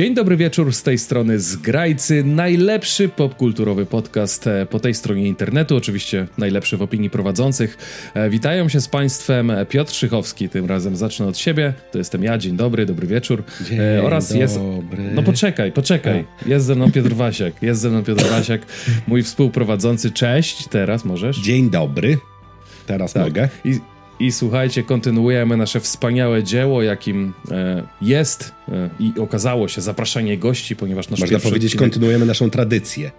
Dzień dobry wieczór z tej strony Zgrajcy, najlepszy popkulturowy podcast e, po tej stronie internetu, oczywiście najlepszy w opinii prowadzących. E, witają się z Państwem Piotr Szychowski, tym razem zacznę od siebie, to jestem ja, dzień dobry, dobry wieczór. E, dzień oraz dobry. jest... No poczekaj, poczekaj, jest ze mną Piotr Wasiek, jest ze mną Piotr Wasiek, mój współprowadzący, cześć, teraz możesz. Dzień dobry, teraz tak. mogę. I... I słuchajcie, kontynuujemy nasze wspaniałe dzieło, jakim e, jest e, i okazało się zapraszanie gości, ponieważ nasz Można powiedzieć, odcinek... kontynuujemy naszą tradycję.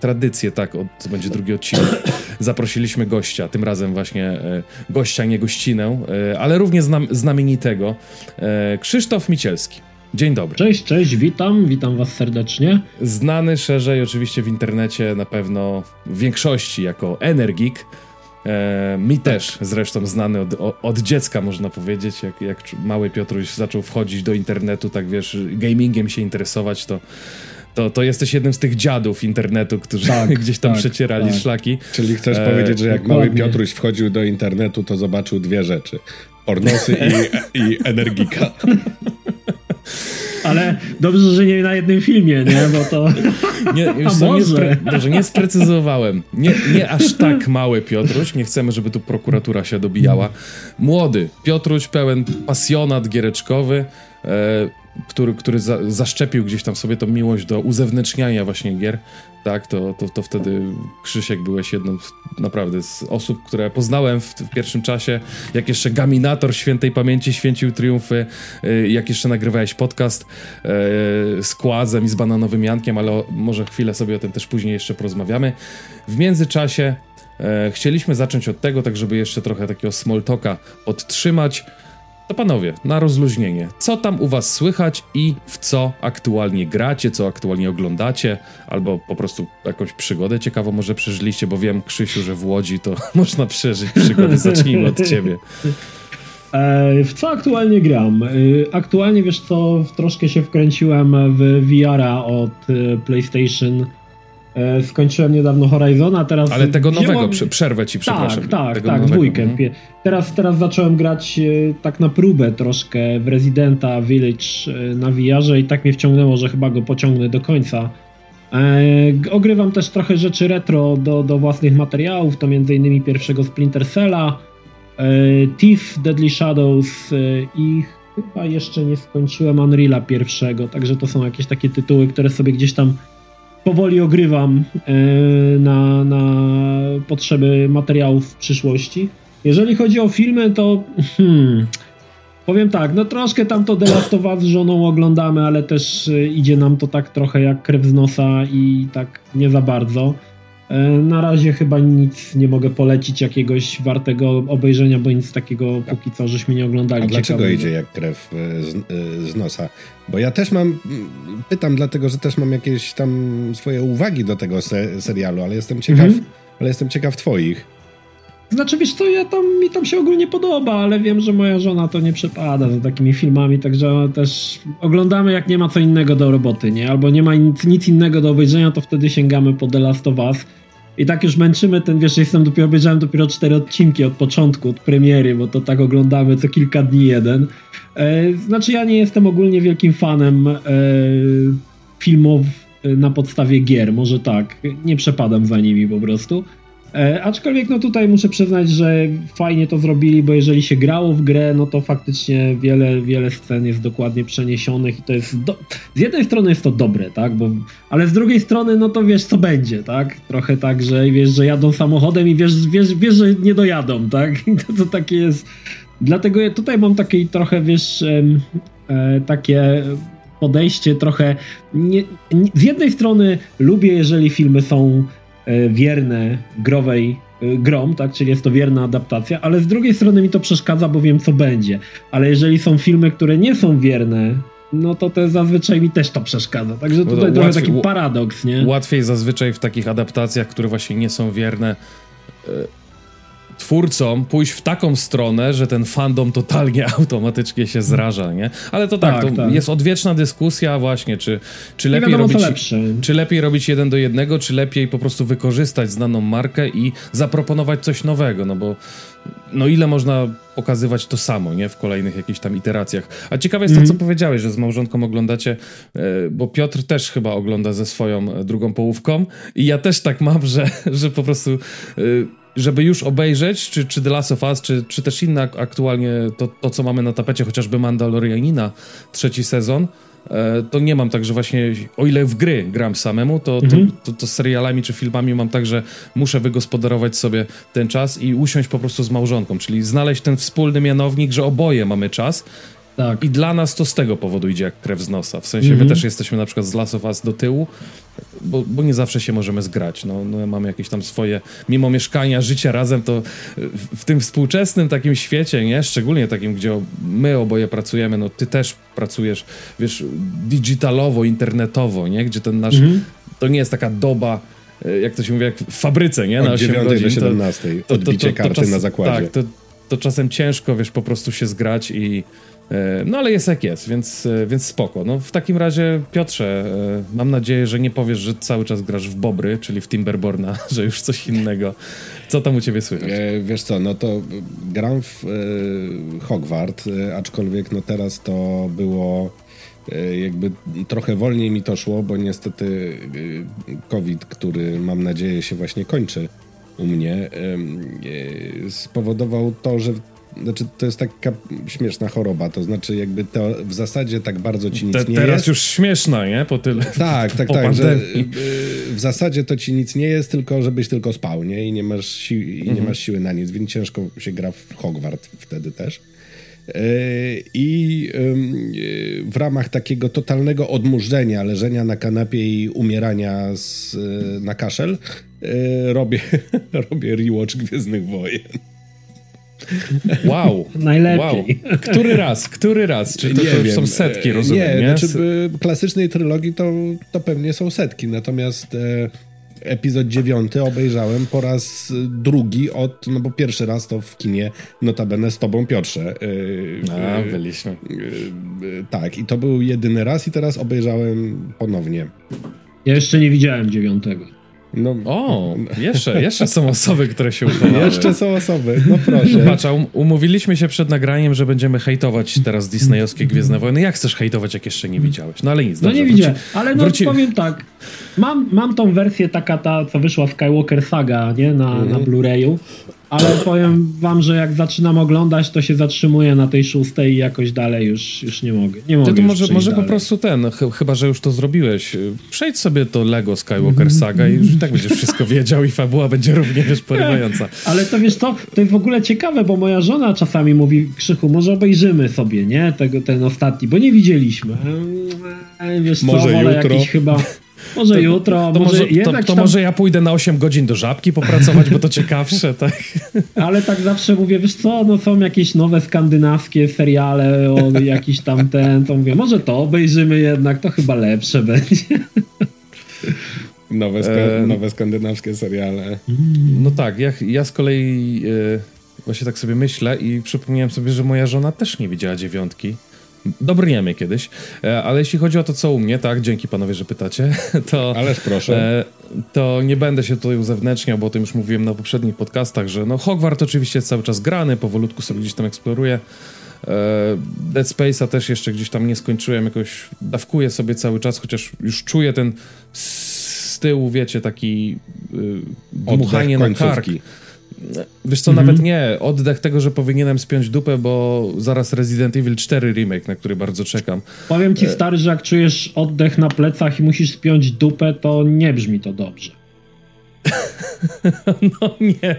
Tradycję, tak, od, to będzie drugi odcinek. Zaprosiliśmy gościa, tym razem właśnie e, gościa, nie gościnę, e, ale równie znam, znamienitego, e, Krzysztof Micielski. Dzień dobry. Cześć, cześć, witam, witam was serdecznie. Znany szerzej oczywiście w internecie na pewno w większości jako Energik, E, mi też zresztą znany od, od, dziecka, można powiedzieć, jak, jak mały Piotruś zaczął wchodzić do internetu, tak wiesz, gamingiem się interesować, to, to, to jesteś jednym z tych dziadów internetu, którzy tak, gdzieś tam tak, przecierali tak. szlaki. Czyli chcesz e, powiedzieć, że jak dokładnie. mały Piotruś wchodził do internetu, to zobaczył dwie rzeczy. Pornosy i, i energika. Ale dobrze, że nie na jednym filmie, nie? Bo to. Nie, już nie, spre... Dobrze, nie sprecyzowałem. Nie, nie aż tak mały Piotruś. Nie chcemy, żeby tu prokuratura się dobijała. Młody Piotruś, pełen pasjonat giereczkowy. E, który, który za, zaszczepił gdzieś tam sobie tą miłość do uzewnętrzniania właśnie gier, tak, to, to, to wtedy Krzysiek byłeś jedną z, naprawdę z osób, które poznałem w, w, pierwszym czasie, jak jeszcze Gaminator Świętej Pamięci święcił triumfy, y, jak jeszcze nagrywałeś podcast y, z Kłazem i z Bananowym Jankiem, ale może chwilę sobie o tym też później jeszcze porozmawiamy. W międzyczasie y, chcieliśmy zacząć od tego, tak żeby jeszcze trochę takiego small talka podtrzymać, to panowie, na rozluźnienie, co tam u was słychać i w co aktualnie gracie, co aktualnie oglądacie, albo po prostu jakąś przygodę ciekawą może przeżyliście, bo wiem, Krzysiu, że w Łodzi to można przeżyć przygody. Zacznijmy od ciebie. E, w co aktualnie gram? E, aktualnie, wiesz co, troszkę się wkręciłem w VR-a od e, PlayStation E, skończyłem niedawno Horizona, teraz... Ale tego nowego, przerwę ci, przepraszam. Tak, tak, tego tak, dwójkę. Mhm. Teraz, teraz zacząłem grać e, tak na próbę troszkę w Residenta Village e, na VR-ze i tak mnie wciągnęło, że chyba go pociągnę do końca. ogrywam też trochę rzeczy retro do, do własnych materiałów, to m.in. pierwszego Splinter Cella, Thief, Deadly Shadows i chyba jeszcze nie skończyłem Unreal'a pierwszego, także to są jakieś takie tytuły, które sobie gdzieś tam powoli ogrywam e, na, na potrzeby materiałów w przyszłości. Jeżeli chodzi o filmy, to hmm, powiem tak, no troszkę tam to The Last of Us z żoną oglądamy, ale też e, idzie nam to tak trochę jak krew z nosa i tak nie za bardzo. E, na razie chyba nic nie mogę polecić jakiegoś wartego obejrzenia, bo nic takiego póki co żeśmy nie oglądali. A dlaczego idzie jak krew e, z, e, z, nosa? Bo ja też mam, pytam dlatego, że też mam jakieś tam swoje uwagi do tego se, serialu, ale jestem ciekaw, mhm. ale jestem ciekaw twoich. Znaczy, wiesz co, ja tam, mi tam się ogólnie podoba, ale wiem, że moja żona to nie przepada za takimi filmami, także też oglądamy jak nie ma co innego do roboty, nie? Albo nie ma nic, nic innego do obejrzenia, to wtedy sięgamy po The Last of Us i tak już męczymy ten, wiesz, jestem dopiero, obejrzałem dopiero cztery odcinki od początku, od premiery, bo to tak oglądamy co kilka dni jeden. E, znaczy ja nie jestem ogólnie wielkim fanem e, filmów na podstawie gier, może tak, nie przepadam za nimi po prostu. E, aczkolwiek no tutaj muszę przyznać, że fajnie to zrobili, bo jeżeli się grało w grę, no to faktycznie wiele, wiele scen jest dokładnie przeniesionych i to jest do... z jednej strony jest to dobre, tak, bo ale z drugiej strony no to wiesz co będzie, tak, trochę tak, że wiesz, że jadą samochodem i wiesz, wiesz, wiesz że nie dojadą, tak, I to, to takie jest, dlatego ja tutaj mam takie trochę, wiesz, e, takie podejście trochę, nie, nie, z jednej strony lubię, jeżeli filmy są wierne growej e, grom, tak, czyli jest to wierna adaptacja, ale z drugiej strony mi to przeszkadza, bo wiem co będzie. Ale jeżeli są filmy, które nie są wierne, no to te zazwyczaj mi też to przeszkadza. Także tutaj no trochę taki paradoks, nie? Łatwiej zazwyczaj w takich adaptacjach, które właśnie nie są wierne, e, twórcom pójść w taką stronę, że ten fandom totalnie automatycznie się zraża, nie? Ale to tak, tak to tak. jest odwieczna dyskusja właśnie, czy, czy lepiej robić czy lepiej robić jeden do jednego, czy lepiej po prostu wykorzystać znaną markę i zaproponować coś nowego, no bo no ile można pokazywać to samo, nie? W kolejnych jakichś tam iteracjach. A ciekawe jest to, co mhm. powiedziałeś, że z małżonką oglądacie, e, bo Piotr też chyba ogląda ze swoją e, drugą połówką i ja też tak mam, że, że po prostu e, żeby już obejrzeć, czy, czy The Last of Us, czy, czy też inne aktualnie to, to, co mamy na tapecie, chociażby Mandalorianina, trzeci sezon, E, to nie mam tak, że właśnie o ile w gry gram samemu, to, mhm. to, to, to, serialami czy filmami mam tak, że muszę wygospodarować sobie ten czas i usiąść po prostu z małżonką, czyli znaleźć ten wspólny mianownik, że oboje mamy czas tak. I dla nas to z tego powodu idzie jak krew z nosa. W sensie mm -hmm. my mhm. też jesteśmy na przykład z Last of Us do tyłu, bo, bo nie zawsze się możemy zgrać. No, no, mamy jakieś tam swoje, mimo mieszkania, życia razem, to w tym współczesnym takim świecie, nie? Szczególnie takim, gdzie my oboje pracujemy, no ty też pracujesz, wiesz, digitalowo, internetowo, nie? Gdzie ten nasz, mm -hmm. to nie jest taka doba, e, jak to się mówi, jak w fabryce, nie? Na Od 8 godzin. do 17, to, odbicie to, to, karty czas, na zakładzie. Tak, to, to czasem ciężko, wiesz, po prostu się zgrać i no ale jest jak jest, więc, e, więc spoko. No w takim razie, Piotrze, e, mam nadzieję, że nie powiesz, że cały czas grasz w Bobry, czyli w Timberborna, że już coś innego. Co tam u ciebie słychać? wiesz co, no to gram w Hogwart, aczkolwiek no teraz to było jakby trochę wolniej mi to szło, bo niestety COVID, który mam nadzieję się właśnie kończy u mnie, spowodował to, że znaczy, to jest taka śmieszna choroba, to znaczy jakby to w zasadzie tak bardzo ci nic Te, nie teraz jest. Teraz już śmieszna, nie? Po tyle. Tak, tak, tak, że y, w zasadzie to ci nic nie jest, tylko żebyś tylko spał, nie? I nie masz, si i nie mhm. masz siły na nic, więc ciężko się gra w Hogwart wtedy też. Y, I y, w ramach takiego totalnego odmurzenia, leżenia na kanapie i umierania z, na kaszel, robię, robię rewatch Gwiezdnych Wojen. Wow. Najlepiej. Wow. Który raz? Który raz? Czy to, to już są setki, rozumiem, nie? nie? Znaczy, klasycznej trylogii to, to pewnie są setki, natomiast e, epizod dziewiąty obejrzałem po raz drugi od, no bo pierwszy raz to w kinie notabene z tobą Piotrze. E, A, e, byliśmy. E, tak, i to był jedyny raz i teraz obejrzałem ponownie. Ja jeszcze nie widziałem dziewiątego. No, o, jeszcze, jeszcze są osoby, które się udały. Jeszcze są osoby, no proszę. Patrz, um, umówiliśmy się przed nagraniem, że będziemy hejtować teraz disneyowskie Gwiezdne Wojny. Jak chcesz hejtować, jak jeszcze nie widziałeś? No ale nic. No nie widziałem, ale no wróci... powiem tak. Mam, mam tą wersję taka ta, co wyszła Skywalker Saga, nie? Na, mm. na Blu-rayu ale powiem wam, że jak zaczynam oglądać, to się zatrzymuję na tej szóstej i jakoś dalej już, już nie mogę. Nie mogę to może, może po prostu ten, ch chyba że już to zrobiłeś, przejdź sobie to Lego Skywalker Saga i już i tak będziesz wszystko wiedział i fabuła będzie również porywająca. Ale to wiesz to, to jest w ogóle ciekawe, bo moja żona czasami mówi, Krzychu, może obejrzymy sobie, nie? Tego, ten ostatni, bo nie widzieliśmy. Eee, wiesz może co, jutro. jakiś chyba... Może to, jutro, to może, to, to, to tam... może ja pójdę na 8 godzin do żabki popracować, bo to ciekawsze, tak? Ale tak zawsze mówię, wiesz co, no są jakieś nowe skandynawskie seriale o jakiś tam ten, to mówię, może to obejrzymy jednak, to chyba lepsze będzie. Nowe, ska e... nowe skandynawskie seriale. No tak, ja, ja z kolei e, właśnie tak sobie myślę i przypomniałem sobie, że moja żona też nie widziała dziewiątki. Dobrniemy kiedyś. E, ale jeśli chodzi o to, co u mnie, tak, dzięki panowie, że pytacie, to. Ależ proszę. E, to nie będę się tutaj uzewnętrzniał, bo o tym już mówiłem na poprzednich podcastach, że no Hogwart oczywiście jest cały czas grany, powolutku sobie gdzieś tam eksploruję. E, Dead Space'a też jeszcze gdzieś tam nie skończyłem, jakoś dawkuję sobie cały czas, chociaż już czuję ten z tyłu, wiecie, taki yy, dmuchanie na kark. Wiesz co, mhm. nawet nie. Oddech tego, że powinienem spiąć dupę, bo zaraz Resident Evil 4 remake, na który bardzo czekam. Powiem ci e, stary, że jak czujesz oddech na plecach i musisz spiąć dupę, to nie brzmi to dobrze. No nie.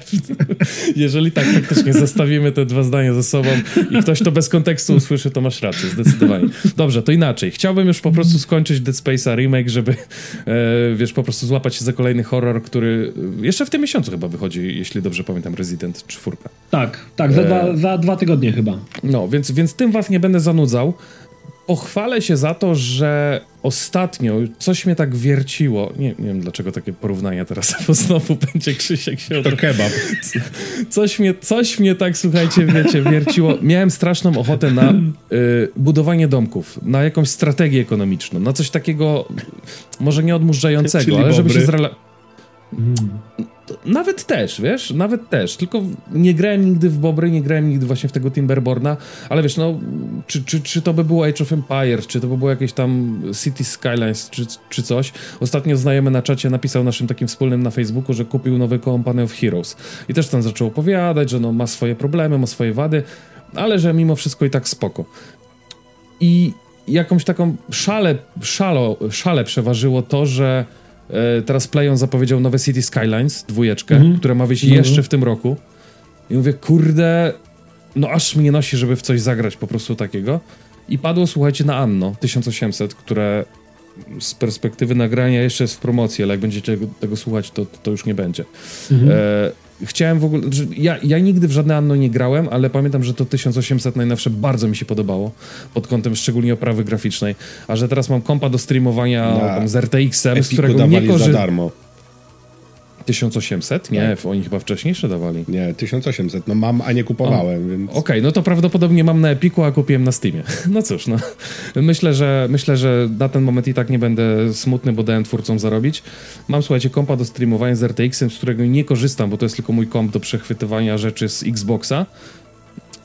Jeżeli tak faktycznie zestawimy te dwa zdania ze sobą i ktoś to bez kontekstu usłyszy, to masz rację, zdecydowanie. Dobrze, to inaczej. Chciałbym już po prostu skończyć Dead Space'a remake, żeby e, wiesz, po prostu złapać się za kolejny horror, który jeszcze w tym miesiącu chyba wychodzi, jeśli dobrze pamiętam, Resident 4. Tak, tak, za, e... dwa, za dwa tygodnie chyba. No, więc, więc tym was nie będę zanudzał. Pochwalę się za to, że ostatnio coś mnie tak wierciło. Nie, nie wiem dlaczego takie porównania teraz, bo znowu będzie Krzysiek się To kebab. Coś mnie, coś mnie tak, słuchajcie, wiecie, wierciło. Miałem straszną ochotę na y, budowanie domków, na jakąś strategię ekonomiczną, na coś takiego, może nie odmurzającego, ale żeby się zrela... Nawet też, wiesz, nawet też, tylko nie grałem nigdy w Bobry, nie grałem nigdy właśnie w tego Timberborna, ale wiesz, no, czy, czy, czy to by było Age of Empires, czy to by było jakieś tam City Skylines, czy, czy coś. Ostatnio znajomy na czacie napisał naszym takim wspólnym na Facebooku, że kupił nowy Company of Heroes i też tam zaczął opowiadać, że no, ma swoje problemy, ma swoje wady, ale że mimo wszystko i tak spoko. I jakąś taką szale, szalo, szale przeważyło to, że teraz Playon zapowiedział nowe City Skylines, dwójeczkę, Mhm. które ma wyjść Mhm. jeszcze w tym roku. I mówię, kurde, no aż mnie nosi, żeby w coś zagrać po prostu takiego. I padło, słuchajcie, na Anno 1800, które z perspektywy nagrania jeszcze jest w promocji, ale jak będziecie tego, tego słuchać, to, to już nie będzie. Mhm. E, chciałem w ogóle. Ja, ja nigdy w żadne Anno nie grałem, ale pamiętam, że to 1800 najnowsze bardzo mi się podobało pod kątem szczególnie oprawy graficznej. A że teraz mam kompa do streamowania z RTX-em, z którego nie dawali za korzystam. darmo. 1800? Nie, oni chyba wcześniejsze dawali. Nie, 1800. No mam, a nie kupowałem, więc... Okej, no to prawdopodobnie mam na Epiku, a kupiłem na Steamie. No cóż, no. Myślę, że myślę, że na ten moment i tak nie będę smutny, bo dałem twórcom zarobić. Mam, słuchajcie, kompa do streamowania z RTX-em, z którego nie korzystam, bo to jest tylko mój komp do przechwytywania rzeczy z Xboxa.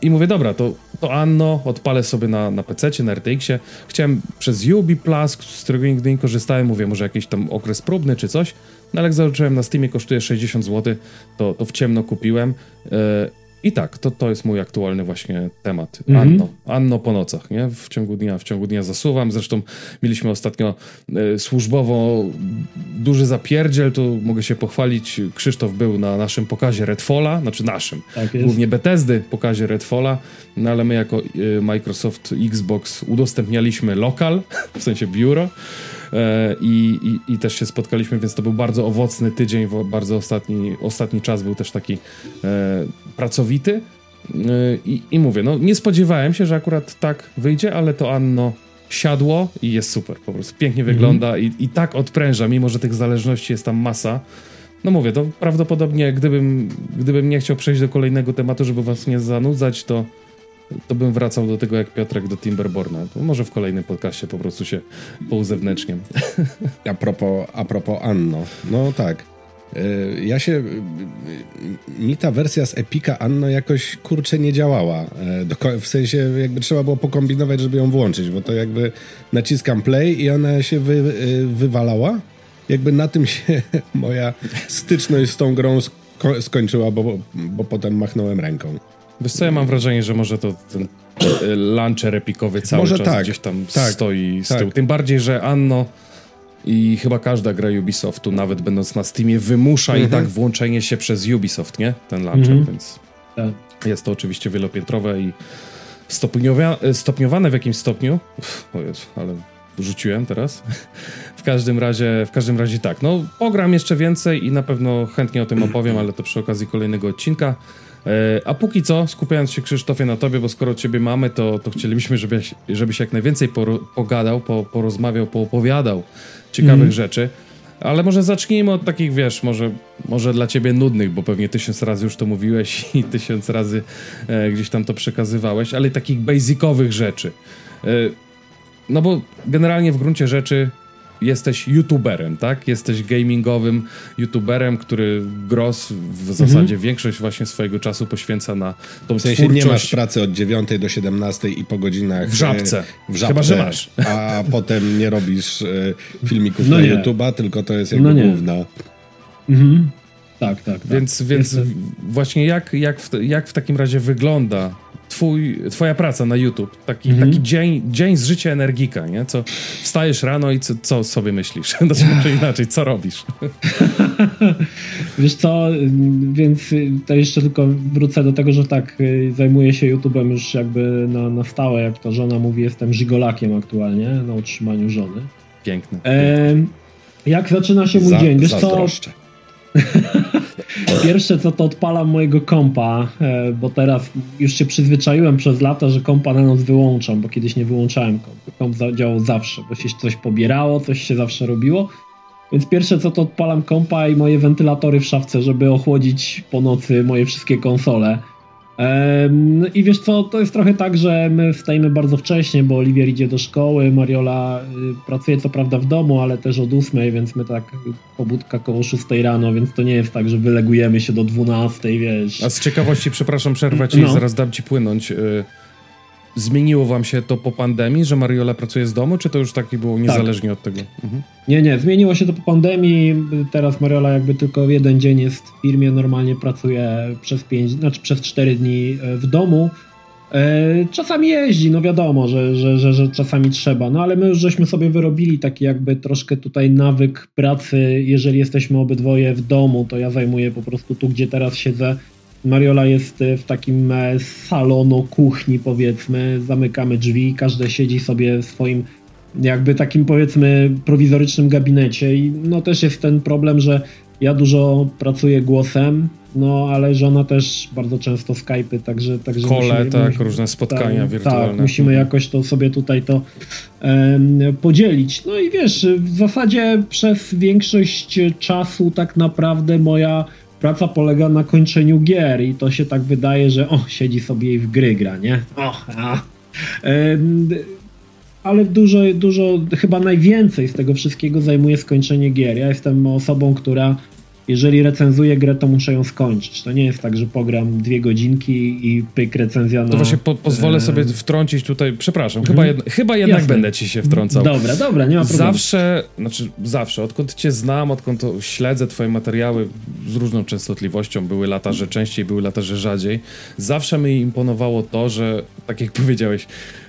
I mówię, dobra, to, to Anno odpalę sobie na, na PC, na RTX-ie. Chciałem przez Ubi Plus, z którego nigdy nie korzystałem, mówię, może jakiś tam okres próbny czy coś. No ale jak zobaczyłem na Steamie kosztuje 60 zł, to, to w ciemno kupiłem. E, I tak, to, to jest mój aktualny właśnie temat. Mhm. Anno. Anno po nocach, nie? W ciągu dnia, w ciągu dnia zasuwam. Zresztą mieliśmy ostatnio e, służbowo duży zapierdziel, tu mogę się pochwalić. Krzysztof był na naszym pokazie Redfalla, znaczy naszym, Tak głównie Bethesdy pokazie Redfalla, no ale my jako y, Microsoft Xbox udostępnialiśmy lokal, w sensie biuro e, i, i, i też się spotkaliśmy, więc to był bardzo owocny tydzień, bardzo ostatni, ostatni czas był też taki e, pracowity E, i, i mówię, no nie spodziewałem się, że akurat tak wyjdzie, ale to Anno siadło i jest super, po prostu pięknie wygląda i, i tak odpręża, mimo że tych zależności jest tam masa. No mówię, to prawdopodobnie gdybym, gdybym nie chciał przejść do kolejnego tematu, żeby was nie zanudzać, to, to bym wracał do tego jak Piotrek do Timberborna. To może w kolejnym podcaście po prostu się pouzewnętrzniam. A propos, a propos Anno. No tak. Y, Ja się. y, Mi ta wersja z Epika Anno jakoś kurczę nie działała. E, W sensie jakby trzeba było pokombinować, żeby ją włączyć, bo to jakby naciskam play i ona się wy, wywalała. Jakby na tym się moja styczność z tą grą sko- skończyła, bo, bo potem machnąłem ręką. Wiesz co, ja mam wrażenie, że może to ten e, launcher epikowy cały Może czas tak, gdzieś tam tak, stoi z tak. tyłu. Tym bardziej, że Anno i chyba każda gra Ubisoftu, nawet będąc na Steamie, wymusza i Mhm. tak włączenie się przez Ubisoft, nie? Ten launcher, Mhm. więc Tak. jest to oczywiście wielopiętrowe i stopniowia, e, stopniowane w jakimś stopniu. Uff, o Jezu, ale rzuciłem teraz. W każdym razie, w każdym razie tak. No, pogram jeszcze więcej i na pewno chętnie o tym opowiem, ale to przy okazji kolejnego odcinka. E, A póki co, skupiając się Krzysztofie na tobie, bo skoro ciebie mamy, to, to chcielibyśmy, żebyś, żebyś jak najwięcej poro, pogadał, po, porozmawiał, poopowiadał ciekawych Mhm. rzeczy. Ale może zacznijmy od takich, wiesz, może, może dla ciebie nudnych, bo pewnie tysiąc razy już to mówiłeś i tysiąc razy e, gdzieś tam to przekazywałeś, ale takich basicowych rzeczy. E, no bo generalnie w gruncie rzeczy jesteś youtuberem, tak? Jesteś gamingowym youtuberem, który gros w zasadzie większość właśnie swojego czasu poświęca na tą W sensie nie masz twórczość pracy od 9 do 17 i po godzinach. w żabce. e, W żabce Chyba, że masz. A potem nie robisz e, filmików No na nie. YouTube'a, tylko to jest jakby No główna. Mhm. Tak, tak, tak. Więc, więc Jestem- właśnie jak, jak, w, jak w takim razie wygląda twój, twoja praca na YouTube? Taki, Mhm. taki dzień, dzień z życia energika, nie? Co, wstajesz rano i co, co sobie myślisz? Znaczy, może inaczej, co robisz? Wiesz co, więc to jeszcze tylko wrócę do tego, że tak, zajmuję się YouTube'em już jakby na, na stałe, jak to żona mówi, jestem żigolakiem aktualnie na utrzymaniu żony. Piękny. Em, jak zaczyna się mój Za, dzień? Wiesz co. Pierwsze co to odpalam mojego kompa, e, bo teraz już się przyzwyczaiłem przez lata, że kompa na noc wyłączam, bo kiedyś nie wyłączałem kompa. Komp działał zawsze, bo się coś pobierało, coś się zawsze robiło. Więc pierwsze co to odpalam kompa i moje wentylatory w szafce, żeby ochłodzić po nocy moje wszystkie konsole. I wiesz co, to jest trochę tak, że my wstajemy bardzo wcześnie, bo Oliwier idzie do szkoły, Mariola y, pracuje co prawda w domu, ale też od 8, więc my tak pobudka koło 6 rano, więc to nie jest tak, że wylegujemy się do 12, wiesz. A z ciekawości, przepraszam, przerwę ci no. zaraz dam ci płynąć. Zmieniło wam się to po pandemii, że Mariola pracuje z domu, czy to już takie było niezależnie tak. od tego? Mhm. Nie, nie, zmieniło się to po pandemii. Teraz Mariola jakby tylko jeden dzień jest w firmie, normalnie pracuje przez pięć, znaczy przez cztery dni e, w domu. E, czasami jeździ, no wiadomo, że, że, że, że czasami trzeba, no ale my już żeśmy sobie wyrobili taki jakby troszkę tutaj nawyk pracy, jeżeli jesteśmy obydwoje w domu, to ja zajmuję po prostu tu, gdzie teraz siedzę, Mariola jest e, w takim e, salonu kuchni powiedzmy, zamykamy drzwi, każdy siedzi sobie w swoim jakby takim powiedzmy prowizorycznym gabinecie i no też jest ten problem, że ja dużo pracuję głosem, no ale żona też bardzo często Skype'y, także... także Kole, musimy, tak, musimy, różne spotkania tak, wirtualne. Tak, musimy mhm. jakoś to sobie tutaj to um, podzielić. No i wiesz, w zasadzie przez większość czasu tak naprawdę moja praca polega na kończeniu gier i to się tak wydaje, że o, siedzi sobie i w gry gra, nie? O, a. ale dużo, dużo, chyba najwięcej z tego wszystkiego zajmuje skończenie gier. Ja jestem osobą, która jeżeli recenzuję grę, to muszę ją skończyć. To nie jest tak, że pogram dwie godzinki i pyk recenzja na... To właśnie po, pozwolę sobie wtrącić tutaj, przepraszam, mhm. chyba, jed, chyba jednak Jasne. będę ci się wtrącał. Dobra, dobra, nie ma problemu. Zawsze, znaczy zawsze, odkąd cię znam, odkąd śledzę twoje materiały z różną częstotliwością, były lata, że częściej, były lata, że rzadziej, zawsze mi imponowało to, że, tak jak powiedziałeś,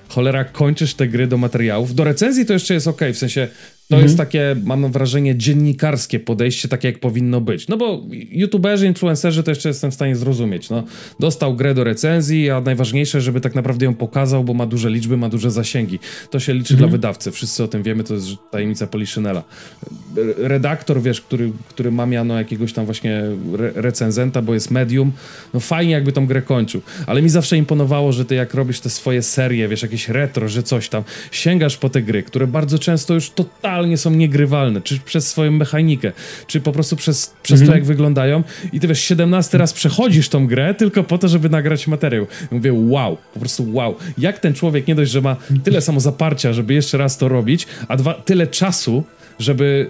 cholera, kończysz te gry do materiałów. Do recenzji to jeszcze jest ok, w sensie to mhm. jest takie, mam wrażenie, dziennikarskie podejście, takie jak powinno być. No bo youtuberzy, influencerzy to jeszcze jestem w stanie zrozumieć. No, dostał grę do recenzji, a najważniejsze, żeby tak naprawdę ją pokazał, bo ma duże liczby, ma duże zasięgi. To się liczy mhm. dla wydawcy. Wszyscy o tym wiemy, to jest tajemnica Poliszynela. Redaktor, wiesz, który, który ma miano jakiegoś tam właśnie re recenzenta, bo jest medium, no fajnie jakby tą grę kończył. Ale mi zawsze imponowało, że ty jak robisz te swoje serie, wiesz, jakieś retro, że coś tam, sięgasz po te gry, które bardzo często już totalnie totalnie są niegrywalne, czy przez swoją mechanikę, czy po prostu przez, przez mhm. to, jak wyglądają. I ty wiesz, 17 raz przechodzisz tą grę tylko po to, żeby nagrać materiał. I mówię, wow, po prostu wow. Jak ten człowiek nie dość, że ma tyle samo zaparcia, żeby jeszcze raz to robić, a dwa, tyle czasu, żeby.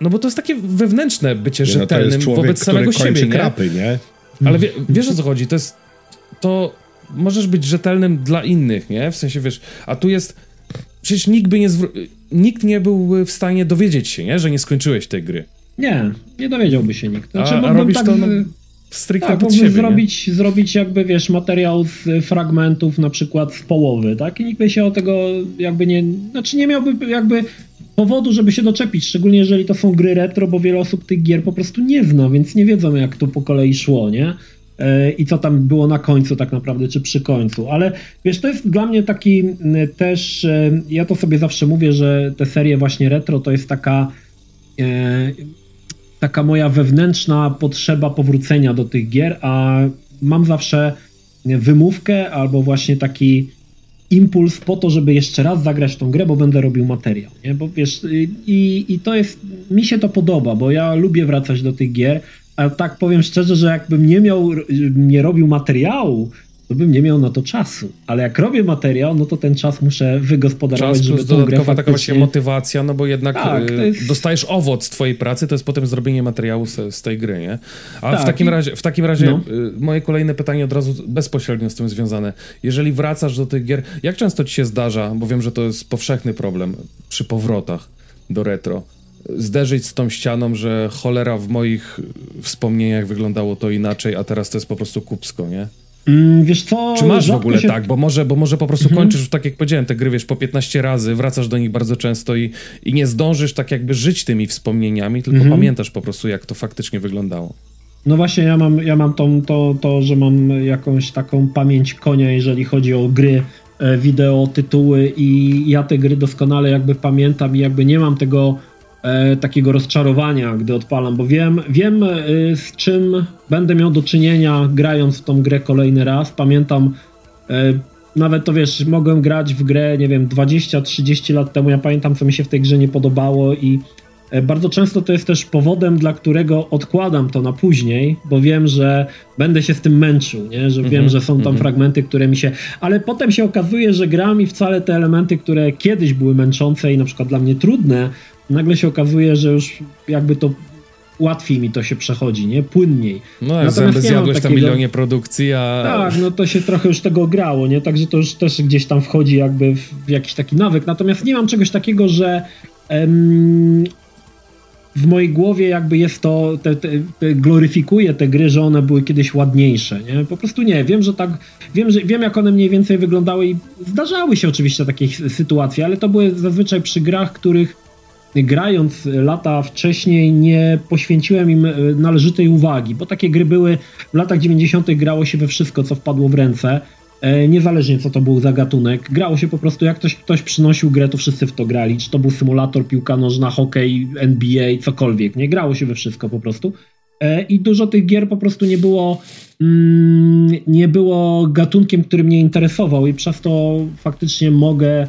No bo to jest takie wewnętrzne bycie nie, rzetelnym no człowiek, wobec samego siebie. Nie? Krapy, nie? Ale wie, wiesz o co chodzi? To jest. To możesz być rzetelnym dla innych, nie? W sensie wiesz, a tu jest przecież nikt by nie nikt nie był w stanie dowiedzieć się, nie? że nie skończyłeś tej gry. Nie, nie dowiedziałby się nikt. Znaczy, a, a robisz tak, to no, stricte tak, pod siebie, zrobić, zrobić jakby, wiesz, materiał z fragmentów na przykład z połowy, tak? I nikt by się o tego jakby nie... Znaczy nie miałby jakby powodu, żeby się doczepić, szczególnie jeżeli to są gry retro, bo wiele osób tych gier po prostu nie zna, więc nie wiedzą jak to po kolei szło, nie? I co tam było na końcu tak naprawdę, czy przy końcu. Ale wiesz, to jest dla mnie taki też, e, ja to sobie zawsze mówię, że te serie właśnie retro to jest taka e, taka moja wewnętrzna potrzeba powrócenia do tych gier, a mam zawsze wymówkę albo właśnie taki impuls po to, żeby jeszcze raz zagrać tą grę, bo będę robił materiał, nie? Bo wiesz, i, i to jest, mi się to podoba, bo ja lubię wracać do tych gier, a tak powiem szczerze, że jakbym nie miał, nie robił materiału, to bym nie miał na to czasu. Ale jak robię materiał, no to ten czas muszę wygospodarować, czas żeby tą grę taka właśnie motywacja, no bo jednak tak, y, jest... dostajesz owoc twojej pracy, to jest potem zrobienie materiału z, z tej gry, nie? A tak, w takim razie, w takim razie no. Y, moje kolejne pytanie od razu bezpośrednio z tym związane. Jeżeli wracasz do tych gier, jak często ci się zdarza, bo wiem, że to jest powszechny problem przy powrotach do retro, zderzyć z tą ścianą, że cholera w moich wspomnieniach wyglądało to inaczej, a teraz to jest po prostu kupsko, nie? Mm, wiesz co? Czy masz w ogóle się... tak? Bo może, bo może po prostu mhm. kończysz, tak jak powiedziałem, te gry, wiesz, po 15 razy, wracasz do nich bardzo często i, i nie zdążysz tak jakby żyć tymi wspomnieniami, tylko mhm. pamiętasz po prostu, jak to faktycznie wyglądało. No właśnie, ja mam, ja mam tą, to, to, że mam jakąś taką pamięć konia, jeżeli chodzi o gry, e, wideo, tytuły i ja te gry doskonale jakby pamiętam i jakby nie mam tego e, takiego rozczarowania, gdy odpalam, bo wiem, wiem e, z czym będę miał do czynienia grając w tą grę kolejny raz. Pamiętam e, nawet to wiesz, mogłem grać w grę, nie wiem, 20-30 lat temu. Ja pamiętam, co mi się w tej grze nie podobało i e, bardzo często to jest też powodem, dla którego odkładam to na później, bo wiem, że będę się z tym męczył, nie? że wiem, mm -hmm, że są tam mm -hmm. fragmenty, które mi się. Ale potem się okazuje, że gram i wcale te elementy, które kiedyś były męczące i na przykład dla mnie trudne, nagle się okazuje, że już jakby to łatwiej mi to się przechodzi, nie? Płynniej. No, jak zęby zjadłeś takiego... tam milionie produkcji, a... Tak, no to się trochę już tego grało, nie? Także to już też gdzieś tam wchodzi jakby w jakiś taki nawyk. Natomiast nie mam czegoś takiego, że em, w mojej głowie jakby jest to, te, te, te, gloryfikuję te gry, że one były kiedyś ładniejsze, nie? Po prostu nie, wiem, że tak, wiem, że, wiem jak one mniej więcej wyglądały i zdarzały się oczywiście takie sytuacje, ale to były zazwyczaj przy grach, których grając lata wcześniej nie poświęciłem im e, należytej uwagi, bo takie gry były, w latach 90. grało się we wszystko, co wpadło w ręce, e, niezależnie co to był za gatunek. Grało się po prostu, jak ktoś, ktoś przynosił grę, to wszyscy w to grali, czy to był symulator, piłka nożna, hokej, NBA, cokolwiek, nie? Grało się we wszystko po prostu. E, I dużo tych gier po prostu nie było, mm, nie było gatunkiem, który mnie interesował i przez to faktycznie mogę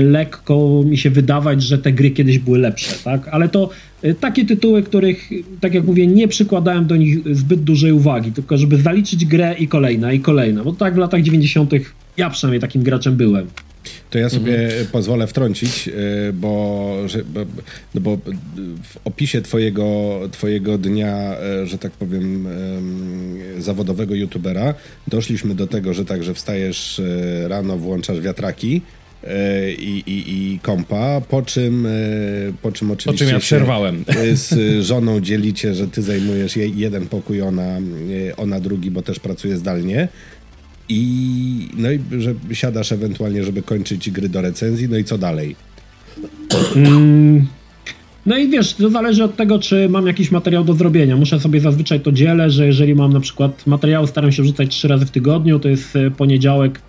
lekko mi się wydawać, że te gry kiedyś były lepsze, tak? Ale to e, takie tytuły, których, tak jak mówię, nie przykładałem do nich zbyt dużej uwagi, tylko żeby zaliczyć grę i kolejna, i kolejna, bo tak w latach 90. ja przynajmniej takim graczem byłem. To ja sobie mhm. pozwolę wtrącić, e, bo, że, bo, no bo w opisie twojego, twojego dnia, że tak powiem, zawodowego youtubera, doszliśmy do tego, że tak, że wstajesz rano, włączasz wiatraki, E, i, i, i kompa, po czym, e, po czym oczywiście po czym ja przerwałem. z żoną dzielicie, że ty zajmujesz jej jeden pokój, ona, e, ona drugi, bo też pracuje zdalnie. I no i że siadasz ewentualnie, żeby kończyć gry do recenzji, no i co dalej? Mm, no i wiesz, to zależy od tego, czy mam jakiś materiał do zrobienia. Muszę sobie zazwyczaj to dzielę, że jeżeli mam na przykład materiał, staram się wrzucać trzy razy w tygodniu, to jest poniedziałek,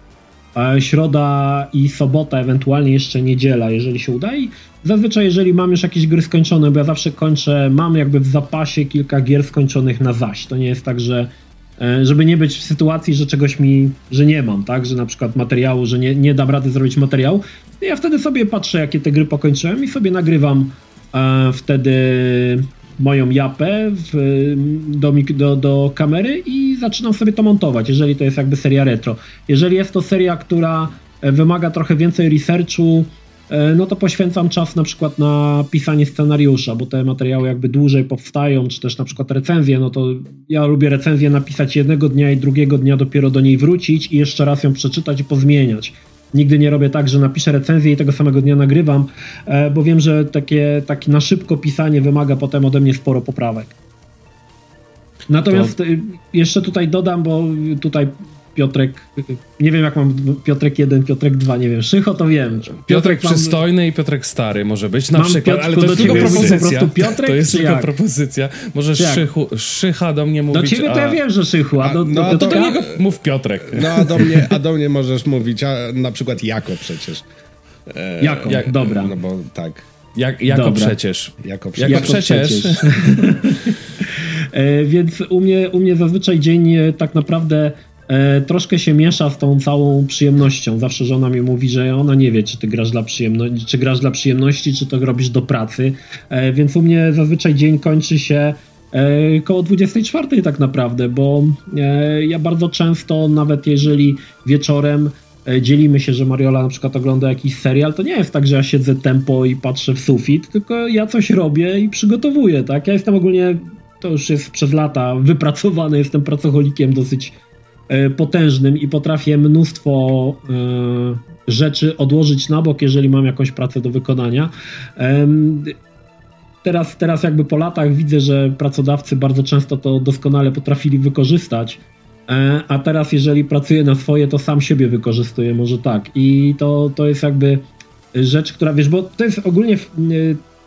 środa i sobota, ewentualnie jeszcze niedziela, jeżeli się uda. I zazwyczaj, jeżeli mam już jakieś gry skończone, bo ja zawsze kończę, mam jakby w zapasie kilka gier skończonych na zaś. To nie jest tak, że e, żeby nie być w sytuacji, że czegoś mi, że nie mam, tak, że na przykład materiału, że nie, nie dam rady zrobić materiału. Ja wtedy sobie patrzę, jakie te gry pokończyłem i sobie nagrywam e, wtedy moją japę w, do, do, do kamery i zaczynam sobie to montować, jeżeli to jest jakby seria retro. Jeżeli jest to seria, która e, wymaga trochę więcej researchu, e, no to poświęcam czas na przykład na pisanie scenariusza, bo te materiały jakby dłużej powstają, czy też na przykład recenzje, no to ja lubię recenzję napisać jednego dnia i drugiego dnia dopiero do niej wrócić i jeszcze raz ją przeczytać i pozmieniać. Nigdy nie robię tak, że napiszę recenzję i tego samego dnia nagrywam, e, bo wiem, że takie, takie na szybko pisanie wymaga potem ode mnie sporo poprawek. Natomiast to... jeszcze tutaj dodam, bo tutaj Piotrek, nie wiem jak mam Piotrek 1, Piotrek 2, nie wiem, Szycho to wiem. Piotrek, Piotrek przystojny mam... i Piotrek stary może być na przykład, ale to jest tylko propozycja. Piotrek, to jest tylko jak? propozycja. Może Szychu, Szycha do mnie mówić. Do ciebie a... to ja wiem, że Szychu, a do, a, no, do, do, do niego mów Piotrek. No a do mnie, a do mnie możesz mówić, a na przykład Jako przecież. E, jako, jak, dobra. No bo tak. Jak, jako Dobra. przecież. Jako przecież. Jako przecież. przecież. e, więc u mnie, u mnie zazwyczaj dzień tak naprawdę e, troszkę się miesza z tą całą przyjemnością. Zawsze żona mi mówi, że ona nie wie, czy ty grasz dla przyjemności, czy grasz dla przyjemności, czy to robisz do pracy. E, więc u mnie zazwyczaj dzień kończy się e, koło 24 tak naprawdę, bo ja bardzo często, nawet jeżeli wieczorem dzielimy się, że Mariola na przykład ogląda jakiś serial, to nie jest tak, że ja siedzę tempo i patrzę w sufit, tylko ja coś robię i przygotowuję, tak? Ja jestem ogólnie, to już jest przez lata wypracowany, jestem pracocholikiem dosyć potężnym i potrafię mnóstwo e, rzeczy odłożyć na bok, jeżeli mam jakąś pracę do wykonania. Teraz, teraz jakby po latach widzę, że pracodawcy bardzo często to doskonale potrafili wykorzystać E, a teraz jeżeli pracuję na swoje, to sam siebie wykorzystuję, może tak. I to, to jest jakby rzecz, która, wiesz, bo to jest ogólnie e,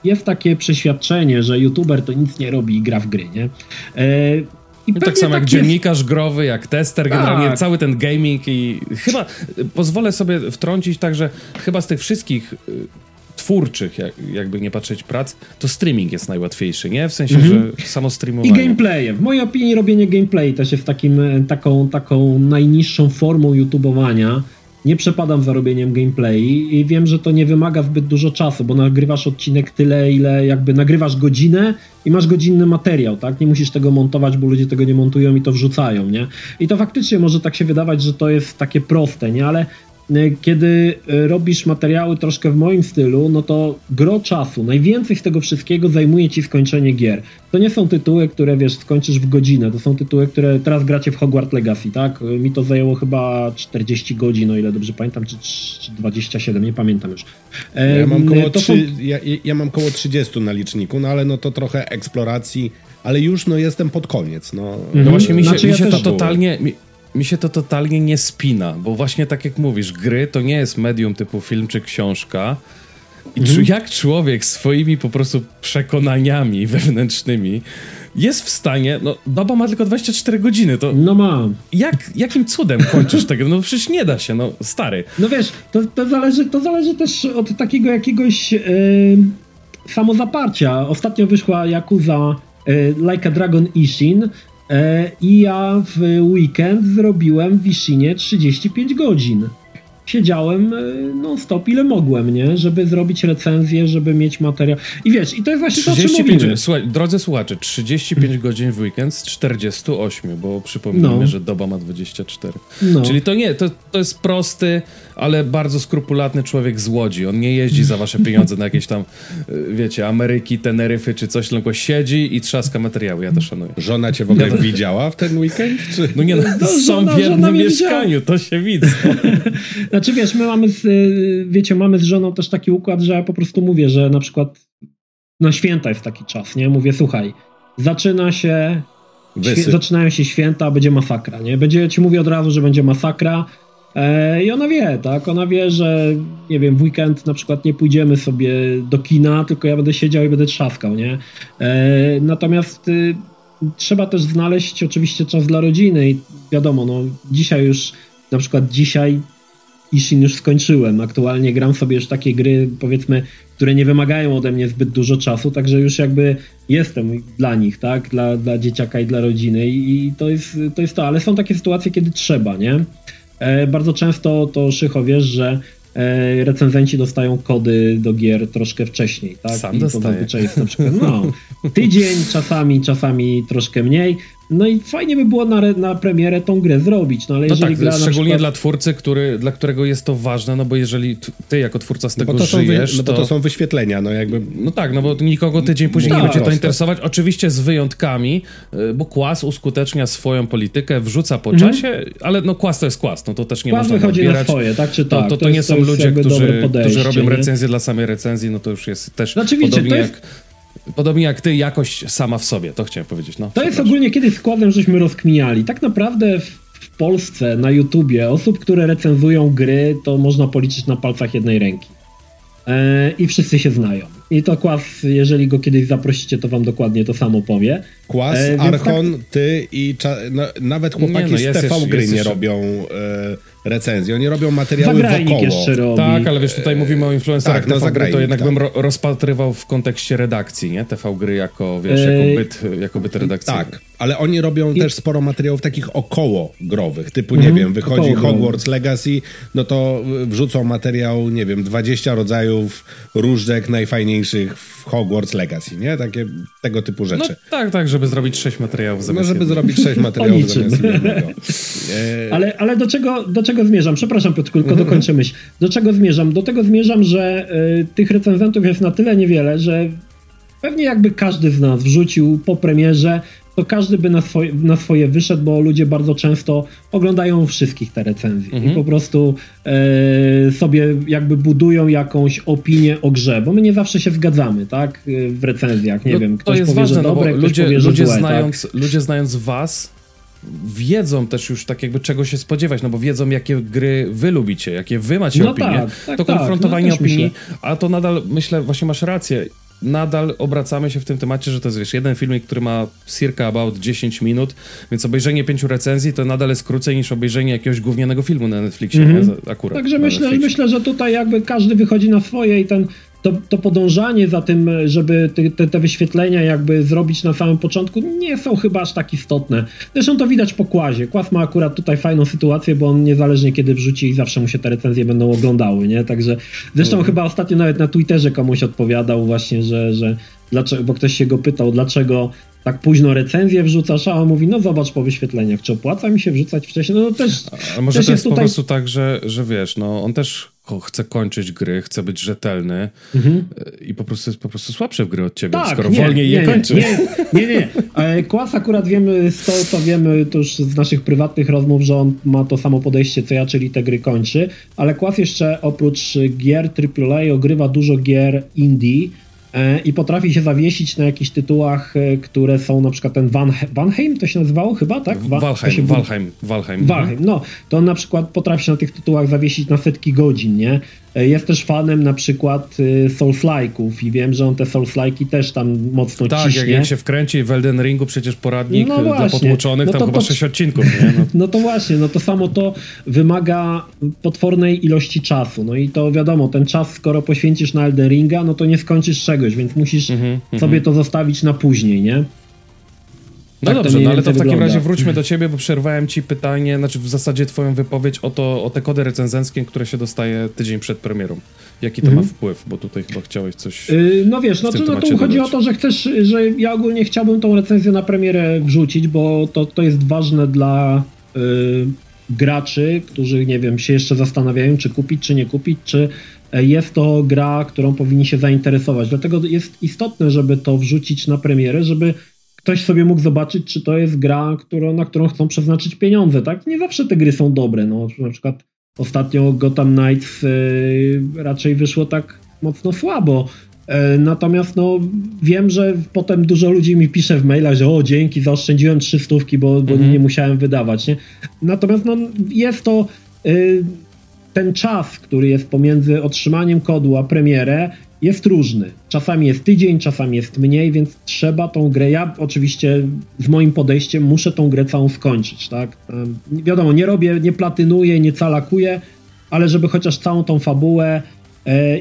jest takie przeświadczenie, że youtuber to nic nie robi i gra w gry, nie? No tak samo tak jak jest... dziennikarz growy, jak tester, tak. generalnie cały ten gaming i chyba pozwolę sobie wtrącić także chyba z tych wszystkich twórczych, jak, jakby nie patrzeć prac, to streaming jest najłatwiejszy, nie? W sensie, mhm. że samo streamowanie. I gameplaye. W mojej opinii robienie gameplay też jest takim, e, taką, taką najniższą formą YouTubeowania nie przepadam za robieniem gameplay i wiem, że to nie wymaga zbyt dużo czasu, bo nagrywasz odcinek tyle, ile jakby nagrywasz godzinę i masz godzinny materiał, tak? Nie musisz tego montować, bo ludzie tego nie montują i to wrzucają, nie? I to faktycznie może tak się wydawać, że to jest takie proste, nie? Ale kiedy e, robisz materiały troszkę w moim stylu, no to gro czasu, najwięcej z tego wszystkiego zajmuje ci skończenie gier. To nie są tytuły, które wiesz, skończysz w godzinę, to są tytuły, które teraz gracie w Hogwarts Legacy, tak? E, mi to zajęło chyba 40 godzin, o ile dobrze pamiętam, czy, czy 27, nie pamiętam już. Ja mam, koło 3, są... ja, ja mam koło 30 na liczniku, no ale no to trochę eksploracji, ale już no jestem pod koniec. No, mhm. no właśnie mi się, znaczy, mi się ja to totalnie... Mi mi się to totalnie nie spina, bo właśnie tak jak mówisz, gry to nie jest medium typu film czy książka. I mhm. jak człowiek swoimi po prostu przekonaniami wewnętrznymi jest w stanie, no baba ma tylko 24 godziny, to... No mam. Jak, jakim cudem kończysz tego? No przecież nie da się, no stary. No wiesz, to, to, zależy, to zależy też od takiego jakiegoś yy, samozaparcia. Ostatnio wyszła Yakuza yy, Like a Dragon Ishin, E, I ja w weekend zrobiłem w Wishinie 35 godzin. Siedziałem e, non-stop ile mogłem, nie? Żeby zrobić recenzję, żeby mieć materiał. I wiesz, i to jest właśnie 35, to, o Słuchaj, drodzy słuchacze, 35 godzin w weekend z 48, bo przypomnijmy, no. że doba ma 24. No. Czyli to nie, to, to jest prosty, ale bardzo skrupulatny człowiek z Łodzi. On nie jeździ za wasze pieniądze na jakieś tam, y, wiecie, Ameryki, Teneryfy czy coś, tylko siedzi i trzaska materiały. Ja to szanuję. Żona cię w ogóle widziała w ten weekend? Czy? No nie, no, no są żona, w jednym mieszkaniu, to się widzę. znaczy wiesz, my mamy, z, y, wiecie, mamy z żoną też taki układ, że ja po prostu mówię, że na przykład na święta jest taki czas, nie? Mówię, słuchaj, zaczyna się zaczynają się święta, będzie masakra, nie? Będzie, ci mówię od razu, że będzie masakra, E, I ona wie, tak? Ona wie, że nie wiem, w weekend na przykład nie pójdziemy sobie do kina, tylko ja będę siedział i będę trzaskał, nie? E, natomiast y, trzeba też znaleźć oczywiście czas dla rodziny i wiadomo, no dzisiaj już, na przykład dzisiaj Ishin już skończyłem. Aktualnie gram sobie już takie gry, powiedzmy, które nie wymagają ode mnie zbyt dużo czasu, także już jakby jestem dla nich, tak? Dla, dla dzieciaka i dla rodziny i, to, jest, to jest to, ale są takie sytuacje, kiedy trzeba, nie? E, bardzo często to Szycho wiesz, że e, recenzenci dostają kody do gier troszkę wcześniej, tak? Sam I to zazwyczaj jest na przykład no, tydzień, czasami, czasami troszkę mniej. No i fajnie by było na, na premierę tą grę zrobić, no ale no jeżeli tak, gra szczególnie przykład... dla twórcy, który, dla którego jest to ważne, no bo jeżeli ty jako twórca z tego no żyjesz, wy, no to... to... są wyświetlenia, no jakby... No tak, no bo nikogo tydzień później no, nie będzie to interesować, oczywiście z wyjątkami, y, bo Kłas uskutecznia swoją politykę, wrzuca po mhm. czasie, ale no Kłas to jest Kłas, no to też nie Kłas można wychodzi odbierać. na swoje, tak czy tak. To, to, to, to nie są ludzie, którzy, którzy robią recenzję dla samej recenzji, no to już jest też znaczy, podobnie wiecie, jak... Podobnie jak ty, jakość sama w sobie, to chciałem powiedzieć. No, to jest ogólnie kiedyś składem, żeśmy rozkminiali. Tak naprawdę w, Polsce, na YouTubie, osób, które recenzują gry, to można policzyć na palcach jednej ręki. E, I wszyscy się znają. I to Kłas, jeżeli go kiedyś zaprosicie, to wam dokładnie to samo powie. Kłas, e, Archon, tak... ty i no, nawet chłopaki nie, no, z TV gry nie robią e, recenzji. Oni robią materiały Zagrajnik wokoło. jeszcze robi. Tak, ale wiesz, tutaj mówimy o influencerach tak, no, TV gry, to jednak tak. bym ro rozpatrywał w kontekście redakcji, nie? TV gry jako, wiesz, jako byt, jako byt redakcyjny. Tak, ale oni robią I... też sporo materiałów takich około growych, typu, nie mm -hmm. wiem, wychodzi Hogwarts Legacy, no to wrzucą materiał, nie wiem, 20 rodzajów różdżek najfajniejszych w Hogwarts Legacy, nie? Takie tego typu rzeczy. No tak, tak, żeby zrobić 6 materiałów zamiast No, żeby zrobić 6 materiałów zamiast jednego. E... Ale, ale do, czego, do czego zmierzam? Przepraszam Piotr, tylko dokończę myśl. Do czego zmierzam? Do tego zmierzam, że y, tych recenzentów jest na tyle niewiele, że pewnie jakby każdy z nas wrzucił po premierze to każdy by na swoje, na swoje wyszedł, bo ludzie bardzo często oglądają wszystkich te recenzje mhm. i po prostu e, sobie jakby budują jakąś opinię o grze, bo my nie zawsze się zgadzamy, tak, w recenzjach, nie no, wiem, ktoś powie, ważne, że no dobre, no ludzie, powie, ludzie złe, znając, tak? ludzie znając was wiedzą też już tak jakby czego się spodziewać, no bo wiedzą jakie gry wy lubicie, jakie wy macie no opinie. Tak, tak, to tak, konfrontowanie no opinii, myślę. a to nadal myślę, właśnie masz rację, nadal obracamy się w tym temacie, że to jest wiesz, jeden filmik, który ma circa about 10 minut, więc obejrzenie pięciu recenzji to nadal jest krócej niż obejrzenie jakiegoś gównianego filmu na Netflixie, mm -hmm. nie? akurat. Także myślę, myślę, że tutaj jakby każdy wychodzi na swoje i ten to, to podążanie za tym, żeby te, te, wyświetlenia jakby zrobić na samym początku, nie są chyba aż tak istotne. Zresztą to widać po Kłazie. Kłaz ma akurat tutaj fajną sytuację, bo on niezależnie kiedy wrzuci i zawsze mu się te recenzje będą oglądały, nie? Także zresztą mhm. chyba ostatnio nawet na Twitterze komuś odpowiadał właśnie, że, że dlaczego, bo ktoś się go pytał, dlaczego tak późno recenzję wrzucasz, a on mówi, no zobacz po wyświetleniach, czy opłaca mi się wrzucać wcześniej, no to też A może też to jest, jest tutaj... po prostu tak, że, że wiesz, no on też chce kończyć gry, chce być rzetelny mhm. i po prostu jest po prostu słabszy w gry od ciebie, tak, skoro nie, wolniej nie, je kończy. Nie, nie, nie. nie. Kłas akurat wiemy, z to, co wiemy to już z naszych prywatnych rozmów, że on ma to samo podejście co ja, czyli te gry kończy, ale Kłas jeszcze oprócz gier AAA ogrywa dużo gier indie, E, i potrafi się zawiesić na jakichś tytułach, e, które są na przykład ten Van, Vanheim, to się nazywało chyba, tak? Va Valheim, się... Valheim, Valheim. Valheim, no. To on na przykład potrafi się na tych tytułach zawiesić na setki godzin, nie? E, jest też fanem na przykład y, Souls-like'ów i wiem, że on te Souls-like'i też tam mocno tak, ciśnie. Tak, jak, jak się wkręci w Elden Ringu przecież poradnik no dla potłuczonych, no to, tam chyba to, 6 odcinków, nie? No. no. to właśnie, no to samo to wymaga potwornej ilości czasu. No i to wiadomo, ten czas skoro poświęcisz na Elden Ringa, no to nie skończysz czegoś, więc musisz mm -hmm, sobie mm -hmm. to zostawić na później, nie? No tak dobrze, no ale to w takim wygląda. razie wróćmy do ciebie, bo przerwałem ci pytanie, znaczy w zasadzie twoją wypowiedź o, to, o te kody recenzenckie, które się dostaje tydzień przed premierą. Jaki to ma mhm. wpływ? Bo tutaj chyba chciałeś coś. Yy, no wiesz, no, to, no tu chodzi o to, że chcesz, że ja ogólnie chciałbym tą recenzję na premierę wrzucić, bo to, to jest ważne dla yy, graczy, którzy nie wiem, się jeszcze zastanawiają, czy kupić, czy nie kupić, czy e, jest to gra, którą powinni się zainteresować. Dlatego jest istotne, żeby to wrzucić na premierę, żeby ktoś sobie mógł zobaczyć, czy to jest gra, którą, na którą chcą przeznaczyć pieniądze, tak? Nie zawsze te gry są dobre, no na przykład ostatnio Gotham Knights yy, raczej wyszło tak mocno słabo, yy, natomiast no wiem, że potem dużo ludzi mi pisze w mailach, że o dzięki, zaoszczędziłem trzy stówki, bo, bo mhm. nie musiałem wydawać, nie? Natomiast no jest to... Yy, ten czas, który jest pomiędzy otrzymaniem kodu a premierę, jest różny. Czasami jest tydzień, czasami jest mniej, więc trzeba tą grę. Ja oczywiście z moim podejściem muszę tą grę całą skończyć, tak? Wiadomo, nie robię, nie platynuję, nie calakuję, ale żeby chociaż całą tą fabułę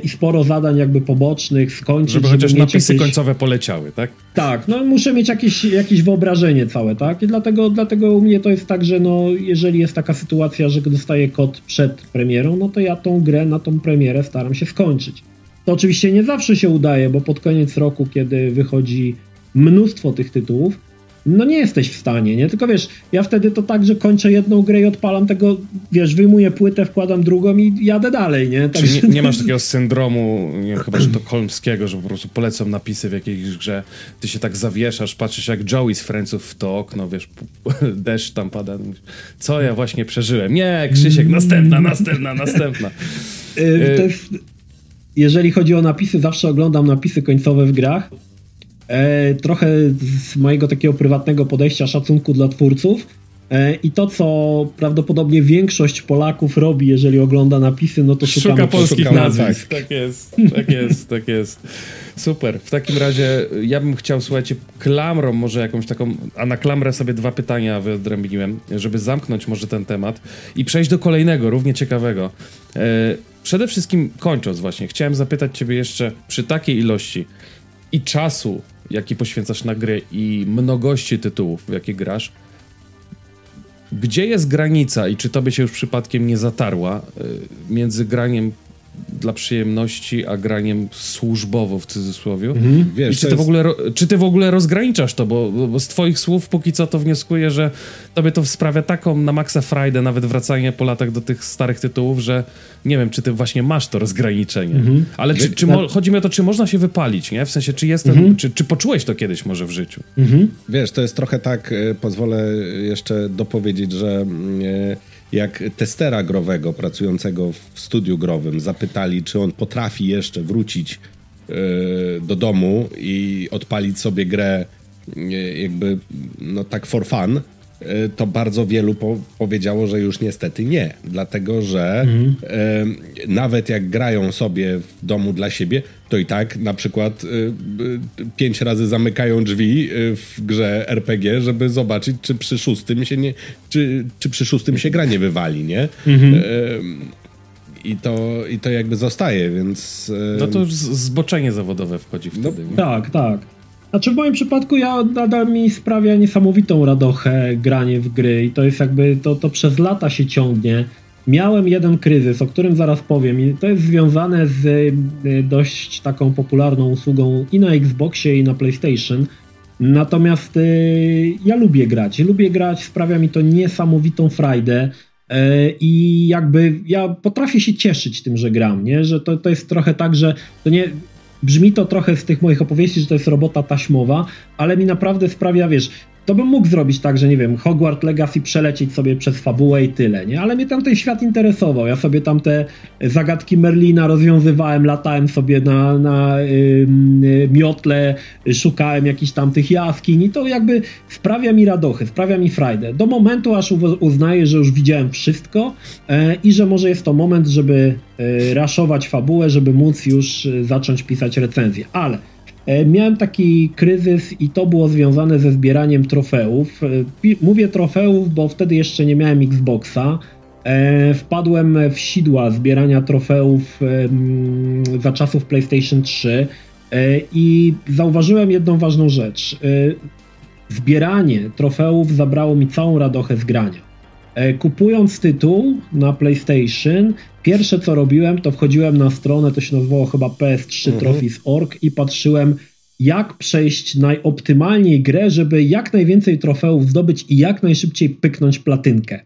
i sporo zadań jakby pobocznych skończyć. Żeby, żeby chociaż napisy jakieś... końcowe poleciały, tak? Tak, no muszę mieć jakieś, jakieś wyobrażenie całe, tak? I dlatego, dlatego u mnie to jest tak, że no, jeżeli jest taka sytuacja, że dostaję kod przed premierą, no to ja tą grę na tą premierę staram się skończyć. To oczywiście nie zawsze się udaje, bo pod koniec roku, kiedy wychodzi mnóstwo tych tytułów, no nie jesteś w stanie, nie? Tylko wiesz, ja wtedy to tak, że kończę jedną grę i odpalam tego, wiesz, wyjmuję płytę, wkładam drugą i jadę dalej, nie? Tak, Czyli nie, nie, masz takiego syndromu, nie chyba, że to kolmskiego, że po prostu polecą napisy w jakiejś grze, ty się tak zawieszasz, patrzysz jak Joey z Franców w to okno, wiesz, deszcz tam pada, co ja właśnie przeżyłem? Nie, Krzysiek, następna, następna, następna. Y, to jest jeżeli chodzi o napisy, zawsze oglądam napisy końcowe w grach. E, trochę z mojego takiego prywatnego podejścia, szacunku dla twórców. E, I to, co prawdopodobnie większość Polaków robi, jeżeli ogląda napisy, no to szukamy Szuka polskich nazwisk. Tak. tak jest, tak jest, tak jest. Super. W takim razie ja bym chciał, słuchajcie, klamrą, może jakąś taką, a na klamrę sobie dwa pytania wyodrębniłem, żeby zamknąć może ten temat i przejść do kolejnego, równie ciekawego. E, Przede wszystkim kończąc właśnie, chciałem zapytać ciebie jeszcze przy takiej ilości i czasu, jaki poświęcasz na gry i mnogości tytułów, w jakie grasz, gdzie jest granica i czy tobie się już przypadkiem nie zatarła y, między graniem dla przyjemności, a graniem służbowo w cudzysłowie. Mhm. Wiesz, I czy, ty jest... w ogóle, czy ty w ogóle rozgraniczasz to? Bo, bo z twoich słów póki co to wnioskuję, że tobie to sprawia taką na maksa frajdę, nawet wracanie po latach do tych starych tytułów, że nie wiem, czy ty właśnie masz to rozgraniczenie. Mhm. Ale czy, czy mo- chodzi mi o to, czy można się wypalić, nie? W sensie, czy jestem, mhm. czy, czy poczułeś to kiedyś może w życiu? Mhm. Wiesz, to jest trochę tak, e, pozwolę jeszcze dopowiedzieć, że e, jak testera growego pracującego w studiu growym zapytali, czy on potrafi jeszcze wrócić yy, do domu i odpalić sobie grę yy, jakby no tak for fun, E, to bardzo wielu po powiedziało, że już niestety nie. Dlatego, że mhm. e, nawet jak grają sobie w domu dla siebie, to i tak na przykład e, pięć razy zamykają drzwi e, w grze RPG, żeby zobaczyć, czy przy szóstym się nie, czy, czy przy szóstym się gra nie wywali, nie? Mhm. E, i, to, i to jakby zostaje, więc... No to już zboczenie zawodowe wchodzi wtedy. No, tak, tak. Znaczy w moim przypadku ja nadal mi sprawia niesamowitą radochę granie w gry i to jest jakby, to, to przez lata się ciągnie. Miałem jeden kryzys, o którym zaraz powiem i to jest związane z y, dość taką popularną usługą i na Xboxie i na PlayStation. Natomiast y, ja lubię grać, lubię grać, sprawia mi to niesamowitą frajdę y, i jakby ja potrafię się cieszyć tym, że gram, nie? Że to, to jest trochę tak, że to nie, Brzmi to trochę z tych moich opowieści, że to jest robota taśmowa, ale mi naprawdę sprawia, wiesz, to bym mógł zrobić tak, że nie wiem, Hogwarts Legacy przelecieć sobie przez fabułę i tyle, nie? Ale mnie tam ten świat interesował. Ja sobie tam te zagadki Merlina rozwiązywałem, latałem sobie na, na yy, miotle, szukałem jakichś tam tych jaskiń i to jakby sprawia mi radochy, sprawia mi frajdę. Do momentu, aż uznaję, że już widziałem wszystko yy, i że może jest to moment, żeby yy, raszować fabułę, żeby móc już e, zacząć pisać recenzję. Ale miałem taki kryzys i to było związane ze zbieraniem trofeów. E, mówię trofeów, bo wtedy jeszcze nie miałem Xboxa. E, wpadłem w sidła zbierania trofeów za czasów PlayStation 3 i zauważyłem jedną ważną rzecz. Zbieranie trofeów zabrało mi całą radochę z grania. Kupując tytuł na PlayStation, Pierwsze co robiłem, to wchodziłem na stronę, to się nazywało chyba PS3 mhm. Trophies.org i patrzyłem, jak przejść najoptymalniej grę, żeby jak najwięcej trofeów zdobyć i jak najszybciej pyknąć platynkę.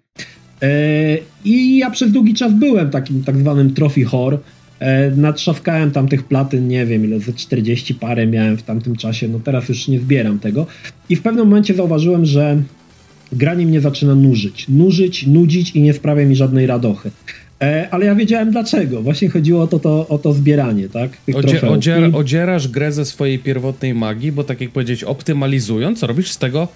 E, I ja przez długi czas byłem takim tak zwanym trophy whore. E, natrzaskałem tam tych platyn, nie wiem ile, ze 40 parę miałem w tamtym czasie, no teraz już nie zbieram tego. I w pewnym momencie zauważyłem, że granie mnie zaczyna nużyć. Nużyć, nudzić i nie sprawia mi żadnej radochy. E, ale ja wiedziałem dlaczego. Właśnie chodziło o to, to, o to zbieranie, tak? Odzie, odziera, odzierasz grę ze swojej pierwotnej magii, bo tak jak powiedzieć, optymalizując, robisz z tego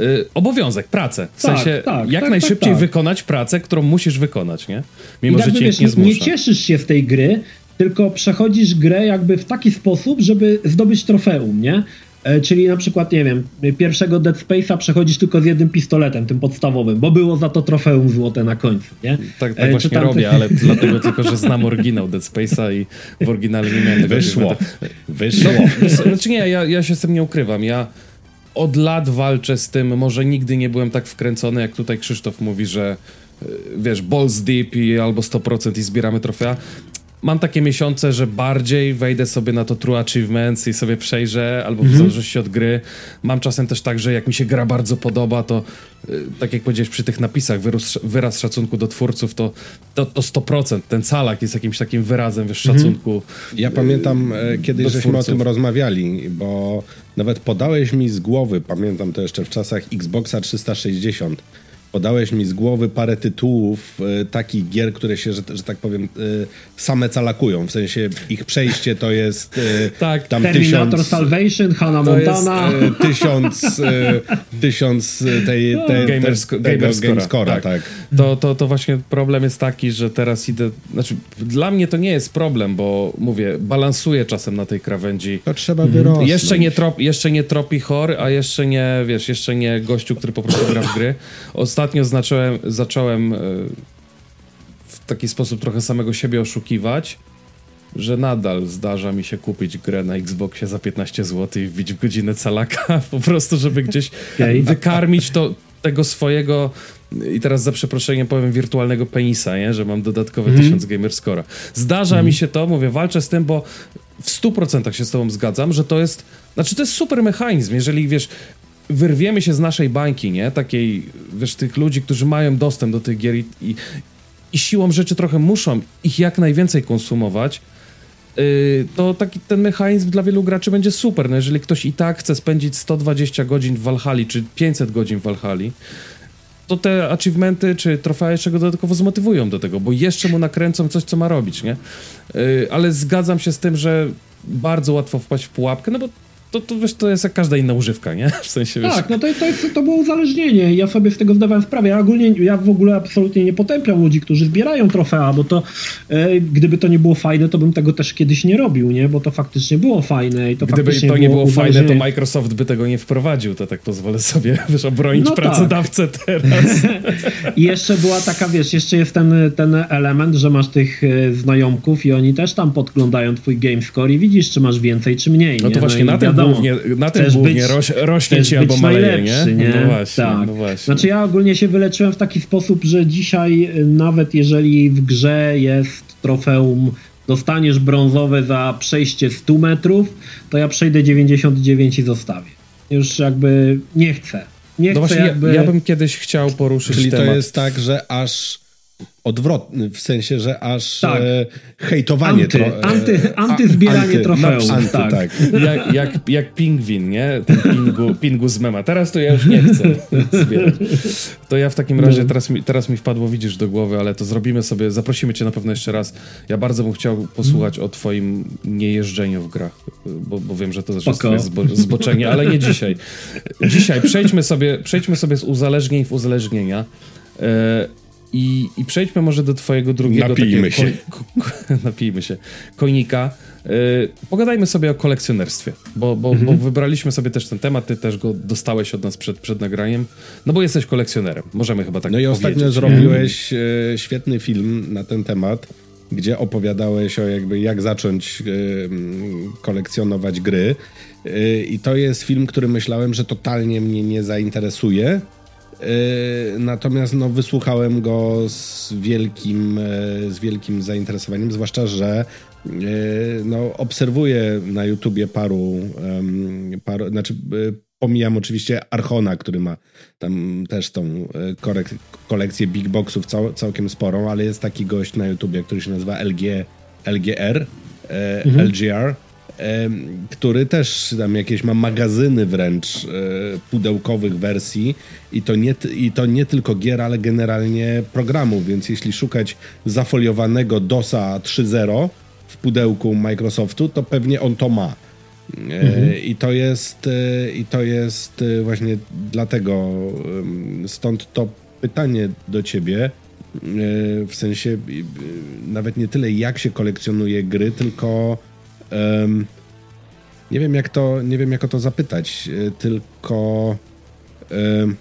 y, obowiązek, pracę. W tak, sensie tak, jak tak, najszybciej tak, tak. wykonać pracę, którą musisz wykonać, nie? Mimo, że cię wiesz, nie zmusza. Nie cieszysz się z tej gry, tylko przechodzisz grę jakby w taki sposób, żeby zdobyć trofeum, nie? E, czyli na przykład, nie wiem, pierwszego Dead Space'a przechodzisz tylko z jednym pistoletem, tym podstawowym, bo było za to trofeum złote na końcu, nie? Tak, tak e, właśnie tam... robię, ale dlatego tylko, że znam oryginał Dead Space'a i w oryginale nie miałem Wyszło. Wyszło. No, znaczy nie, ja, ja się z tym nie ukrywam. Ja od lat walczę z tym, może nigdy nie byłem tak wkręcony, jak tutaj Krzysztof mówi, że e, wiesz, balls deep i albo 100% i zbieramy trofea mam takie miesiące, że bardziej wejdę sobie na to True Achievements i sobie przejrzę, albo w mhm. zależności od gry. Mam czasem też tak, że jak mi się gra bardzo podoba, to y, tak jak powiedziałeś przy tych napisach, wyraz, wyraz szacunku do twórców, to, to, to 100%. Ten calak jest jakimś takim wyrazem wiesz, mhm. szacunku. Ja pamiętam, e, kiedyś żeśmy twórców. o tym rozmawiali, bo nawet podałeś mi z głowy, pamiętam to jeszcze w czasach Xboxa 360, podałeś mi z głowy parę tytułów e, takich gier, które się, że, że tak powiem, e, same calakują. W sensie ich przejście to jest e, tak, tam Terminator tysiąc, Salvation, Hannah Montana. Jest, e, tysiąc, e, tysiąc tej, tej, Gamersco, te, Gamescora. tak. tak. To, to, to właśnie problem jest taki, że teraz idę, znaczy dla mnie to nie jest problem, bo mówię, balansuję czasem na tej krawędzi. To trzeba mhm. wyrosnąć. Jeszcze nie, trop, jeszcze nie tropi chor, a jeszcze nie, wiesz, jeszcze nie gościu, który po prostu gra w gry. Ostatnio ostatnio zacząłem, zacząłem e, w taki sposób trochę samego siebie oszukiwać, że nadal zdarza mi się kupić grę na Xboxie za 15 zł i wbić w godzinę calaka, po prostu, żeby gdzieś okay. wykarmić to, tego swojego i teraz za przeproszeniem powiem wirtualnego penisa, nie? że mam dodatkowe mm. 1000 gamerscora. Zdarza mm. mi się to, mówię, walczę z tym, bo w 100% się z tobą zgadzam, że to jest, znaczy to jest super mechanizm, jeżeli wiesz, wyrwiemy się z naszej bańki, nie? Takiej, wiesz, tych ludzi, którzy mają dostęp do tych gier i, i, i siłą rzeczy trochę muszą ich jak najwięcej konsumować, yy, to taki ten mechanizm dla wielu graczy będzie super. No jeżeli ktoś i tak chce spędzić 120 godzin w Valhalla, czy 500 godzin w Valhalla, to te achievementy czy trofea jeszcze go dodatkowo zmotywują do tego, bo jeszcze mu nakręcą coś, co ma robić, nie? Yy, ale zgadzam się z tym, że bardzo łatwo wpaść w pułapkę, no bo to, to, wiesz, to jest jak każda inna używka, nie? W sensie, wiesz... Tak, no to, to, jest, to było uzależnienie ja sobie z tego zdawałem sprawę. Ja ogólnie, ja w ogóle absolutnie nie potępiam ludzi, którzy zbierają trofea, bo to e, gdyby to nie było fajne, to bym tego też kiedyś nie robił, nie? Bo to faktycznie było fajne i to Gdyby to nie było, było fajne, to Microsoft by tego nie wprowadził, to tak pozwolę sobie, wiesz, obronić no tak. pracodawcę tak. teraz. I jeszcze była taka, wiesz, jeszcze jest ten, ten element, że masz tych e, znajomków i oni też tam podglądają twój gamescore i widzisz, czy masz więcej, czy mniej. No to właśnie no na tym głównie, na tym głównie być, roś, rośnie ci albo maleje, nie? nie? No właśnie, tak. no właśnie. Znaczy ja ogólnie się wyleczyłem w taki sposób, że dzisiaj e, nawet jeżeli w grze jest trofeum dostaniesz brązowe za przejście 100 metrów, to ja przejdę 99 i zostawię. Już jakby nie chcę. Nie no chcę właśnie, jakby... ja, ja bym kiedyś chciał poruszyć Czyli temat. to jest tak, że aż odwrotny, w sensie, że aż tak. e, hejtowanie anty, tro, e, anty, anty zbieranie anty, trofeum. Anty, tak. tak. Jak, jak, jak pingwin, nie? Ten pingu, pingu z mema. Teraz to ja już nie chcę zbierać. To ja w takim razie, no. teraz mi, teraz mi wpadło, widzisz, do głowy, ale to zrobimy sobie, zaprosimy cię na pewno jeszcze raz. Ja bardzo bym chciał posłuchać o twoim niejeżdżeniu w grach, bo, bo wiem, że to też jest zbo, zboczenie, ale nie dzisiaj. Dzisiaj przejdźmy sobie, przejdźmy sobie z uzależnień w uzależnienia. E, i, I przejdźmy może do twojego drugiego... Napijmy się. Ko, ko, napijmy się. Konika. Yy, pogadajmy sobie o kolekcjonerstwie, bo, bo, mhm. bo, wybraliśmy sobie też ten temat, ty też go dostałeś od nas przed, przed nagraniem, no bo jesteś kolekcjonerem, możemy chyba tak No i ostatnio zrobiłeś e, świetny film na ten temat, gdzie opowiadałeś o jakby jak zacząć e, kolekcjonować gry e, i to jest film, który myślałem, że totalnie mnie nie zainteresuje, Yy, natomiast no, wysłuchałem go z wielkim, e, z wielkim zainteresowaniem, zwłaszcza, że e, no, obserwuję na YouTubie paru, paru znaczy pomijam oczywiście Archona, który ma tam też tą kolekcję big boxów cał, całkiem sporą, ale jest taki gość na YouTubie, który się nazywa LG, LGR, mhm. LGR który też tam jakieś ma magazyny wręcz e, pudełkowych wersji i to, nie, i to nie tylko gier, ale generalnie programów, więc jeśli szukać zafoliowanego DOSa 3.0 w pudełku Microsoftu, to pewnie on to ma. E, mhm. I to jest e, i to jest właśnie dlatego stąd to pytanie do ciebie w sensie nawet nie tyle jak się kolekcjonuje gry, tylko Um, nie wiem jak to, nie wiem jak o to zapytać, e, tylko um,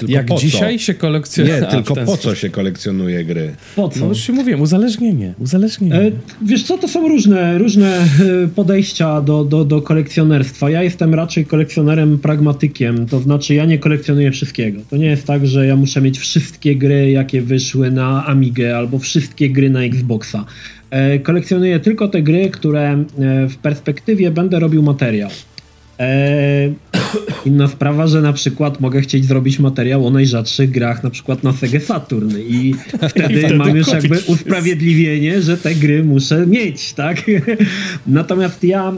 tylko Jak dzisiaj co? się kolekcjonuje. Nie, tylko po co się kolekcjonuje gry? Po co? No już się mówiłem, uzależnienie. uzależnienie. E, wiesz co, to są różne, różne e, podejścia do, do, do kolekcjonerstwa. Ja jestem raczej kolekcjonerem pragmatykiem, to znaczy ja nie kolekcjonuję wszystkiego. To nie jest tak, że ja muszę mieć wszystkie gry, jakie wyszły na Amigę albo wszystkie gry na Xboxa. E, kolekcjonuję tylko te gry, które e, w perspektywie będę robił materiał. Eee, inna sprawa, że na przykład mogę chcieć zrobić materiał o najrzadszych grach, na przykład na Sega Saturn i wtedy, I wtedy mam już jakby usprawiedliwienie, że te gry muszę mieć, tak? Natomiast ja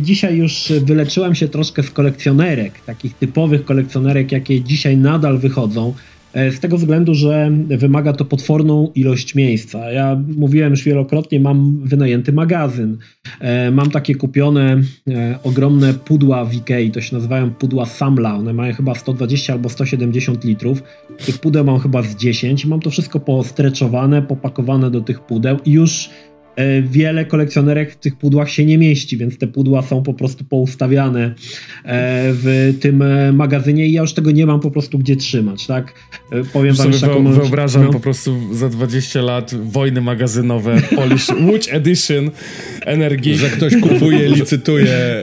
dzisiaj już wyleczyłem się troszkę z kolekcjonerek, takich typowych kolekcjonerek, jakie dzisiaj nadal wychodzą. E, z tego względu, że wymaga to potworną ilość miejsca. Ja mówiłem już wielokrotnie, mam wynajęty magazyn. E, mam takie kupione e, ogromne pudła w Ikei, to się nazywają pudła Samla. One mają chyba 120 albo 170 litrów. Tych pudeł mam chyba z 10. Mam to wszystko postreczowane, popakowane do tych pudeł i już wiele kolekcjonerek w tych pudłach się nie mieści, więc te pudła są po prostu poustawiane e, w tym e, magazynie i ja już tego nie mam po prostu gdzie trzymać, tak? Powiem wam sobie taką wyobrażam no. po prostu za 20 lat wojny magazynowe Polish Łódź Edition energii. Że ktoś kupuje, licytuje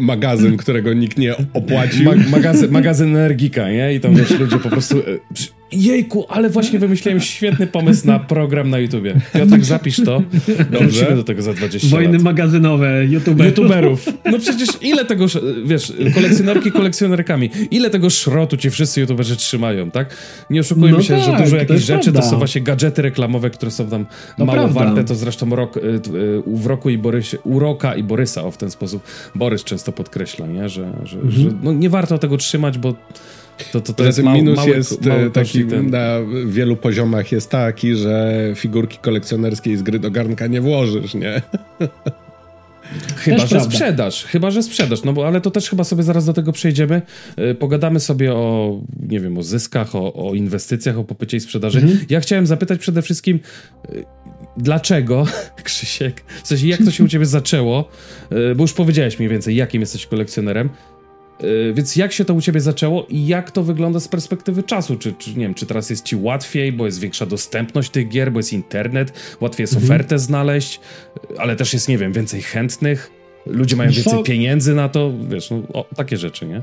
magazyn, którego nikt nie opłacił. Ma magazyn, magazyn Energika, nie? I tam wiesz, ludzie po prostu Jejku, ale właśnie wymyśliłem świetny pomysł na program na YouTubie. Piotrek, zapisz to. Dobrze. do tego za 20 Wojny lat. magazynowe YouTuberów. YouTuberów. No przecież ile tego, wiesz, kolekcjonerki kolekcjonerkami, ile tego szrotu ci wszyscy YouTuberzy trzymają, tak? Nie oszukujmy no się, tak, że dużo jakichś rzeczy prawda. to są właśnie gadżety reklamowe, które są tam no mało prawda. warte. To zresztą rok, y, y, w roku i Borysie, u Roka i Borysa, o w ten sposób Borys często podkreśla, nie? Że, że, mhm. że no nie warto tego trzymać, bo to, to, to jest ma, minus mały, jest mały taki ten... na wielu poziomach jest taki, że figurki kolekcjonerskie z gry do garnka nie włożysz, nie? Chyba, też że prawda. sprzedaż. Chyba, że sprzedaż. No bo, ale to też chyba sobie zaraz do tego przejdziemy. E, pogadamy sobie o, nie wiem, o zyskach, o, o inwestycjach, o popycie i sprzedaży. Mhm. Ja chciałem zapytać przede wszystkim, e, dlaczego, Krzysiek, w sensie jak to się u ciebie zaczęło, e, bo już powiedziałeś mniej więcej, jakim jesteś kolekcjonerem, więc jak się to u ciebie zaczęło i jak to wygląda z perspektywy czasu? Czy, czy, nie wiem, czy teraz jest ci łatwiej, bo jest większa dostępność tych gier, bo jest internet, łatwiej jest mhm. ofertę znaleźć, ale też jest, nie wiem, więcej chętnych, ludzie mają więcej pieniędzy na to, wiesz, no, o, takie rzeczy, nie?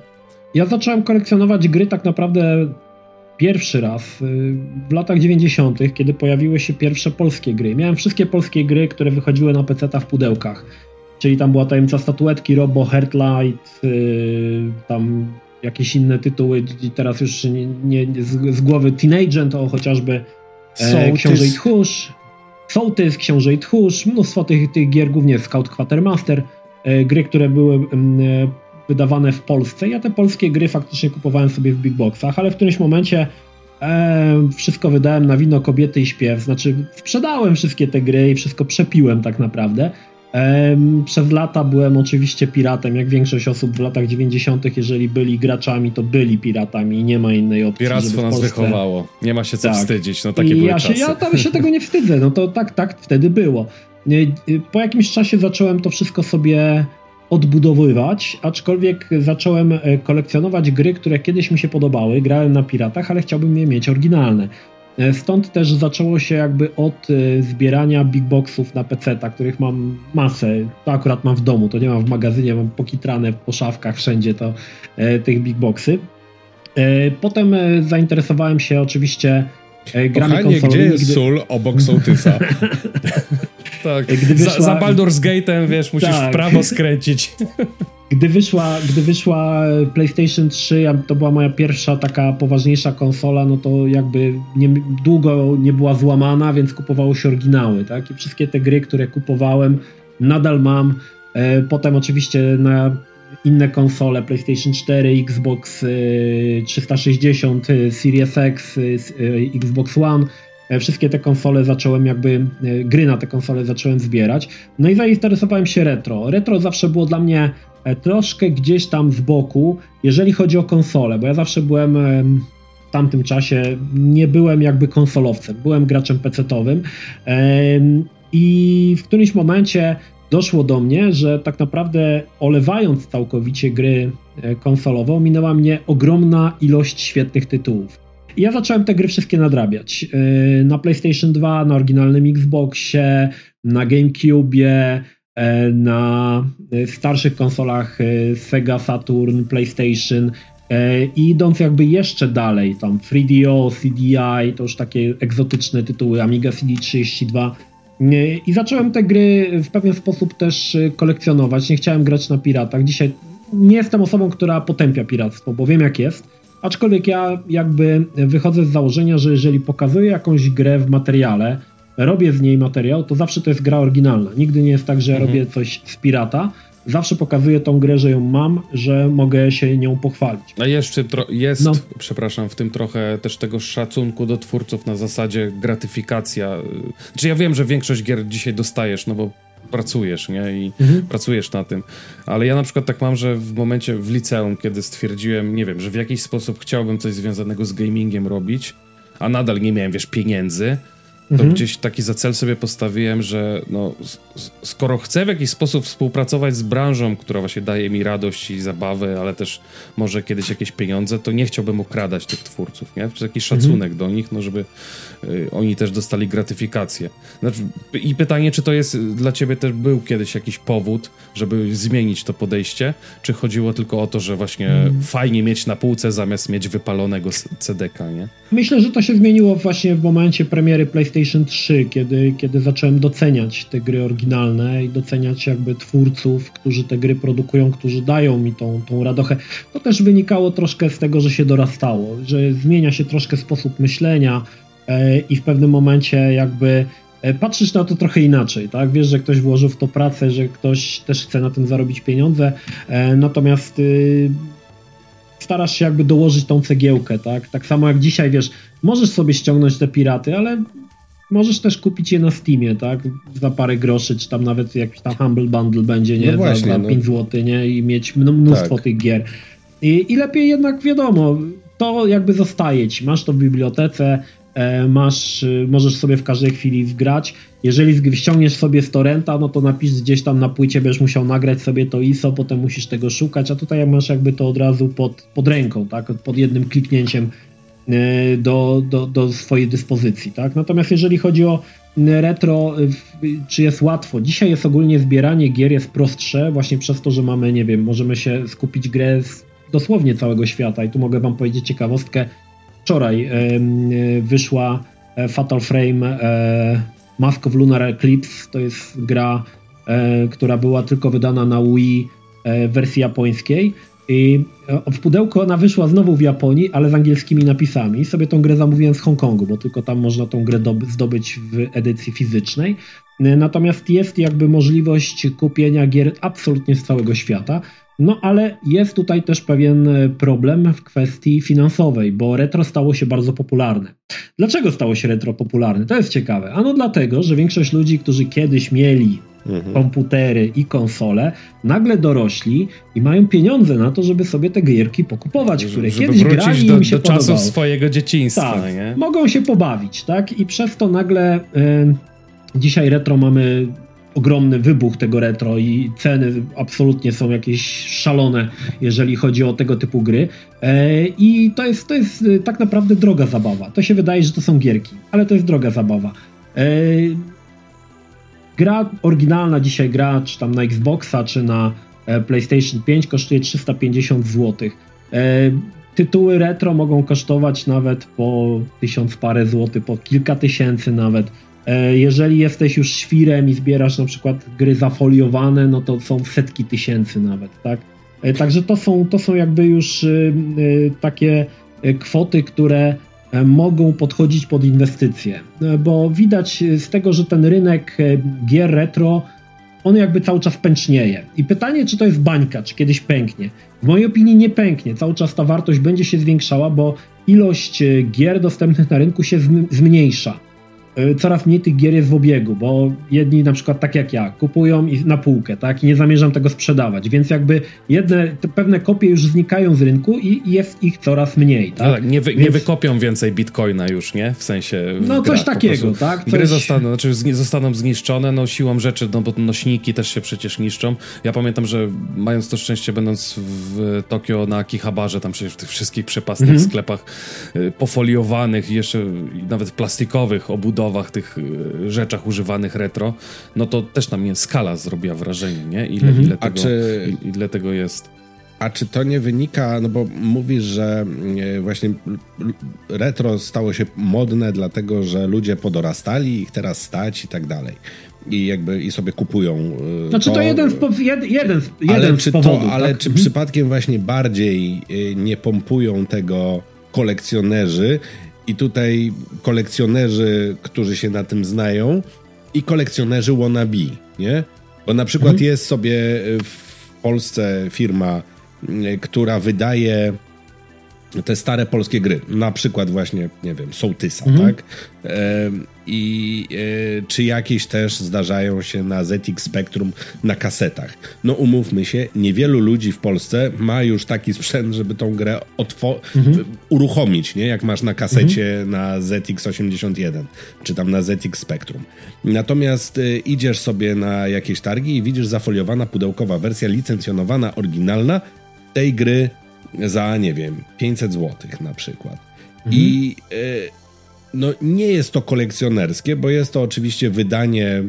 Ja zacząłem kolekcjonować gry tak naprawdę pierwszy raz y, w latach 90., kiedy pojawiły się pierwsze polskie gry. Miałem wszystkie polskie gry, które wychodziły na PC w pudełkach. Czyli tam była tajemnica statuetki, Robo, Heartlight, yy, tam jakieś inne tytuły, teraz już nie, nie z, z, głowy Teenager, to chociażby e, Książę i Tchórz, Sołtys, Książę i Tchórz, mnóstwo tych, tych gier, głównie Scout Quatermaster, e, gry, które były e, wydawane w Polsce. Ja te polskie gry faktycznie kupowałem sobie w big boxach, ale w którymś momencie e, wszystko wydałem na wino, kobiety i śpiew. Znaczy, sprzedałem wszystkie te gry i wszystko przepiłem tak naprawdę. Przez lata byłem oczywiście piratem, jak większość osób w latach 90., jeżeli byli graczami, to byli piratami i nie ma innej opcji. Piractwo nas Polsce... wychowało. Nie ma się co tak. wstydzić. No takie I były ja się, Ja tam się tego nie wstydzę. No to tak, tak wtedy było. Po jakimś czasie zacząłem to wszystko sobie odbudowywać, aczkolwiek zacząłem e, kolekcjonować gry, które kiedyś mi się podobały. Grałem na piratach, ale chciałbym je mieć oryginalne. E, stąd też zaczęło się jakby od e, zbierania big boxów na PC, których mam masę. To akurat mam w domu, to nie mam w magazynie, mam pokitrane po szafkach wszędzie to e, tych big boxy. Potem zainteresowałem się oczywiście grami Kochanie, gdzie jest gdy... sól obok sołtysa? tak, Gdy wyszła... za, za Baldur's Gate'em, wiesz, musisz tak. w prawo skręcić. Gdy wyszła, gdy wyszła PlayStation 3, to była moja pierwsza taka poważniejsza konsola, no to jakby nie, długo nie była złamana, więc kupowało się oryginały, tak? I wszystkie te gry, które kupowałem, nadal mam. E, potem oczywiście na inne konsole, PlayStation 4, Xbox 360, e, e, Series X, Xbox One, wszystkie te konsole zacząłem jakby, gry na te konsole zacząłem zbierać. No i zainteresowałem się retro. Retro zawsze było dla mnie E, troszkę gdzieś tam z boku, jeżeli chodzi o konsole, bo ja zawsze byłem w tamtym czasie, nie byłem jakby konsolowcem, byłem graczem PC-owym i w którymś momencie doszło do mnie, że tak naprawdę olewając całkowicie gry e, konsolowe, minęła mnie ogromna ilość świetnych tytułów. Ja zacząłem te gry wszystkie nadrabiać. E, na PlayStation 2, na oryginalnym Xboxie, na GameCube, E, na e, starszych konsolach Sega Saturn, PlayStation i idąc jakby jeszcze dalej, tam 3DO, CDI, to już takie egzotyczne tytuły, Amiga CD32 i zacząłem te gry w pewien sposób też kolekcjonować. Nie chciałem grać na piratach. Dzisiaj nie jestem osobą, która potępia piractwo, bo wiem jak jest. Aczkolwiek ja jakby wychodzę z założenia, że jeżeli pokazuję jakąś grę w materiale, robię z niej materiał, to zawsze to jest gra oryginalna. Nigdy nie jest tak, że mhm. robię coś z pirata. Zawsze pokazuję tą grę, że ją mam, że mogę się nią pochwalić. A jeszcze jest, no. przepraszam, w tym trochę też tego szacunku do twórców na zasadzie gratyfikacja. Znaczy ja wiem, że większość gier dzisiaj dostajesz, no bo pracujesz, nie? I mhm. pracujesz na tym. Ale ja na przykład tak mam, że w momencie w liceum, kiedy stwierdziłem, nie wiem, że w jakiś sposób chciałbym coś związanego z gamingiem robić, a nadal nie miałem, wiesz, pieniędzy, to mhm. gdzieś taki za cel sobie postawiłem, że no, skoro chcę w jakiś sposób współpracować z branżą, która właśnie daje mi radość i zabawę, ale też może kiedyś jakieś pieniądze, to nie chciałbym okradać tych twórców, nie? Czy jakiś szacunek mhm. do nich, no żeby oni też dostali gratyfikację. Znaczy, I pytanie, czy to jest dla ciebie też był kiedyś jakiś powód, żeby zmienić to podejście, czy chodziło tylko o to, że właśnie mhm. fajnie mieć na półce zamiast mieć wypalonego CDK, nie? Myślę, że to się zmieniło właśnie w momencie premiery PlayStation 3, kiedy, kiedy zacząłem doceniać te gry oryginalne i doceniać jakby twórców, którzy te gry produkują, którzy dają mi tą, tą radochę. To też wynikało troszkę z tego, że się dorastało, że zmienia się troszkę sposób myślenia i w pewnym momencie jakby e, patrzysz na to trochę inaczej, tak? Wiesz, że ktoś włożył w to pracę, że ktoś też chce na tym zarobić pieniądze, e, natomiast y, starasz się jakby dołożyć tą cegiełkę, tak? Tak samo jak dzisiaj, wiesz, możesz sobie ściągnąć te piraty, ale możesz też kupić je na Steamie, tak? Za parę groszy, czy tam nawet jakiś tam Humble Bundle będzie, nie? No właśnie, za, za 5 no. zł, nie? I mieć mnóstwo tak. tych gier. I, I lepiej jednak wiadomo, to jakby zostaje ci. Masz to w bibliotece, e, masz, e, możesz sobie w każdej chwili wgrać. Jeżeli ściągniesz sobie z torrenta, no to napisz gdzieś tam na płycie, będziesz musiał nagrać sobie to ISO, potem musisz tego szukać, a tutaj masz jakby to od razu pod, pod ręką, tak? Pod jednym kliknięciem e, do, do, do swojej dyspozycji, tak? Natomiast jeżeli chodzi o retro, czy jest łatwo? Dzisiaj jest ogólnie zbieranie gier jest prostsze, właśnie przez to, że mamy, nie wiem, możemy się skupić grę z dosłownie całego świata. I tu mogę Wam powiedzieć ciekawostkę. Wczoraj wyszła e, Fatal Frame e, Mask of Lunar Eclipse. To jest gra, e, która była tylko wydana na Wii w wersji japońskiej. I w pudełku ona wyszła znowu w Japonii, ale z angielskimi napisami. Sobie tą grę zamówiłem z Hongkongu, bo tylko tam można tą grę zdobyć w edycji fizycznej. Natomiast jest jakby możliwość kupienia gier absolutnie z całego świata. No ale jest tutaj też pewien e, problem w kwestii finansowej, bo retro stało się bardzo popularne. Dlaczego stało się retro popularne? To jest ciekawe. Ano dlatego, że większość ludzi, którzy kiedyś mieli mhm. komputery i konsole, nagle dorośli i mają pieniądze na to, żeby sobie te gierki pokupować, które żeby kiedyś grali do, im się do czasów swojego dzieciństwa. Tak, nie? mogą się pobawić, tak? I przez to nagle y, dzisiaj retro mamy ogromny wybuch tego retro i ceny absolutnie są jakieś szalone, jeżeli chodzi o tego typu gry. E, I to jest, to jest e, tak naprawdę droga zabawa. To się wydaje, że to są gierki, ale to jest droga zabawa. E, gra oryginalna dzisiaj gra, czy tam na Xboxa, czy na PlayStation 5 kosztuje 350 zł. Tytuły retro mogą kosztować nawet po tysiąc parę złotych, po kilka tysięcy nawet. E, jeżeli jesteś już świrem i zbierasz na przykład gry zafoliowane, no to są setki tysięcy nawet, tak? E, także to są, to są jakby już y, y, takie kwoty, które e, mogą podchodzić pod inwestycje, bo widać z tego, że ten rynek gier retro on jakby cały czas pęcznieje. I pytanie, czy to jest bańka, czy kiedyś pęknie. W mojej opinii nie pęknie. Cały czas ta wartość będzie się zwiększała, bo ilość gier dostępnych na rynku się zmniejsza. Y, coraz mniej tych gier jest w obiegu, bo jedni na przykład tak jak ja kupują i na półkę, tak, i nie zamierzam tego sprzedawać, więc jakby jedne, pewne kopie już znikają z rynku i jest ich coraz mniej, tak. No tak nie, wy, więc... nie wykopią więcej bitcoina już, nie? W sensie w No coś takiego, tak. Coś... Gry zostaną, znaczy zostaną zniszczone, no siłą rzeczy, no bo nośniki też się przecież niszczą. Ja pamiętam, że mając to szczęście, będąc w Tokio na Akihabarze, tam przecież w tych wszystkich przepastnych mm -hmm. sklepach y, pofoliowanych, jeszcze nawet plastikowych obudowanych budowach, tych y, rzeczach używanych retro, no to też na mnie skala zrobiła wrażenie, nie? Ile, mhm. ile, tego, czy... ile tego jest. A czy to nie wynika, no bo mówisz, że y, właśnie retro stało się modne, dlatego że ludzie podorastali, ich teraz stać i tak dalej. I jakby i sobie kupują. Y, znaczy to, to jeden, z, jeden, jeden, ale czy powodów, to, Ale tak? czy mhm. przypadkiem właśnie bardziej nie pompują tego kolekcjonerzy i tutaj kolekcjonerzy, którzy się na tym znają, i kolekcjonerzy wannabe, nie? Bo na przykład mhm. jest sobie w Polsce firma, która wydaje te stare polskie gry, na przykład właśnie, nie wiem, Sołtysa, mhm. tak? I e, czy jakieś też zdarzają się na ZX Spectrum na kasetach. No umówmy się, niewielu ludzi w Polsce ma już taki sprzęt, żeby tą grę mhm. uruchomić, nie? Jak masz na kasecie mhm. na ZX81, czy tam na ZX Spectrum. Natomiast e, idziesz sobie na jakieś targi i widzisz zafoliowana pudełkowa wersja licencjonowana, oryginalna tej gry za, nie wiem, 500 zł na przykład. Mhm. I y, no, nie jest to kolekcjonerskie, bo jest to oczywiście wydanie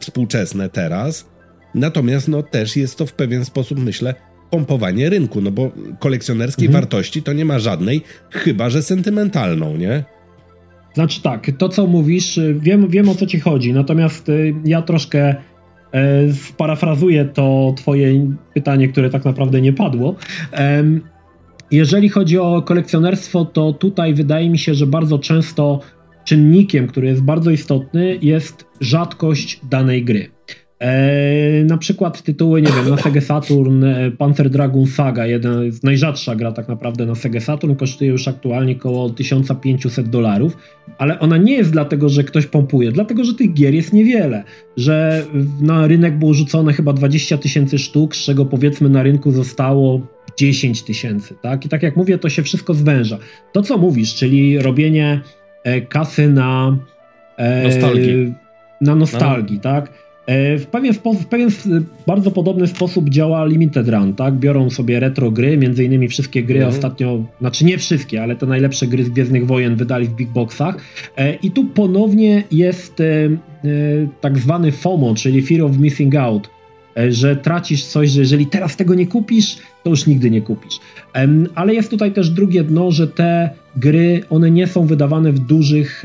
współczesne teraz, natomiast no, też jest to w pewien sposób, myślę, pompowanie rynku, no bo kolekcjonerskiej mhm. wartości to nie ma żadnej, chyba że sentymentalną, nie? Znaczy tak, to co mówisz, wiem, wiem o co ci chodzi, natomiast y, ja troszkę E, sparafrazuję to twoje pytanie, które tak naprawdę nie padło. Jeżeli chodzi o kolekcjonerstwo, to tutaj wydaje mi się, że bardzo często czynnikiem, który jest bardzo istotny, jest rzadkość danej gry. E, na przykład tytuły, nie wiem, na Sega Saturn e, Panzer Dragon Saga, jedna z najrzadsza gra tak naprawdę na Sega Saturn, kosztuje już aktualnie około 1500 dolarów, ale ona nie jest dlatego, że ktoś pompuje, dlatego, że tych gier jest niewiele, że na rynek było rzucone chyba 20 tysięcy sztuk, z czego powiedzmy na rynku zostało 10 tysięcy, tak? I tak jak mówię, to się wszystko zwęża. To, co mówisz, czyli robienie e, kasy na... Nostalgii. Na nostalgii, no. tak? E, w pewien, w pewien bardzo podobny sposób działa Limited Run, tak? Biorą sobie retro gry, między innymi wszystkie gry mhm. ostatnio, znaczy nie wszystkie, ale te najlepsze gry z Gwiezdnych Wojen wydali w Big Boxach e, i tu ponownie jest e, tak zwany FOMO, czyli Fear of Missing Out, że tracisz coś, że jeżeli teraz tego nie kupisz, to już nigdy nie kupisz. Ale jest tutaj też drugie dno, że te gry, one nie są wydawane w, dużych,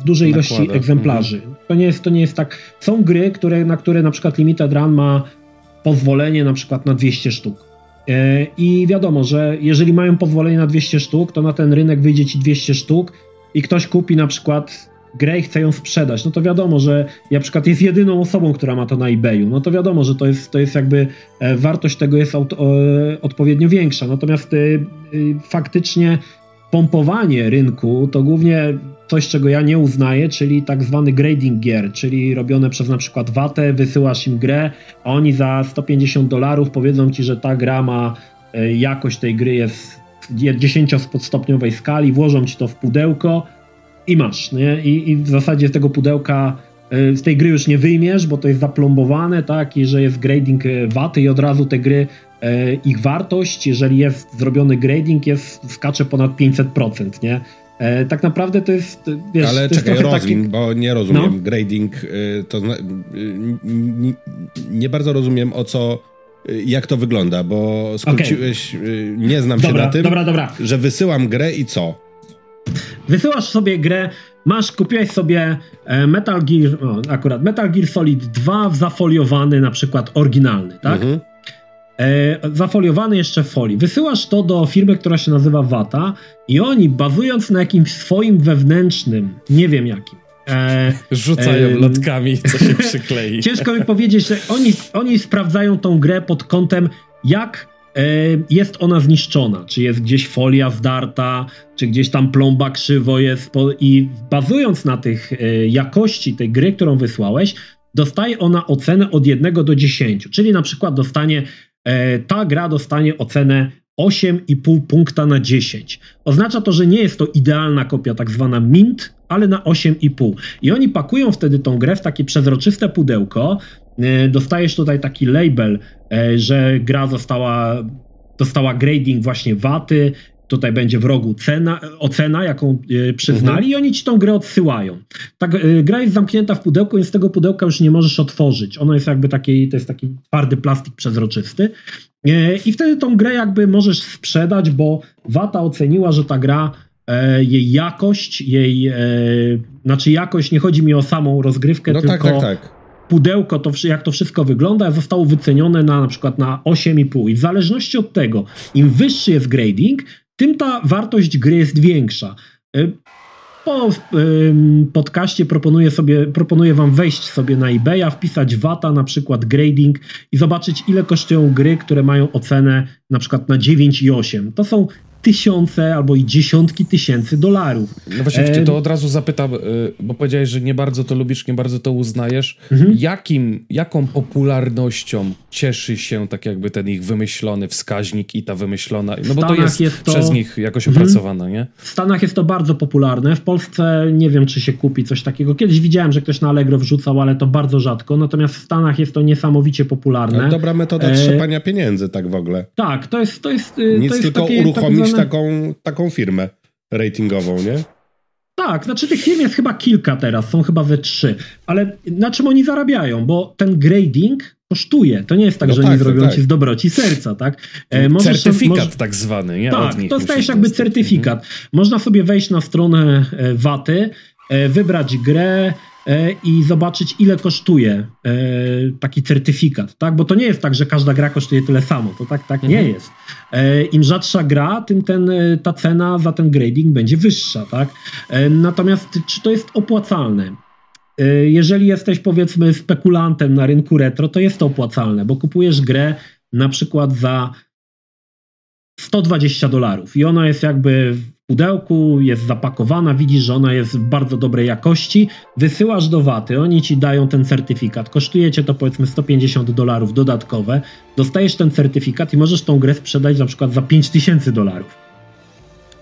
w dużej ilości egzemplarzy. Mhm. To nie jest, to nie jest tak. Są gry, które, na które na przykład Limited Run ma pozwolenie na przykład na 200 sztuk. E, I wiadomo, że jeżeli mają pozwolenie na 200 sztuk, to na ten rynek wyjdzie ci 200 sztuk i ktoś kupi na przykład grę i chce ją sprzedać, no to wiadomo, że na przykład jest jedyną osobą, która ma to na eBayu, no to wiadomo, że to jest, to jest jakby e, wartość tego jest odpowiednio większa. Natomiast e, faktycznie pompowanie rynku to głównie coś, czego ja nie uznaję, czyli tak zwany grading gier, czyli robione przez na przykład Watę, wysyłasz im grę, a oni za 150 dolarów powiedzą ci, że ta gra ma e, jakość tej gry jest 10-stopniowej skali, włożą ci to w pudełko i masz, nie? I, I, w zasadzie z tego pudełka e, z tej gry już nie wyjmiesz, bo to jest zaplombowane, tak, i że jest grading e, waty i od razu te gry ich wartość, jeżeli jest zrobiony grading, jest skacze ponad 500%, nie? E, tak naprawdę to jest. Wiesz, Ale to czekaj, rozwin, taki... bo nie rozumiem. No? Grading to nie bardzo rozumiem o co. Jak to wygląda, bo skróciłeś, okay. nie znam dobra, się na tym, dobra, dobra. że wysyłam grę i co? Wysyłasz sobie grę, masz, kupiłeś sobie e, Metal Gear, o, akurat Metal Gear Solid 2 zafoliowany, na przykład oryginalny, tak? Mhm e, zafoliowany jeszcze w folii. Wysyłasz to do firmy, która się nazywa Wata i oni bazując na jakimś swoim wewnętrznym, nie wiem jakim, E, Rzucają e, lotkami, co się przyklei. Ciężko mi powiedzieć, że oni, oni sprawdzają tą grę pod kątem, jak jest ona zniszczona. Czy jest gdzieś folia zdarta, czy gdzieś tam plomba krzywo jest. I bazując na tych e, jakości tej gry, którą wysłałeś, dostaje ona ocenę od 1 do 10. Czyli na przykład dostanie E, ta gra dostanie ocenę 8,5 punkta na 10. Oznacza to, że nie jest to idealna kopia, tak zwana mint, ale na 8,5. I oni pakują wtedy tą grę w takie przezroczyste pudełko. E, dostajesz tutaj taki label, e, że gra została, dostała grading właśnie waty, tutaj będzie w rogu cena, ocena, jaką przyznali mhm. i oni ci tą grę odsyłają. Tak, gra jest zamknięta w pudełku, więc tego pudełka już nie możesz otworzyć. Ono jest jakby taki, to jest taki twardy plastik przezroczysty e, i wtedy tą grę jakby możesz sprzedać, bo Wata oceniła, że ta gra e, jej jakość, jej, e, znaczy jakość, nie chodzi mi o samą rozgrywkę, no tylko tak, tak, tak. pudełko, to, jak to wszystko wygląda, zostało wycenione na na przykład na 8,5 i w zależności od tego, im wyższy jest grading, tym ta wartość gry jest większa. Y, po podcaście proponuję, sobie, proponuję Wam wejść sobie na eBaya, wpisać WATA, na przykład grading i zobaczyć, ile kosztują gry, które mają ocenę na przykład na 9 i 8. To są tysiące albo i dziesiątki tysięcy dolarów. No właśnie, e... to od razu zapytam, y, bo powiedziałeś, że nie bardzo to lubisz, nie bardzo to uznajesz. Mhm. Jakim, jaką popularnością cieszy się tak jakby ten ich wymyślony wskaźnik i ta wymyślona, no bo to jest, jest to... przez nich jakoś mhm. opracowane, nie? W Stanach jest to bardzo popularne, w Polsce nie wiem, czy się kupi coś takiego. Kiedyś widziałem, że ktoś na Allegro wrzucał, ale to bardzo rzadko, natomiast w Stanach jest to niesamowicie popularne. No, dobra metoda e... trzepania pieniędzy tak w ogóle. Tak, to jest... To jest y, Nic to jest tylko takie, uruchomić taką, taką firmę ratingową, nie? Tak, znaczy tych firm jest chyba kilka teraz, są chyba we trzy, ale na czym oni zarabiają? Bo ten grading kosztuje. To nie jest tak, no że tak, oni zrobią tak. ci z dobroci serca, tak? E, możesz, certyfikat tak zwany, nie? Tak, to dostajesz jakby certyfikat. Mhm. Można sobie wejść na stronę e, Waty, e, wybrać grę, i zobaczyć, ile kosztuje e, taki certyfikat, tak? Bo to nie jest tak, że każda gra kosztuje tyle samo. To tak, tak nie mhm. jest. E, Im rzadsza gra, tym ten, ta cena za ten grading będzie wyższa, tak? Natomiast czy to jest opłacalne? jeżeli jesteś powiedzmy spekulantem na rynku retro, to jest to opłacalne, bo kupujesz grę na przykład za 120 dolarów. I ona jest jakby w pudełku, jest zapakowana, widzisz, że ona jest w bardzo dobrej jakości, wysyłasz do Waty, oni ci dają ten certyfikat, kosztuje cię to powiedzmy 150 dolarów dodatkowe, dostajesz ten certyfikat i możesz tą grę sprzedać na przykład za 5000 dolarów.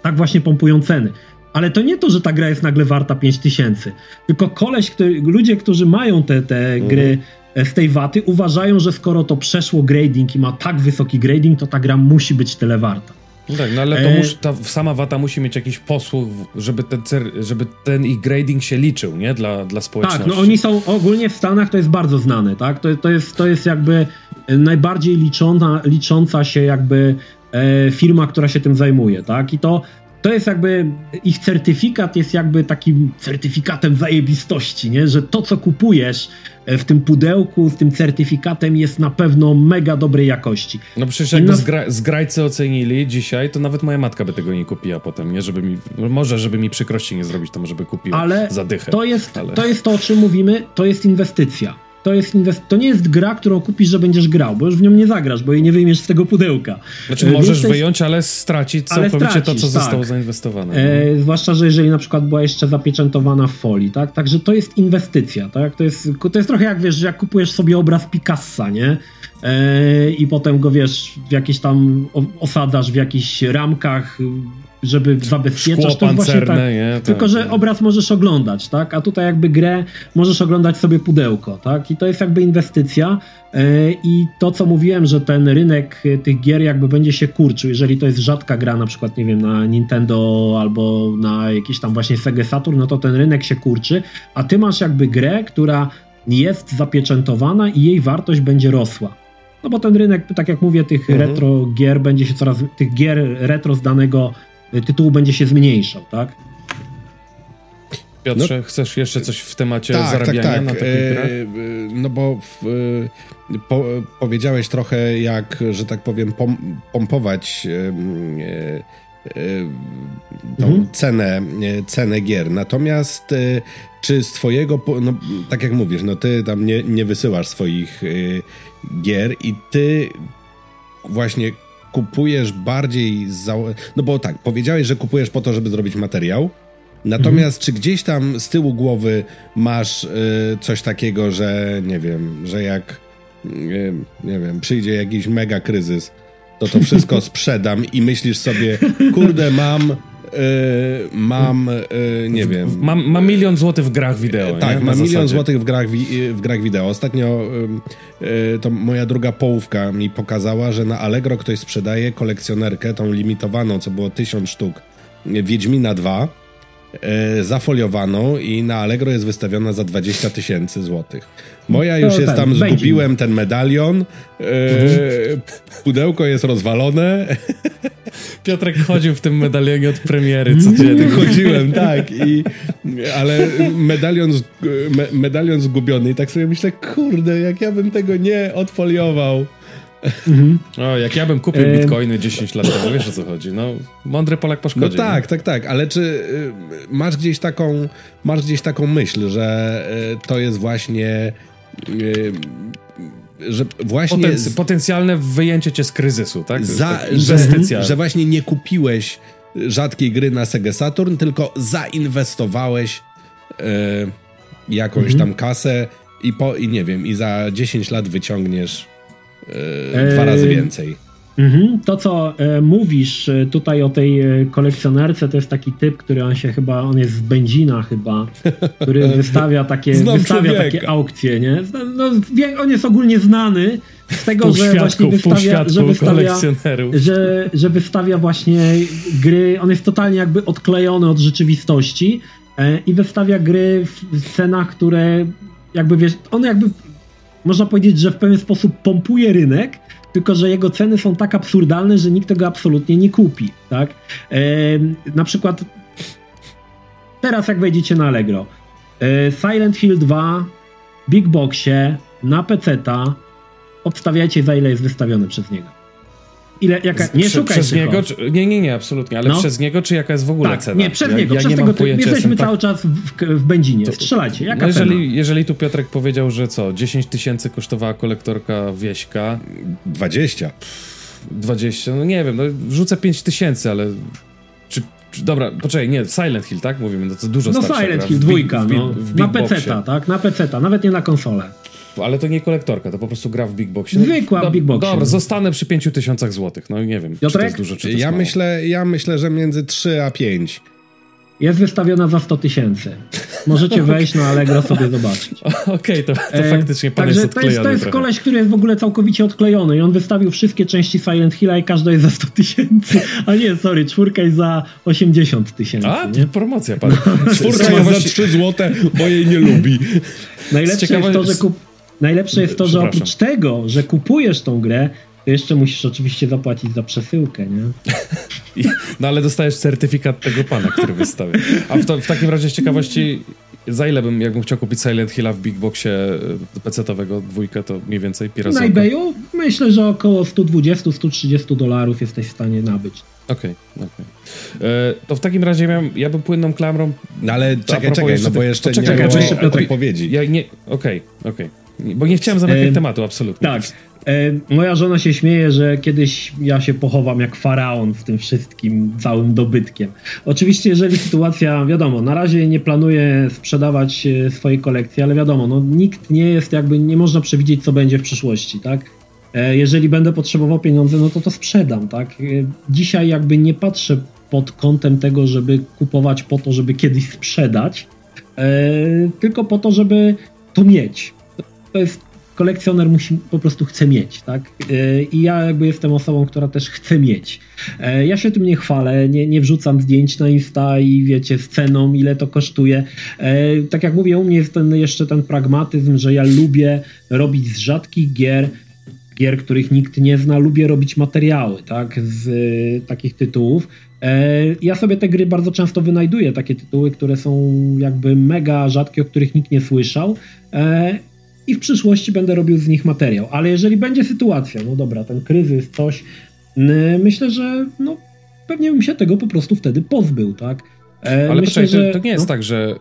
Tak właśnie pompują ceny. Ale to nie to, że ta gra jest nagle warta 5000, tylko koleś, który, ludzie, którzy mają te, te mhm. gry z tej waty, uważają, że skoro to przeszło grading i ma tak wysoki grading, to ta gra musi być tyle warta. No tak, no ale to e... musi, ta sama wata musi mieć jakiś posłuch, żeby ten, żeby ten ich grading się liczył, nie? Dla, dla społeczności. Tak, no oni są ogólnie w Stanach to jest bardzo znane, tak? To, to, jest, to jest jakby najbardziej liczona, licząca się jakby e, firma, która się tym zajmuje, tak? I to to jest jakby, ich certyfikat jest jakby takim certyfikatem zajebistości, nie? że to, co kupujesz e, w tym pudełku z tym certyfikatem jest na pewno mega dobrej jakości. No przecież jak na... zgra zgrajcy ocenili dzisiaj, to nawet moja matka by tego nie kupiła potem, nie? Żeby mi, może żeby mi przykrości nie zrobić, to może by kupiła ale zadychę. To jest, ale... to jest to, o czym mówimy, to jest inwestycja to, jest inwest- to nie jest gra, którą kupisz, że będziesz grał, bo już w nią nie zagrasz, bo jej nie wyjmiesz z tego pudełka. Znaczy e, możesz wyjąć, ale stracić całkowicie ale stracisz, to, co tak. zostało zainwestowane. E, zwłaszcza, że jeżeli na przykład była jeszcze zapieczętowana w folii, tak? Także to jest inwestycja, tak? To jest, to jest trochę jak, wiesz, jak kupujesz sobie obraz Picassa, nie? E, I potem go, wiesz, w jakieś tam osadzasz w jakichś ramkach, żeby zabezpieczać. to właśnie tak. Nie? Tylko, tak, że obraz możesz oglądać, tak? A tutaj jakby grę możesz oglądać sobie pudełko, tak? I to jest jakby inwestycja. Yy, I to, co mówiłem, że ten rynek tych gier jakby będzie się kurczył, jeżeli to jest rzadka gra, na przykład, nie wiem, na Nintendo albo na jakiś tam właśnie Sega Saturn, no to ten rynek się kurczy, a ty masz jakby grę, która jest zapieczętowana i jej wartość będzie rosła. No bo ten rynek, tak jak mówię, tych mhm. retro gier będzie się coraz, tych gier retro z danego tytułu będzie się zmniejszał, tak? Piotrze, no, chcesz jeszcze coś w temacie tak, tak zarabiania tak, tak. na takich e, grach? no bo w, e, po, powiedziałeś trochę jak, że tak powiem, pom, pompować e, tą mhm. cenę, cenę gier. Natomiast czy z twojego, no, tak jak mówisz, no ty tam nie, nie wysyłasz swoich gier i ty właśnie kupujesz bardziej. Za... No bo tak, powiedziałeś, że kupujesz po to, żeby zrobić materiał. Natomiast mhm. czy gdzieś tam z tyłu głowy masz y, coś takiego, że nie wiem, że jak y, nie wiem, przyjdzie jakiś mega kryzys, to to wszystko sprzedam i myślisz sobie, kurde, mam mam, yy, nie wiem. Mam, mam milion złotych w grach wideo. Tak, nie? mam milion złotych w grach, w grach wideo. Ostatnio to moja druga połówka mi pokazała, że na Allegro ktoś sprzedaje kolekcjonerkę, tą limitowaną, co było tysiąc sztuk, Wiedźmina 2 e, zafoliowaną i na Allegro jest wystawiona za 20 tysięcy złotych. Moja już jest tam, zgubiłem ten medalion, e, pudełko jest rozwalone. Piotrek chodził w tym medalionie od premiery codziennie. Chodziłem, tak, i, ale medalion, me, medalion zgubiony i tak sobie myślę, kurde, jak ja bym tego nie odfoliował. Mhm. O, jak ja bym kupił bitcoiny 10 lat temu, wiesz o co chodzi. No, mądry Polak po szkodzie. No tak, nie? tak, tak, ale czy y, masz gdzieś taką, masz gdzieś taką myśl, że y, to jest właśnie y, że właśnie... Potenc potencjalne wyjęcie cię z kryzysu, tak? Za, inwestycja. Że, że właśnie nie kupiłeś rzadkiej gry na Sega Saturn, tylko zainwestowałeś jakąś mhm. tam kasę i, po, i nie wiem, i za 10 lat wyciągniesz E, dwa razy więcej. Mhm. To, co e, mówisz e, tutaj o tej kolekcjonerce, to jest taki typ, który on się chyba, on jest z Będzina chyba, który wystawia takie, wystawia takie aukcje, nie? No, on jest ogólnie znany z tego, że właśnie wystawia, że wystawia, że, że wystawia właśnie gry, on jest totalnie jakby odklejony od rzeczywistości i wystawia gry w scenach, które jakby wiesz, on jakby można powiedzieć, że w pewien sposób pompuje rynek, tylko że jego ceny są tak absurdalne, że nikt tego absolutnie nie kupi, tak? E, na przykład teraz jak wejdziecie na Allegro, e, Silent Hill 2 Big Boxie na PC-ta obstawiajcie za ile jest wystawiony przez niego. Ile, jaka, nie Prze, szukaj przez niego, czy, Nie, nie, nie, absolutnie, ale no. przez niego, czy jaka jest w ogóle tak, cena? Nie, przez ja, niego, ja przez tego, pojęcia, jesteśmy cały tak... czas w, w będzinie, to, strzelajcie, jaka no jeżeli, jeżeli tu Piotrek powiedział, że co, 10 tysięcy kosztowała kolektorka Wieśka... 20. 20, no nie wiem, no rzucę 5 tysięcy, ale dobra, poczekaj, nie, Silent Hill, tak? Mówimy, no to dużo No Silent Hill, dwójka, no, na PC-ta, tak? Na PC-ta, nawet nie na konsolę. Ale to nie kolektorka, to po prostu gra w Big Boxie. Zwykła w Big Boxie. Dobra, zostanę przy 5 tysiącach złotych. No nie wiem, Piotrek? czy to jest dużo, czy to jest ja mało. myślę, ja myślę, że między 3 a 5. Jest wystawiona za 100 tysięcy. Możecie wejść na Allegro sobie zobaczyć. Okej, okay, to, to faktycznie pan Także jest odklejony to jest, to jest trochę. koleś, który jest w ogóle całkowicie odklejony i on wystawił wszystkie części Silent Hilla i każda jest za 100 tysięcy. A nie, sorry, czwórka jest za 80 tysięcy. A, nie? promocja pan. Czwórka jest za 3 złote, bo jej nie lubi. Najlepsze jest to, że kup... Najlepsze jest to, że oprócz tego, że kupujesz tą grę, to jeszcze musisz oczywiście zapłacić za przesyłkę, nie? No ale dostajesz certyfikat tego pana, który wystawia. A w, to, w takim razie z ciekawości, za ile bym, jakbym chciał kupić Silent Hilla w Big Boxie e, PC-owego dwójkę, to mniej więcej Na eBayu myślę, że około 120-130 dolarów jesteś w stanie nabyć. Okej, okay, okej. Okay. E, to w takim razie miałem, ja bym płynną klamrą... No ale czekaj, czekaj, no bo jeszcze czekaj, nie czekaj, było odpowiedzi. Ja nie, okej, okay, okej. Okay. Bo nie chciałem zamykać e, tematu, absolutnie. Tak. E, moja żona się śmieje, że kiedyś ja się pochowam jak faraon w tym wszystkim całym dobytkiem. Oczywiście, jeżeli sytuacja, wiadomo, na razie nie planuję sprzedawać e, swojej kolekcji, ale wiadomo, no, nikt nie jest jakby, nie można przewidzieć, co będzie w przyszłości, tak? E, jeżeli będę potrzebował pieniądze, no to to sprzedam, tak? E, dzisiaj jakby nie patrzę pod kątem tego, żeby kupować po to, żeby kiedyś sprzedać, e, tylko po to, żeby to mieć. To jest kolekcjoner musi, po prostu chce mieć, tak? I ja jakby jestem osobą, która też chce mieć. Ja się tym nie chwalę, nie, nie wrzucam zdjęć na Insta i wiecie, z ceną, ile to kosztuje. Tak jak mówię, u mnie jest ten, jeszcze ten pragmatyzm, że ja lubię robić z rzadkich gier, gier, których nikt nie zna, lubię robić materiały, tak? Z y, takich tytułów. Ja sobie te gry bardzo często wynajduję, takie tytuły, które są jakby mega rzadkie, o których nikt nie słyszał i w przyszłości będę robił z nich materiał. Ale jeżeli będzie sytuacja, no dobra, ten kryzys, coś, myślę, że no, pewnie bym się tego po prostu wtedy pozbył, tak? E, Ale myślę, poczekaj, że, to, to, nie jest no, tak, że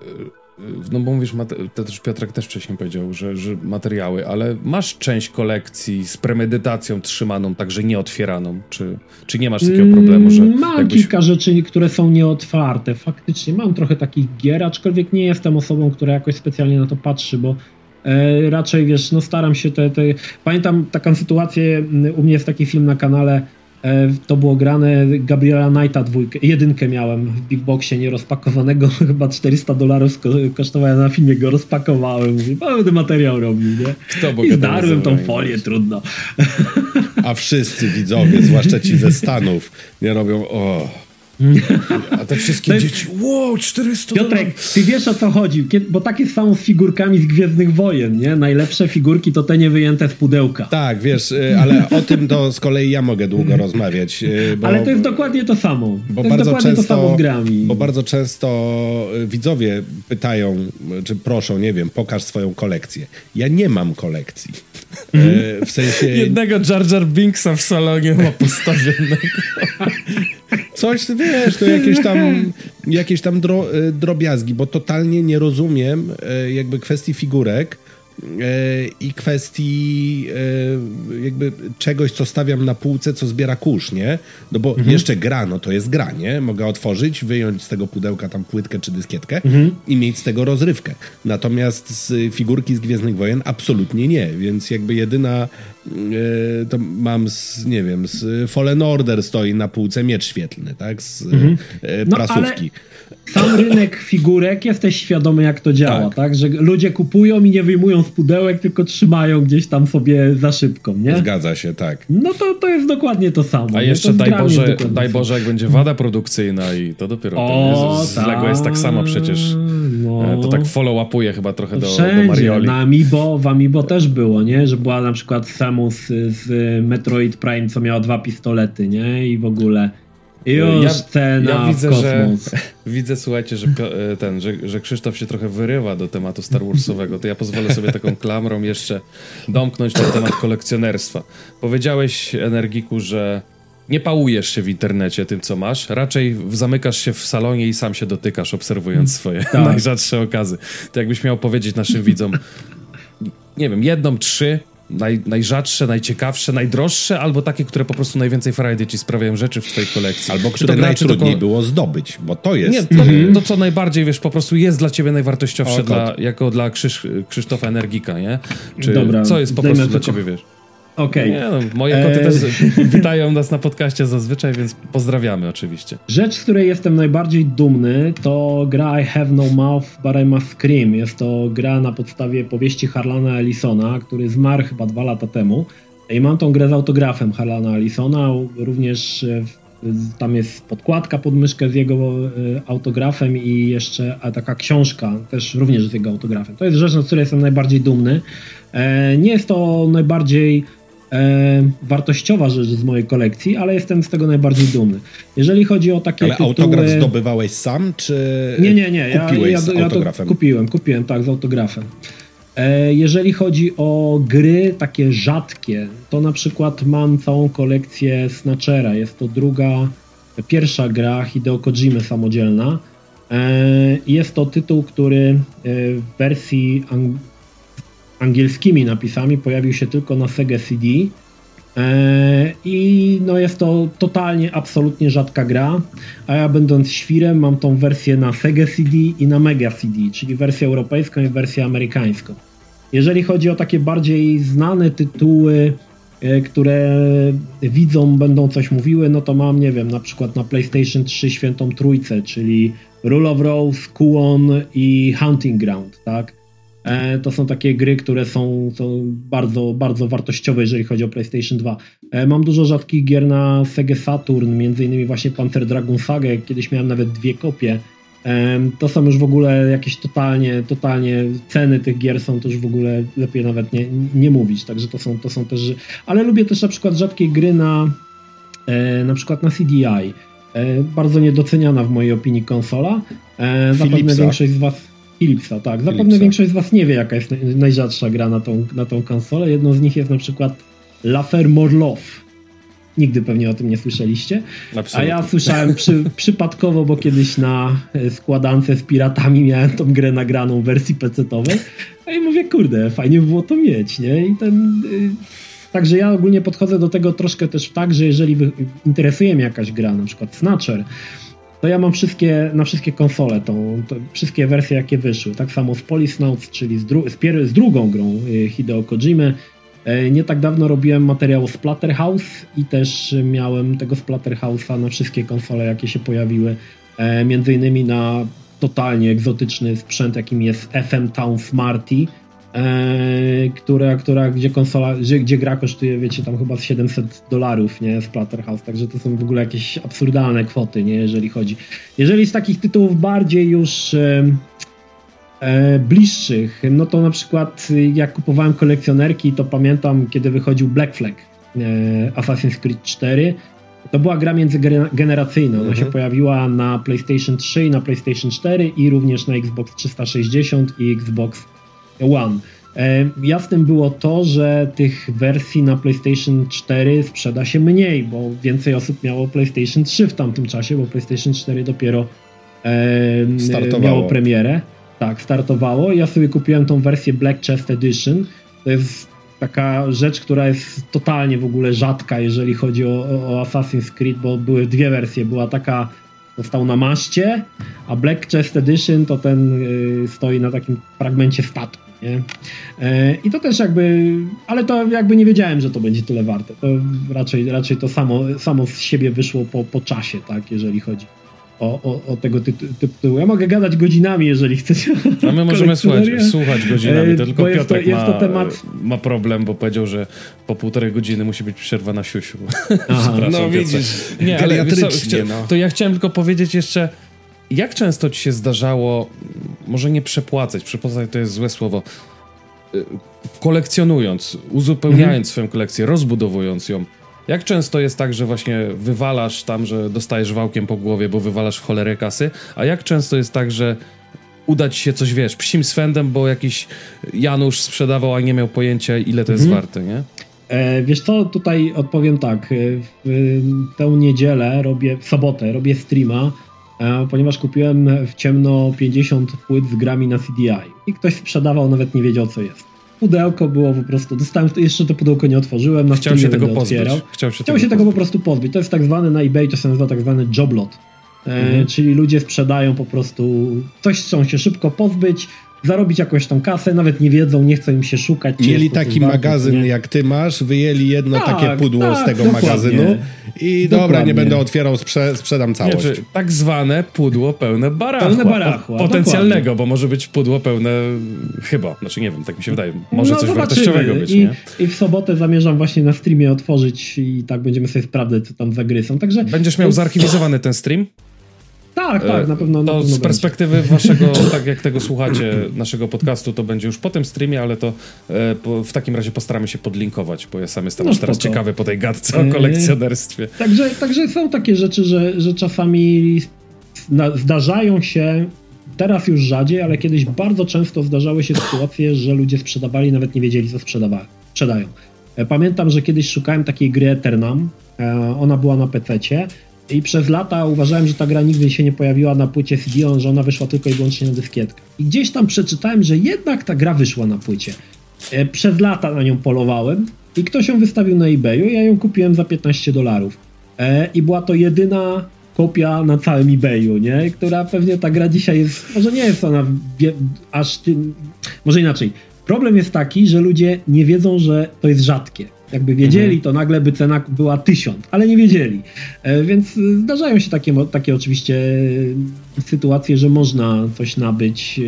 no bo mówisz, to też Piotrek też wcześniej powiedział, że, że materiały, ale masz część kolekcji z premedytacją trzymaną, także nieotwieraną, czy, czy nie masz takiego problemu, że... Mam jakbyś... kilka rzeczy, które są nieotwarte, faktycznie mam trochę takich gier, aczkolwiek nie jestem osobą, która jakoś specjalnie na to patrzy, bo E, raczej wiesz, no staram się te, te... Pamiętam taką sytuację, u mnie jest taki film na kanale, e, to było grane Gabriela Knighta dwójkę, jedynkę miałem w Big Boxie nierozpakowanego, chyba 400 dolarów kosztowało, na filmie go rozpakowałem, mówię, będę materiał robił, nie? Kto I zdarłem tą folię, trudno. A wszyscy widzowie, zwłaszcza ci ze Stanów, nie robią, o... A te wszystkie jest... dzieci, wow, 400 Piotrek, ty wiesz o co chodzi, bo takie są z figurkami z Gwiezdnych Wojen, nie? Najlepsze figurki to te nie wyjęte z pudełka. Tak, wiesz, y, ale o tym to z kolei ja mogę długo rozmawiać. Y, bo, ale to jest dokładnie to samo. Bo to bardzo często, to samo z grami. Bo bardzo często y, widzowie pytają, czy proszą, nie wiem, pokaż swoją kolekcję. Ja nie mam kolekcji. Mm. W sensie... Jednego Jar Jar Binksa w salonie ma postawionego. Coś, wiesz, to jakieś tam, jakieś tam dro, e, drobiazgi, bo totalnie nie rozumiem e, jakby kwestii figurek i kwestii jakby czegoś, co stawiam na półce, co zbiera kurz, nie? No bo mhm. jeszcze gra, no to jest gra, nie? Mogę otworzyć, wyjąć z tego pudełka tam płytkę czy dyskietkę mhm. i mieć z tego rozrywkę. Natomiast z figurki z Gwiezdnych Wojen absolutnie nie, więc jakby jedyna E, to mam z, nie wiem, z Fallen Order stoi na półce miecz świetlny, tak? Z mhm. E, no, prasówki. Sam rynek figurek, jesteś świadomy jak to działa, tak. tak. Że ludzie kupują i nie wyjmują z pudełek, tylko trzymają gdzieś tam sobie za szybką, nie? Zgadza się, tak. No to, to jest dokładnie to samo. A jeszcze daj Boże, daj Boże, jak będzie wada produkcyjna i to dopiero o, ten, z, z Lego jest tak samo przecież. No. To tak follow-upuje chyba trochę do, do Marioli. Na Amiibo, w Amiibo też było, nie? Że była na przykład Samus z Metroid Prime, co miała dwa pistolety, nie? I w ogóle już ja, scena ja widzę, że widzę, słuchajcie, że e, ten, że, że Krzysztof się trochę wyrywa do tematu Star Warsowego, to ja pozwolę sobie taką klamrą jeszcze domknąć ten temat kolekcjonerstwa. Powiedziałeś, Energiku, że nie pałujesz się w internecie tym, co masz, raczej zamykasz się w salonie i sam się dotykasz, obserwując swoje tak. najrzadsze okazy. To jakbyś miał powiedzieć naszym widzom, nie wiem, jedną, trzy naj, najrzadsze, najciekawsze, najdroższe, albo takie, które po prostu najwięcej frajdy ci sprawiają rzeczy w twojej kolekcji. Albo które to najtrudniej było zdobyć, bo to jest... Nie, to, mhm. to, co najbardziej, wiesz, po prostu jest dla ciebie najwartościowsze, dla, jako dla Krzyż, Krzysztofa Energika, nie? Czy Dobra, co jest po prostu dla ciebie, wiesz? Okej. Okay. No, moje koty e... też witają nas na podcaście zazwyczaj, więc pozdrawiamy oczywiście. Rzecz, z której jestem najbardziej dumny, to gra I Have No Mouth, But I Must Scream. Jest to gra na podstawie powieści Harlana Ellisona, który zmarł chyba dwa lata temu. I mam tą grę z autografem Harlana Ellisona, również tam jest podkładka pod myszkę z jego e, autografem i jeszcze taka książka też również z jego autografem. To jest rzecz, z której jestem najbardziej dumny. E, nie jest to najbardziej e, wartościowa rzecz z mojej kolekcji, ale jestem z tego najbardziej dumny. Jeżeli chodzi o takie ale tytuły... autograf zdobywałeś sam, czy Nie, nie, nie. Kupiłeś ja, ja, z autografem? Ja kupiłem, kupiłem, tak, z autografem. E, jeżeli chodzi o gry takie rzadkie, to na przykład mam całą kolekcję Snatchera. Jest to druga, pierwsza gra Hideo Kojimy samodzielna. E, jest to tytuł, który e, w wersji angielskimi napisami pojawił się tylko na Sega CD. E, I no jest to totalnie, absolutnie rzadka gra, a ja będąc świrem mam tą wersję na Sega CD i na Mega CD, czyli wersję europejską i wersję amerykańską. Jeżeli chodzi o takie bardziej znane tytuły, e, które widzą, będą coś mówiły, no to mam, nie wiem, na przykład na PlayStation 3 Świętą Trójcę, czyli Rule of Rose, Kuon i Hunting Ground, tak? E, to są takie gry, które są, są bardzo, bardzo wartościowe, jeżeli chodzi o PlayStation 2. E, mam dużo rzadkich gier na Sega Saturn, między innymi właśnie Panzer Dragon Saga, kiedyś miałem nawet dwie kopie. E, to są już w ogóle jakieś totalnie, totalnie ceny tych gier są też w ogóle lepiej nawet nie, nie mówić, także to są, to są też, ale lubię też na przykład rzadkie gry na na przykład na CDI. Bardzo niedoceniana w mojej opinii konsola. Zapewne większość z Was Philipsa, tak. Zapewne Philipsa. większość z Was nie wie, jaka jest najrzadsza gra na tą, na tą konsolę. Jedną z nich jest na przykład Lafer Morlow. Nigdy pewnie o tym nie słyszeliście. Absolutnie. A ja słyszałem przy, przypadkowo, bo kiedyś na e, składance z piratami miałem tą grę nagraną w wersji PC-owej. A i mówię, kurde, fajnie było to mieć, nie? I ten. Y, także ja ogólnie podchodzę do tego troszkę też tak, że jeżeli interesuje mnie jakaś gra, na przykład Snatcher, to ja mam wszystkie, na wszystkie konsole, tą, to, wszystkie wersje jakie wyszły. Tak samo z Polisnauts, czyli z, dru z, z, drugą grą y, Hideo Kojimy. E, nie tak dawno robiłem materiał Splatterhouse i też miałem tego Splatterhouse'a na wszystkie konsole, jakie się pojawiły. E, między innymi na totalnie egzotyczny sprzęt, jakim jest FM Town Smarty, która, która, gdzie konsola, gdzie, gdzie, gra kosztuje, wiecie, tam chyba 700 dolarów, nie, Splatterhouse, także to są w ogóle jakieś absurdalne kwoty, nie, jeżeli chodzi. Jeżeli z takich tytułów bardziej już e, e, bliższych, no to na przykład jak kupowałem kolekcjonerki, to pamiętam, kiedy wychodził Black Flag, e, Assassin's Creed 4, to była gra międzygeneracyjna. Ona mhm. się pojawiła na PlayStation 3 i na PlayStation 4 i również na Xbox 360 i Xbox One. Jasnym było to, że tych wersji na PlayStation 4 sprzeda się mniej, bo więcej osób miało PlayStation 3 w tamtym czasie, bo PlayStation 4 dopiero e, miało premierę. Tak, startowało. Ja sobie kupiłem tą wersję Black Chest Edition. To jest taka rzecz, która jest totalnie w ogóle rzadka, jeżeli chodzi o, o Assassin's Creed, bo były dwie wersje. Była taka został na maszcie, a Black Chest Edition to ten y, stoi na takim fragmencie statku. Nie? E, I to też jakby, ale to jakby nie wiedziałem, że to będzie tyle warte. To raczej, raczej to samo, samo z siebie wyszło po, po czasie, tak, jeżeli chodzi o, o, o tego tytułu. Ja mogę gadać godzinami, jeżeli chcecie. A my możemy słuchać, słuchać godzinami, to tylko Piotrek to, ma, temat... ma problem, bo powiedział, że po półtorej godziny musi być przerwa na siusiu. Aha, no widzisz, nie, ale co, no. To ja chciałem tylko powiedzieć jeszcze, jak często ci się zdarzało, może nie przepłacać, przepłacać to jest złe słowo, y, kolekcjonując, uzupełniając mhm. swoją kolekcję, rozbudowując ją, jak często jest tak, że właśnie wywalasz tam, że dostajesz wałkiem po głowie, bo wywalasz w cholerę kasy, a jak często jest tak, że uda ci się coś, wiesz, psim swędem, bo jakiś Janusz sprzedawał, a nie miał pojęcia, ile to jest mhm. warte, nie? E, wiesz co, tutaj odpowiem tak. E, w tę niedzielę robię, w sobotę robię streama, ponieważ kupiłem w ciemno 50 płyt z grami na CDI i ktoś sprzedawał, nawet nie wiedział co jest. Pudełko było po prostu, dostałem, jeszcze to pudełko nie otworzyłem, na Chciał się tego pozbyć. Chciał się, Chciał tego, się tego po prostu pozbyć. To jest tak zwany na eBay, to się nazywa tak zwany joblot. Mhm. Czyli ludzie sprzedają po prostu coś, chcą się szybko pozbyć, zarobić jakąś tą kasę, nawet nie wiedzą, nie chcą im się szukać. Mieli taki magazyn jak ty masz, wyjęli jedno tak, takie pudło tak, z tego dokładnie. magazynu i dokładnie. dobra, nie będę otwierał, sprze sprzedam całość. Nie, tak zwane pudło pełne barachła. Pełne barachła. Potencjalnego, dokładnie. bo może być pudło pełne chyba, znaczy nie wiem, tak mi się wydaje. Może no, coś zobaczymy. wartościowego być, I, nie? I w sobotę zamierzam właśnie na streamie otworzyć i tak będziemy sobie sprawdzać, co tam za gry są. Także... Będziesz miał zarchiwizowany ten stream? Tak, tak, na pewno. To na pewno z perspektywy będzie. waszego, tak jak tego słuchacie, naszego podcastu, to będzie już po tym streamie, ale to e, w takim razie postaramy się podlinkować, bo ja sam jestem no, teraz ciekawy po tej gadce o kolekcjonerstwie. Także, także są takie rzeczy, że, że czasami zdarzają się, teraz już rzadziej, ale kiedyś bardzo często zdarzały się sytuacje, że ludzie sprzedawali, nawet nie wiedzieli, co sprzedają. E, pamiętam, że kiedyś szukałem takiej gry Eternam, e, ona była na PC-cie i przez lata uważałem, że ta gra nigdy się nie pojawiła na płycie CD, że ona wyszła tylko i wyłącznie na dyskietkę. I gdzieś tam przeczytałem, że jednak ta gra wyszła na płycie. E, przez lata na nią polowałem i ktoś ją wystawił na eBayu ja ją kupiłem za 15 dolarów. E, I była to jedyna kopia na całym eBayu, nie? Która pewnie ta gra dzisiaj jest, może nie jest ona aż tym, może inaczej. Problem jest taki, że ludzie nie wiedzą, że to jest rzadkie. Jakby wiedzieli, mhm. to nagle by cena była tysiąc, ale nie wiedzieli. E, więc zdarzają się takie, takie oczywiście sytuacje, że można coś nabyć e,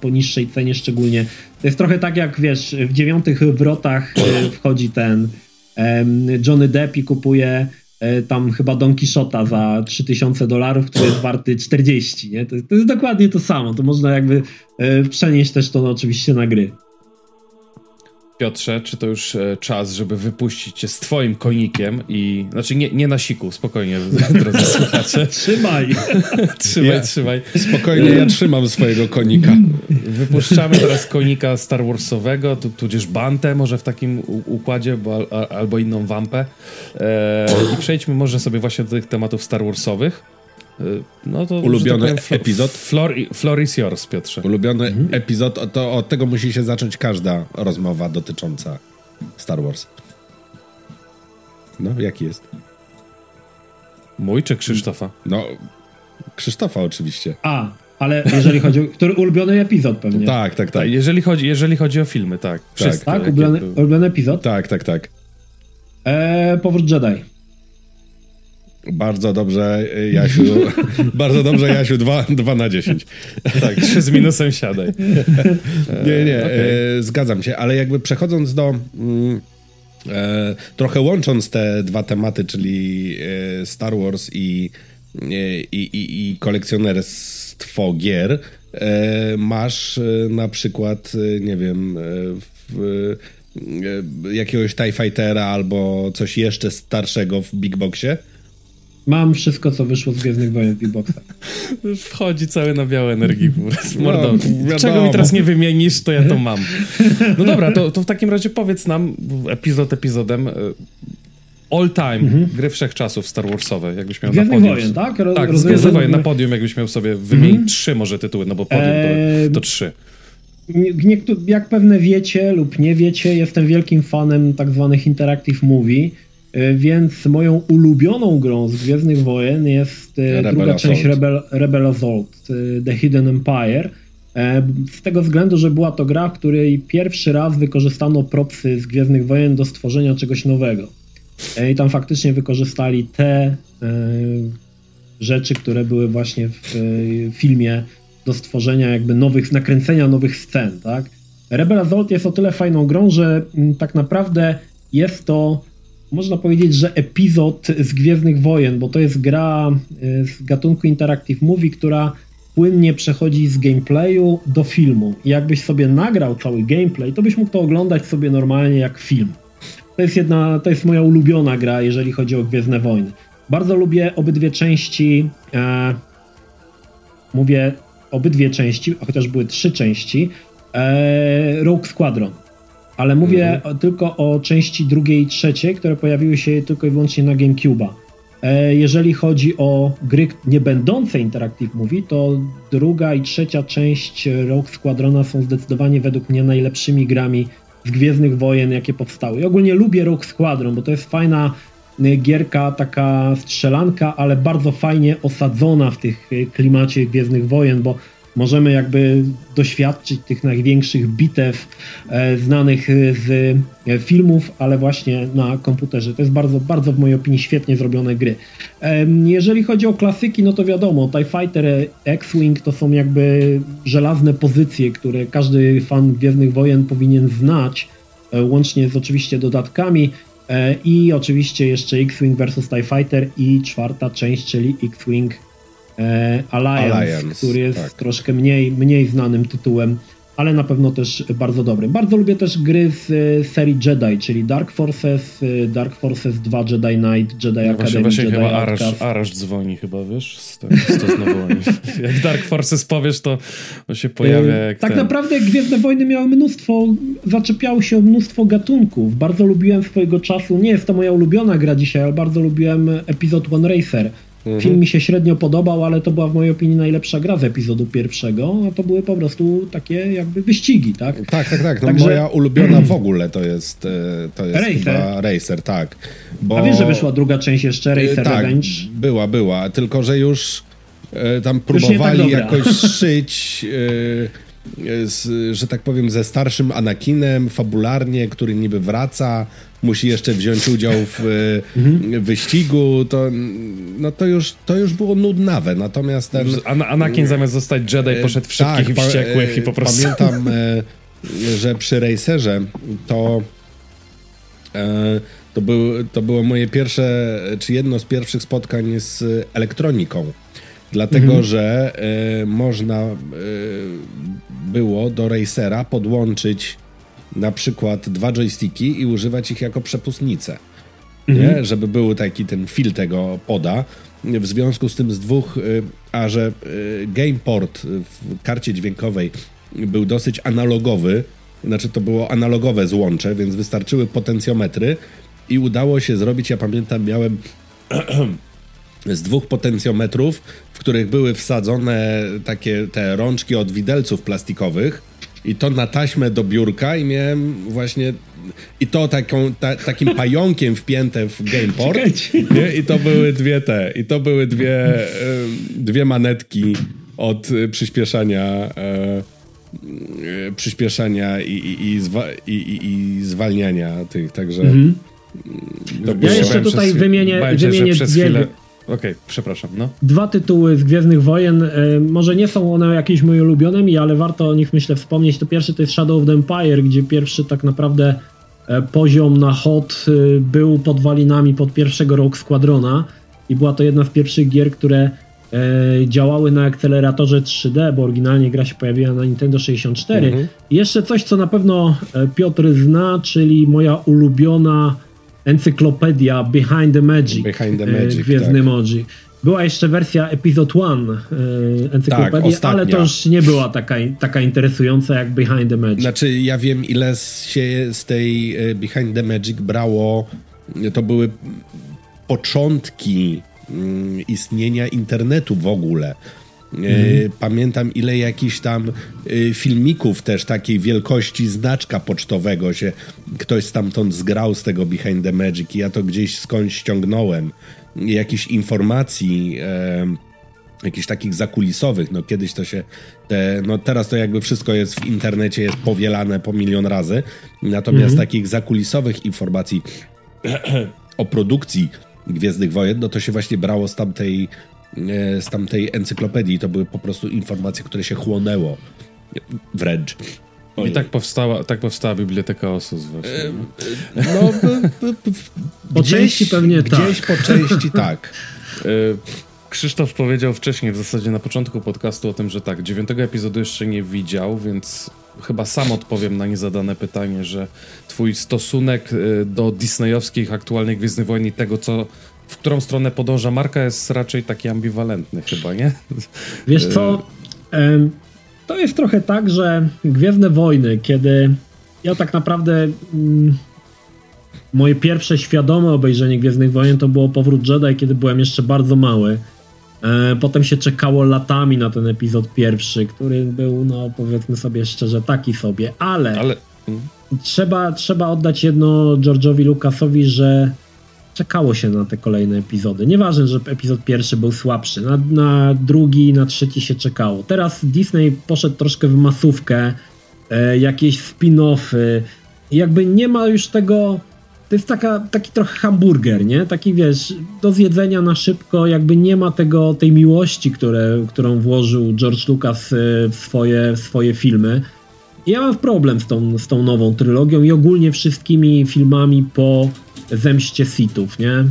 po niższej cenie szczególnie. To jest trochę tak jak, wiesz, w dziewiątych wrotach e, wchodzi ten Johnny Depp i kupuje tam chyba Don Quixota za 3000 dolarów, który jest warty 40, nie? To, to, jest dokładnie to samo. To można jakby przenieść też to oczywiście na gry. Piotrze, czy to już e, czas, żeby wypuścić cię z twoim konikiem i... Znaczy nie, nie na siku, spokojnie, drodzy słuchacze. trzymaj! trzymaj, ja, trzymaj. Spokojnie, ja trzymam swojego konika. Wypuszczamy teraz konika Star Warsowego, tudzież Bantę może w takim układzie, bo, albo inną wampę. E, I przejdźmy może sobie właśnie do tych tematów Star Warsowych. Y, no to, Ulubiony tak powiem, epizod? Floor, floor is yours, Piotrze. Ulubiony mhm. epizod, to od tego musi się zacząć każda rozmowa dotycząca Star Wars. No, jaki jest? Mój czy Krzysztofa? No, Krzysztofa oczywiście. A, ale jeżeli chodzi o... Który ulubiony epizod pewnie. Tak, tak, tak. Jeżeli chodzi, jeżeli chodzi o filmy, tak. Wszystko, tak, tak ulubiony, ulubiony epizod? Tak, tak, tak. Eee, Powrót Jedi. Bardzo dobrze, Jasiu. bardzo dobrze, Jasiu. 2 na 10. Tak, 3 z minusem siadaj. nie, nie, okay. e, zgadzam się, ale jakby przechodząc do. Mm, e, trochę łącząc te dwa tematy, czyli e, Star Wars i, e, i, i, i kolekcjonerstwo gier, e, masz e, na przykład, nie wiem, w, jakiegoś TIE Fightera albo coś jeszcze starszego w Big Boxie? Mam wszystko, co wyszło z Gwiezdnych Wojen w Big Wchodzi cały na białe energii. Mordo, no, czego mi teraz nie wymienisz, to ja to mam. No dobra, to, to w takim razie powiedz nam, epizod epizodem, e, all time, mhm. gry wszechczasów Star Warsowe, jakbyś miał Gwiezdnych na podium. Wojen, tak? Roz, tak, Gwiezdnych Wojen na podium, jakbyś miał sobie wymienić mhm. trzy może tytuły, no bo podium to, to trzy. jak pewne wiecie lub nie wiecie, jestem wielkim fanem tak zwanych interactive movie, więc moją ulubioną grą z Gwiezdnych Wojen jest e, Rebel druga Assault. część Rebel, Rebel Assault, e, The Hidden Empire. Z tego względu, że była to gra, w której pierwszy raz wykorzystano propsy z Gwiezdnych Wojen do stworzenia czegoś nowego. I tam faktycznie wykorzystali te rzeczy, które były właśnie w filmie do stworzenia jakby nowych, nakręcenia nowych scen, tak? Rebel Assault jest o tyle fajną grą, że mm, tak naprawdę jest to można powiedzieć, że epizod z Gwiezdnych Wojen, bo to jest gra e, z gatunku Interactive Movie, która płynnie przechodzi z gameplayu do filmu. I jakbyś sobie nagrał cały gameplay, to byś mógł to oglądać sobie normalnie jak film. To jest jedna, to jest moja ulubiona gra, jeżeli chodzi o Gwiezdne Wojny. Bardzo lubię obydwie części. E, mówię obydwie części, chociaż były trzy części. E, Rogue Squadron. Ale mówię mhm. tylko o części drugiej i trzeciej, które pojawiły się tylko i wyłącznie na GameCube'a. E, jeżeli chodzi o gry nie będące Interactive Movie, to druga i trzecia część Rogue Squadrona są zdecydowanie według mnie najlepszymi grami z Gwiezdnych Wojen, jakie powstały. I ogólnie lubię Rogue Squadron, bo to jest fajna y, gierka, taka strzelanka, ale bardzo fajnie osadzona w tych y, klimacie Gwiezdnych Wojen, bo możemy jakby doświadczyć tych największych bitew e, znanych z e, filmów, ale właśnie na komputerze. To jest bardzo, bardzo w mojej opinii świetnie zrobione gry. E, jeżeli chodzi o klasyki, no to wiadomo, TIE Fighter, X-Wing to są jakby żelazne pozycje, które każdy fan Gwiezdnych Wojen powinien znać, e, łącznie z oczywiście dodatkami. E, I oczywiście jeszcze X-Wing vs TIE Fighter i czwarta część, czyli X-Wing e, Alliance, Alliance, który jest tak. troszkę mniej, mniej znanym tytułem, ale na pewno też bardzo dobry. Bardzo lubię też gry z e, serii Jedi, czyli Dark Forces, e, Dark Forces 2, Jedi Knight, Jedi no Academy, właśnie, Jedi chyba Arash, Arash dzwoni chyba, wiesz, z, to, z to znowu Jak Dark Forces powiesz, to, to się pojawia e, jak Tak ten. naprawdę Gwiezdne Wojny miały mnóstwo, zaczepiały się o mnóstwo gatunków. Bardzo lubiłem swojego czasu, nie jest to moja ulubiona gra dzisiaj, ale bardzo lubiłem Episode One Racer Mhm. Film mi się średnio podobał, ale to była w mojej opinii najlepsza gra z epizodu pierwszego, a to były po prostu takie jakby wyścigi, tak? Tak, tak, tak. No Także... Moja ulubiona w ogóle to jest, e, to jest Racer. chyba Racer, tak. Bo... A wiesz, że wyszła druga część jeszcze, Racer tak, Revenge? była, była, tylko że już e, tam próbowali tak jakoś szyć... E, z, że tak powiem, ze starszym Anakinem, fabularnie, który niby wraca, musi jeszcze wziąć udział w mhm. wyścigu, to, no to, już, to już było nudnawe. Natomiast ten. An Anakin zamiast zostać Jedi e, poszedł w szybkich tak, i wściekłych i po prostu. Pamiętam, e, że przy Racerze to. E, to, był, to było moje pierwsze, czy jedno z pierwszych spotkań z elektroniką. Dlatego, mhm. że można było do Racera podłączyć na przykład dwa joysticki i używać ich jako przepustnice. Mhm. Nie? Żeby był taki ten fil tego poda. W związku z tym z dwóch, y, a że y, gameport w karcie dźwiękowej był dosyć analogowy, znaczy to było analogowe złącze, więc wystarczyły potencjometry i udało się zrobić, ja pamiętam, miałem z dwóch potencjometrów, w których były wsadzone takie te rączki od widelców plastikowych i to na taśmę do biurka i miałem właśnie i to taką, ta, takim pająkiem wpięte w gameport nie? i to były dwie te i to były dwie, dwie manetki od przyspieszania e, przyspieszania i, i, i, zwa, i, i, zwalniania tych, także mhm. ja jeszcze tutaj wymienię, wymienię dwie, chwilę Okej, okay, przepraszam, no. Dwa tytuły z Gwiezdnych Wojen, y, może nie są one jakieś moje ulubionymi, ale warto o nich myślę wspomnieć. To pierwszy to jest Shadow of the Empire, gdzie pierwszy tak naprawdę e, poziom na hot y, był podwalinami pod pierwszego Rogue Squadrona i była to jedna z pierwszych gier, które działały na akceleratorze 3D, bo oryginalnie gra się pojawiła na Nintendo 64. Mhm. I jeszcze coś, co na pewno Piotr zna, czyli moja ulubiona encyklopedia Behind the Magic, Behind the e, Magic Gwiezdny tak. Była jeszcze wersja Episode One e, encyklopedii, tak, ale to już nie była taka, taka interesująca jak Behind the Magic. Znaczy, ja wiem, ile się z tej e, Behind the Magic brało. To były początki mm, istnienia internetu w ogóle. Mhm. Pamiętam, ile jakichś tam e, filmików też takiej wielkości znaczka pocztowego się ktoś stamtąd zgrał z tego Behind the Magic i ja to gdzieś skądś ściągnąłem. Jakichś informacji, e, jakichś takich zakulisowych, no kiedyś to się, te, no teraz to jakby wszystko jest w internecie, jest powielane po milion razy, natomiast mhm. takich zakulisowych informacji o produkcji Gwiezdnych Wojen, no to się właśnie brało z tamtej z tamtej encyklopedii. To były po prostu informacje, które się chłonęło wręcz. I tak powstała, tak powstała Biblioteka Osus właśnie. E, no, po gdzieś, części pewnie gdzieś tak. po części tak. E, Krzysztof powiedział wcześniej, w zasadzie na początku podcastu o tym, że tak, dziewiątego epizodu jeszcze nie widział, więc chyba sam odpowiem na niezadane pytanie, że twój stosunek do disneyowskich aktualnych Gwiezdnych Wojen i tego, co w którą stronę podąża marka, jest raczej taki ambiwalentny chyba, nie? Wiesz co, to jest trochę tak, że Gwiezdne Wojny, kiedy ja tak naprawdę mm, moje pierwsze świadome obejrzenie Gwiezdnych Wojen to było Powrót Jedi, kiedy byłem jeszcze bardzo mały. E, potem się czekało latami na ten epizod pierwszy, który był, no powiedzmy sobie szczerze, taki sobie, ale, ale... Trzeba, trzeba oddać jedno George'owi Lucasowi, że czekało się na te kolejne epizody. Nieważne, że epizod pierwszy był słabszy, na, na drugi, na trzeci się czekało. Teraz Disney poszedł troszkę w masówkę, e, jakieś spin-offy, jakby nie ma już tego to jest taka, taki trochę hamburger, nie? Taki wiesz, do zjedzenia na szybko, jakby nie ma tego, tej miłości, które, którą włożył George Lucas e, w swoje, w swoje filmy. Ja mam problem z tą, z tą nową trylogią i ogólnie wszystkimi filmami po Zemście Sithów, nie?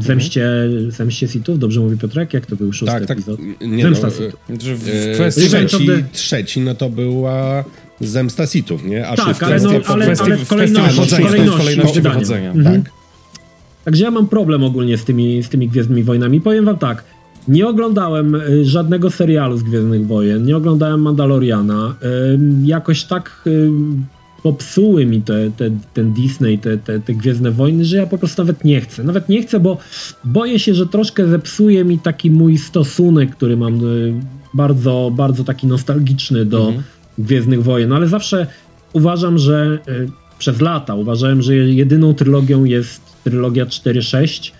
Zemście, mhm. Zemście Sithów, dobrze mówi Piotrek? Jak to był szósty tak, tak. epizod? Nie, Zemsta no, Sithów. W kwestii trzeci, trzeci, no to była zemsta Sithów, nie? A tak, ale, no, ale, ale w kolejności, w kolejności, kolejności wychodzenia. Mhm. Tak. Także ja mam problem ogólnie z tymi, z tymi Gwiezdnymi Wojnami. Powiem wam tak, nie oglądałem y, żadnego serialu z Gwiezdnych Wojen, nie oglądałem Mandaloriana. Jakoś tak popsuły mi te, te, ten Disney, te, te, te Gwiezdne Wojny, że ja po prostu nawet nie chcę. Nawet nie chcę, bo boję się, że troszkę zepsuje mi taki mój stosunek, który mam y, bardzo, bardzo taki nostalgiczny do, mhm Gwiezdnych Wojen, ale zawsze uważam, że y, przez lata uważałem, że jedyną trylogią jest trylogia 4-6.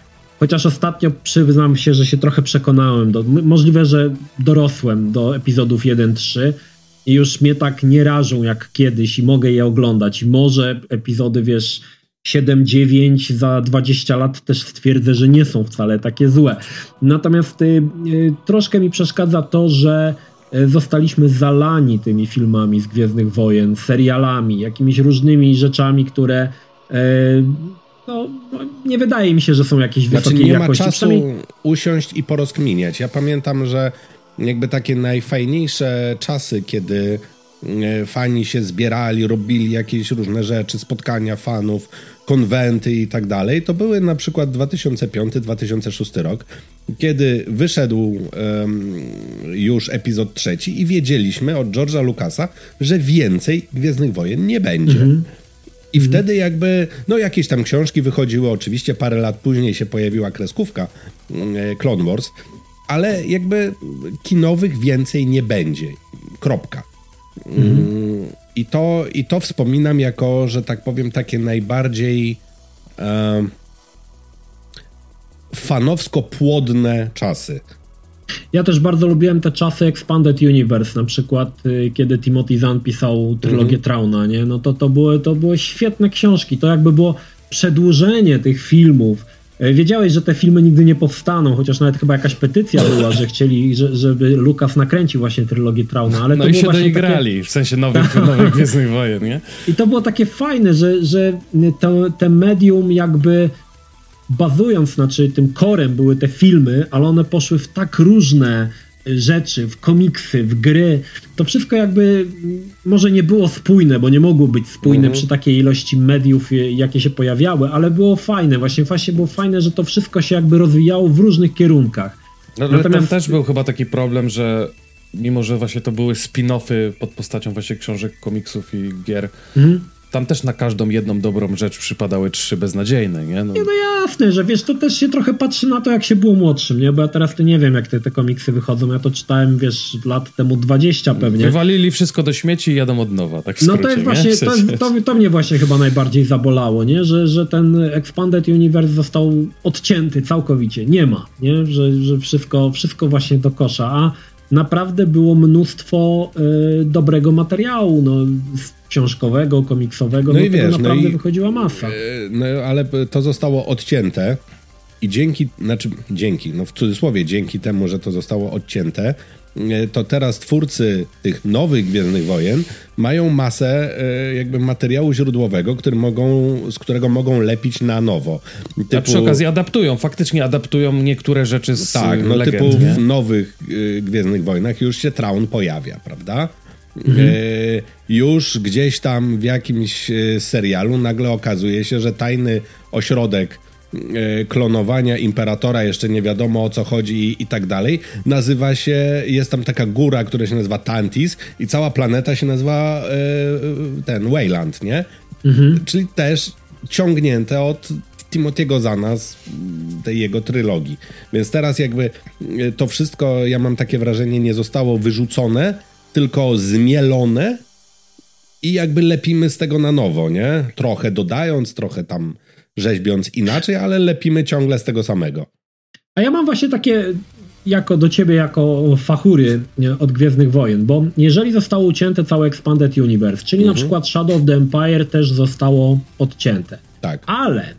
Chociaż ostatnio przyznam się, że się trochę przekonałem. Do, możliwe, że dorosłem do epizodów 1-3 i już mnie tak nie rażą jak kiedyś i mogę je oglądać. I może epizody, wiesz, 7-9 za 20 lat też stwierdzę, że nie są wcale takie złe. Natomiast y, y, troszkę mi przeszkadza to, że E, zostaliśmy zalani tymi filmami z Gwiezdnych Wojen, serialami, jakimiś różnymi rzeczami, które e, no, no, nie wydaje mi się, że są jakieś znaczy, wysokiej nie jakości. Nie ma czasu usiąść i porozkminiać. Ja pamiętam, że jakby takie najfajniejsze czasy, kiedy e, fani się zbierali, robili jakieś różne rzeczy, spotkania fanów, konwenty i tak dalej, to były na przykład 2005-2006 rok, kiedy wyszedł um, już epizod trzeci i wiedzieliśmy od George'a Lucasa, że więcej Gwiezdnych Wojen nie będzie. Mm -hmm. I mm -hmm. wtedy jakby, no jakieś tam książki wychodziły, oczywiście parę lat później się pojawiła kreskówka e, Clone Wars, ale jakby kinowych więcej nie będzie. Kropka. -hmm. I to, I to wspominam jako, że tak powiem, takie najbardziej e, fanowsko-płodne czasy. Ja też bardzo lubiłem te czasy Expanded Universe, na przykład y, kiedy Timothy Zahn pisał trylogię -hmm. Trauna, nie? No to, to, były, to były świetne książki, to jakby było przedłużenie tych filmów, wiedziałeś, że te filmy nigdy nie powstaną, chociaż nawet chyba jakaś petycja była, że chcieli, że, żeby Lukas nakręcił właśnie trylogię Trauna, ale no to i się doigrali, takie... w sensie nowych, nowych Gwiezdnych Wojen, nie? I to było takie fajne, że, że to, te medium jakby bazując, znaczy tym korem były te filmy, ale one poszły w tak różne rzeczy, w komiksy, w gry, to wszystko jakby może nie było spójne, bo nie mogło być spójne mhm. przy takiej ilości mediów, jakie się pojawiały, ale było fajne, właśnie właśnie było fajne, że to wszystko się jakby rozwijało w różnych kierunkach. No, ale Natomiast... tam też był chyba taki problem, że mimo, że właśnie to były spin-offy pod postacią właśnie książek, komiksów i gier, mhm tam też na każdą jedną dobrą rzecz przypadały trzy beznadziejne, nie? No. nie? no jasne, że wiesz, to też się trochę patrzy na to, jak się było młodszym, nie? Bo ja teraz to nie wiem, jak te, te komiksy wychodzą. Ja to czytałem, wiesz, lat temu 20 pewnie. Wywalili wszystko do śmieci i jadą od nowa, tak w skrócie, No to jest właśnie, to, jest, to, to, mnie właśnie chyba najbardziej zabolało, nie? Że, że ten Expanded Universe został odcięty całkowicie. Nie ma, nie? Że, że wszystko, wszystko właśnie do kosza, a naprawdę było mnóstwo y, dobrego materiału, no, książkowego, komiksowego, no, no i wiesz, no naprawdę no i, wychodziła masa. Y, no ale to zostało odcięte i dzięki, znaczy dzięki, no w cudzysłowie dzięki temu, że to zostało odcięte, E, to teraz twórcy tych nowych Gwiezdnych Wojen mają masę e, jakby materiału źródłowego, który mogą, z którego mogą lepić na nowo. Typu... A przy okazji adaptują, faktycznie adaptują niektóre rzeczy z Tak, no legend, typu nie? w nowych e, Gwiezdnych Wojnach już się Traun pojawia, prawda? Mhm. już gdzieś tam w jakimś serialu nagle okazuje się, że tajny ośrodek e, klonowania imperatora, jeszcze nie wiadomo o co chodzi i, i, tak dalej. Nazywa się, jest tam taka góra, która się nazywa Tantis i cała planeta się nazywa e, ten Wayland, nie? Mhm. Czyli też ciągnięte od Timothy'ego Zana z tej jego trylogii. Więc teraz jakby e, to wszystko, ja mam takie wrażenie, nie zostało wyrzucone, tylko zmielone i jakby lepimy z tego na nowo, nie? Trochę dodając, trochę tam rzeźbiąc inaczej, ale lepimy ciągle z tego samego. A ja mam właśnie takie jako do ciebie jako fachury od Gwiezdnych Wojen, bo jeżeli zostało ucięte całe Expanded Universe, czyli mhm. na przykład Shadow of the Empire też zostało odcięte. Tak. Ale